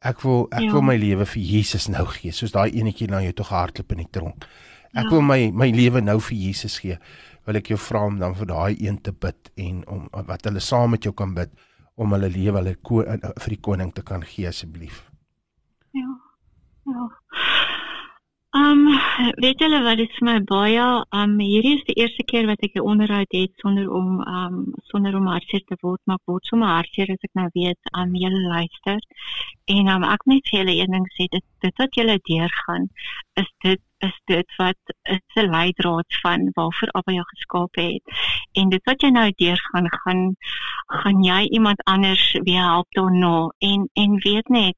S3: Ek wil ek
S5: Ja.
S3: wil my lewe vir Jesus nou gee, soos daai enetjie na jou toe gehardloop in die tronk. Ek
S5: Ja.
S3: wil my my lewe nou vir Jesus gee. Wil ek jou vra om dan vir daai een te bid en om wat hulle saam met jou kan bid om hulle lewe hulle eh, vir die koning te kan gee asseblief.
S5: Ja. Ja. Um weet julle wat dit vir my baie um hierdie is die eerste keer wat ek 'n onderhoud het sonder om um sonder om hartseer te word maar word sommer hartseer as ek nou weet um julle luister. En um ek net vir julle een ding sê dit dit wat julle deurgaan is dit is dit wat is 'n leidraad van waarvoor Abba jou geskaap het. En dit wat jy nou deurgaan gaan gaan jy iemand anders weer help daarna. En en weet net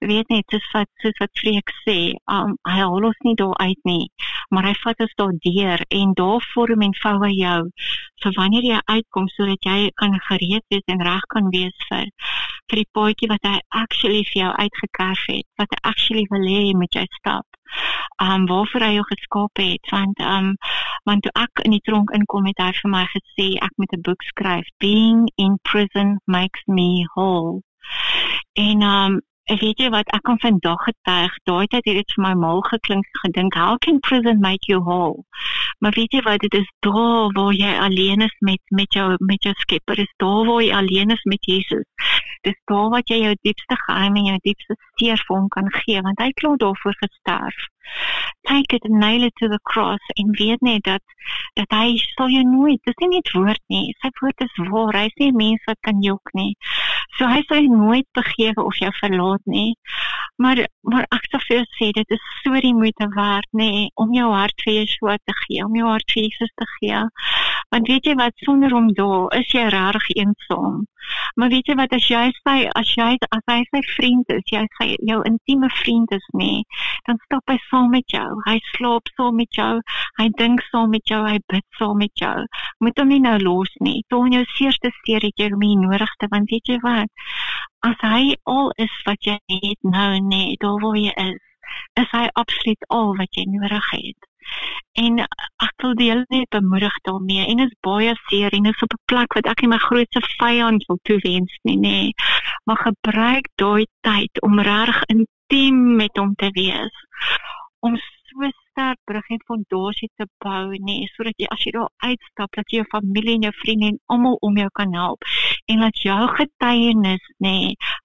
S5: weet net soos wat soos wat Freek sê, um, hy haal ons nie daar uit nie, maar hy vat ons daar deur en daar vorm en vou hy jou vir wanneer jy uitkom sodat jy kan gereed wees en reg kan wees vir vir die paadjie wat hy actually vir jou uitgekerf het, wat hy actually wil hê met jy stap. Um waarvoor hy jou geskaap het want um want toe ek in die tronk inkom het hy vir my gesê ek moet 'n boek skryf Being in prison makes me whole. En um weet jy wat ek kan vandag getuig, daai tyd het dit vir my mal geklink gedink, how can prison make you whole? Maar weet jy wat dit is daar waar jy alleen is met met jou met jou Skepper, is daar waar jy alleen is met Jesus. Dis daar wat jy jou diepste geheim en jou diepste seer vir hom kan gee want hy het klaar daarvoor gesterf. Take it and nail it to the cross en weet net dat dat hy sal jou nooit, dis nie net woord nie, sy woord is waar. Hy sê mense wat kan jok nie. So hy sal nooit begewe of jou verlaat nie. Maar maar ek sou vir jou sê dit is so die moeite werd nê om jou hart vir Yeshua te gee, om jou hart vir Jesus te gee. Want weet jy wat sonder hom daar is jy regtig eensaam. Maar weet jy wat as jy sy as jy as hy sy vriend is, jy sy jou intieme vriend is nê, dan stap hy saam met jou. Hy slaap saam met jou. Hy dink saam met jou, hy bid saam met jou. Moet hom nie nou los nie. Toe in jou seerste steur het jy hom nie nodig te want weet jy wat? As hy al is wat jy het nou nê, daar waar jy is, is hy absoluut al wat jy nodig het. En ek wil deel net bemoedig daarmee en is baie seer en is op 'n plek wat ek nie my grootste vyand wil toewens nie nê. Maar gebruik daai tyd om reg intiem met hom te wees. Om sterk brug en fondasie te bou nê sodat jy as jy daar uitstap dat jy jou familie en jou vriende en almal om jou kan help en dat jou getuienis nê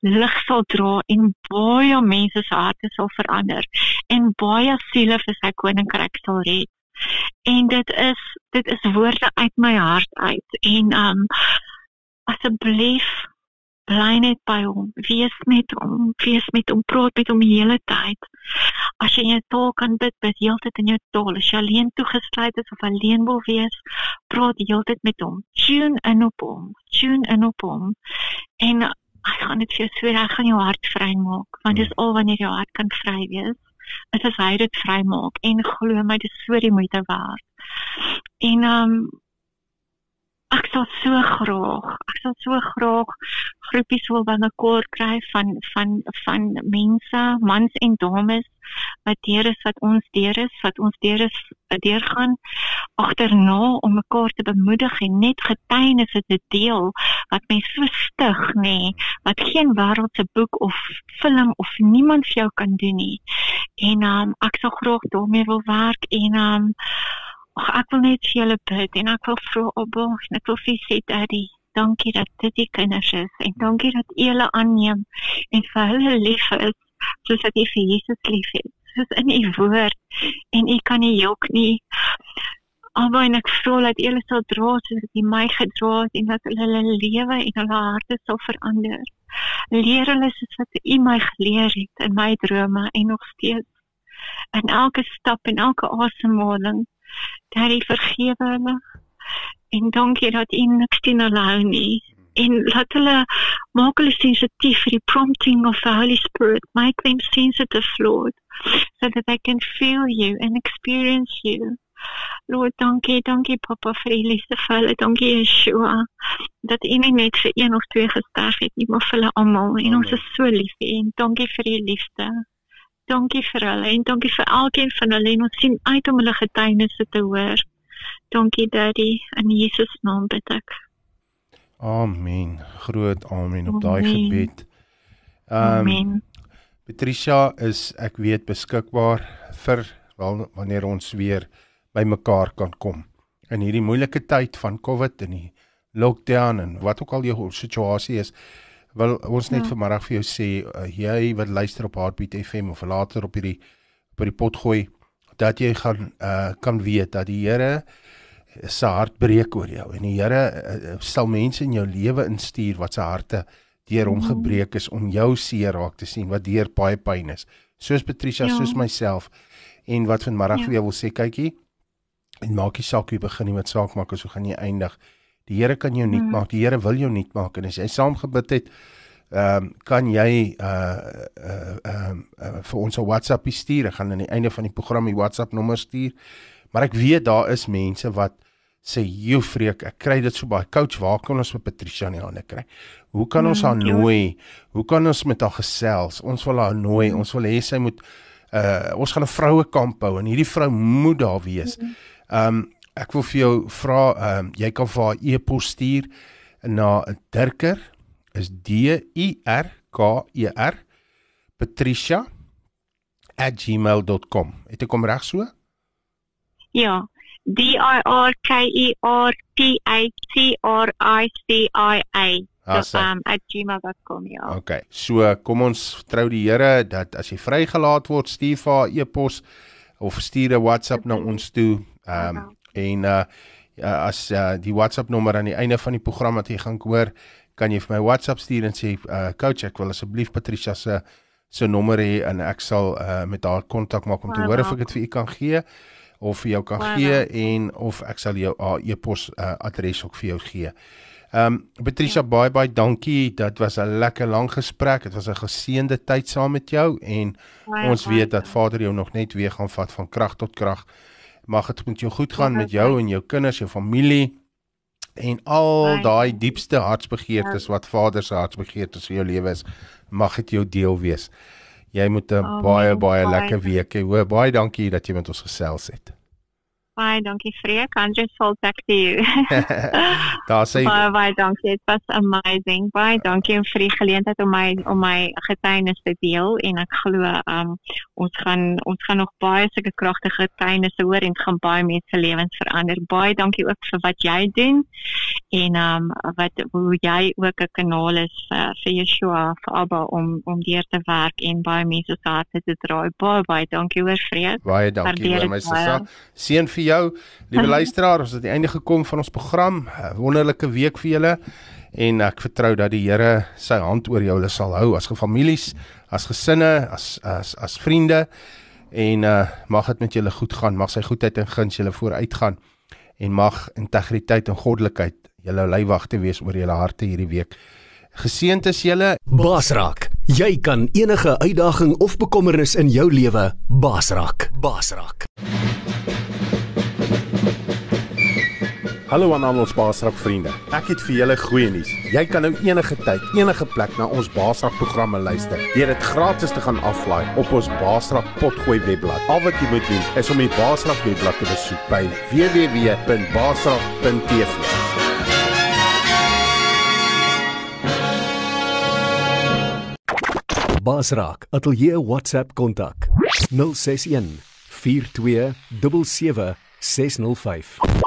S5: lig sal dra en baie mense se harte sal verander en baie siele vir sy koninkryk sal red. En dit is dit is woorde uit my hart uit en um asseblief bly net by hom, wees met hom, wees met hom, praat met hom die hele tyd. As jy in jou taal kan bid, bid heeltyd in jou taal. As jy alleen toegesluit is of alleen wil wees, praat heeltyd met hom. Tune in op hom, tune in op hom. En ek gaan dit vir jou sê, ek gaan jou hart vrymaak, want dis al wanneer jou hart kan vry wees. Dit is hy dit vrymaak en glo my, dis so die moeite werd. En um ek sal so graag, ek sal so graag groepies wil binnekort kry van van van mense, mans en dames wat deur is wat ons deur is, wat ons deur is deurgaan agterna om mekaar te bemoedig en net getuienisse te deel wat my so stig nê, nee, wat geen wêreldse boek of film of niemand vir jou kan doen nie. En um, ek sal graag daarmee wil werk en um, Ag ek wil net vir julle bid en ek wil vra Abba, ek wil vir sê Daddy, dankie dat dit die kinders is en dankie dat U hulle aanneem en vir hulle lief is soos wat U vir Jesus lief het. Soos in U woord en U kan nie jok nie. Abba en ek vra dat U hulle sal dra soos wat U my gedra het en dat hulle hulle lewe en hulle harte sal verander. Leer hulle soos wat U my geleer het in my drome en nog steeds in elke stap en elke asemhaling Daddy vergewe hulle. En dankie dat U niks teen hulle hou nie. En laat hulle maak hulle sensitief vir die prompting of the Holy Spirit. Make them sensitive, Lord, so that they can feel you and experience you. Lord, dankie, dankie Papa vir die liefde vir hulle. Dankie Yeshua dat U nie net vir een of twee gesterf het nie, maar vir hulle almal. En ons is so lief vir U. Dankie vir U liefde dankie vir hulle en dankie vir elkeen van hulle en ons sien uit om hulle getuienisse te hoor. Dankie Daddy in Jesus naam bid ek.
S3: Amen. Groot amen op daai gebed. Um, amen. Patricia is ek weet beskikbaar vir wel wanneer ons weer by mekaar kan kom. In hierdie moeilike tyd van COVID en die lockdown en wat ook al jou situasie is, wil ons net ja. vanmiddag vir jou sê uh, jy wat luister op Heartbeat FM of later op hierdie op die pot gooi dat jy gaan uh kan weet dat die Here se hart breek oor jou en die Here uh, sal mense in jou lewe instuur wat se harte deur hom gebreek is om jou seer raak te sien wat deur baie pyn is. Soos Patricia, ja. soos myself en wat vanmiddag ja. vir jou wil sê, kykie, en maak nie saak hoe jy begin nie met saak maak of hoe gaan jy eindig. Die Here kan jou nuut maak. Die Here wil jou nuut maak en as jy saam gebid het, ehm um, kan jy uh uh ehm uh, uh, vir ons 'n WhatsApp stuur. Ek gaan aan die einde van die program die WhatsApp nommer stuur. Maar ek weet daar is mense wat sê, "Jo freek, ek kry dit so baie. Coach, waar kan ons vir Patricia in die hande kry? Hoe kan ons haar nooi? Hoe kan ons met haar gesels? Ons wil haar nooi. Ons wil hê sy moet uh ons gaan 'n vroue kamp hou en hierdie vrou moet daar wees." Ehm um, ek wil vir jou vra, ehm um, jy kan vir haar e-pos stuur na Dirker is D I R K E R patricia@gmail.com. Het ek hom reg so?
S5: Ja. D I R K E R P A T R I C I A. So, um @gmail.com ja.
S3: Okay. So kom ons vertrou die Here dat as jy vrygelaat word, stuur vir haar e-pos of stuur 'n WhatsApp na ons toe. Um en uh as uh, die WhatsApp nommer aan die einde van die program wat jy gaan hoor, kan jy vir my WhatsApp stuur en sê uh coach ek wil asseblief Patricia se se nommer hê en ek sal uh met haar kontak maak om te hoor of ek dit vir u kan gee of vir jou kan wow. gee en of ek sal jou haar e-pos uh, adres ook vir jou gee. Ehm um, Patricia ja. baie baie dankie. Dit was 'n lekker lang gesprek. Dit was 'n geseënde tyd saam met jou en baie ons weet dat Vader jou nog net weer gaan vat van krag tot krag. Mag dit met jou goed gaan met jou en jou kinders, jou familie en al daai diepste hartsbegeertes ja. wat Vader se hartsbegeertes vir jou lewe is, mag dit jou deel wees. Jy moet 'n oh, baie baie lekker week hê. Hoor baie dankie dat jy met ons gesels het.
S5: Baie dankie Freek. Just full back to you.
S3: Daar sê
S5: baie baie dankie. It was amazing. Baie dankie vir die geleentheid om my om my getuienis te deel en ek glo um ons gaan ons gaan nog baie sulke kragtige getuienisse hoor en gaan baie mense se lewens verander. Baie dankie ook vir wat jy doen en um wat hoe jy ook 'n kanaal is vir vir Yeshua vir Abba om om deur te werk en baie mense se harte te draai. Baie baie dankie hoor Freek.
S3: Baie dankie vir my sussie. Seën vir jou, liewe luisteraar, ons het aan die einde gekom van ons program. 'n Wonderlike week vir julle en ek vertrou dat die Here sy hand oor julle sal hou as gefamilies, as gesinne, as as as vriende en uh mag dit met julle goed gaan. Mag sy goedheid en guns julle vooruitgaan en mag integriteit en goddelikheid julle leiwagte wees oor julle harte hierdie week. Geseënd is julle
S1: Basrak. Jy kan enige uitdaging of bekommernis in jou lewe basrak. Basrak.
S3: Hallo aan al ons Baasrak vriende. Ek het vir julle goeie nuus. Jy kan nou enige tyd, enige plek na ons Baasrak programme luister. Deur dit gratis te gaan aflaai op ons Baasrak potgooi webblad. Al wat jy moet doen is om die Baasrak webblad te besoek by www.baasrak.tv.
S1: Basrak, ateljee WhatsApp kontak 061 42 77 605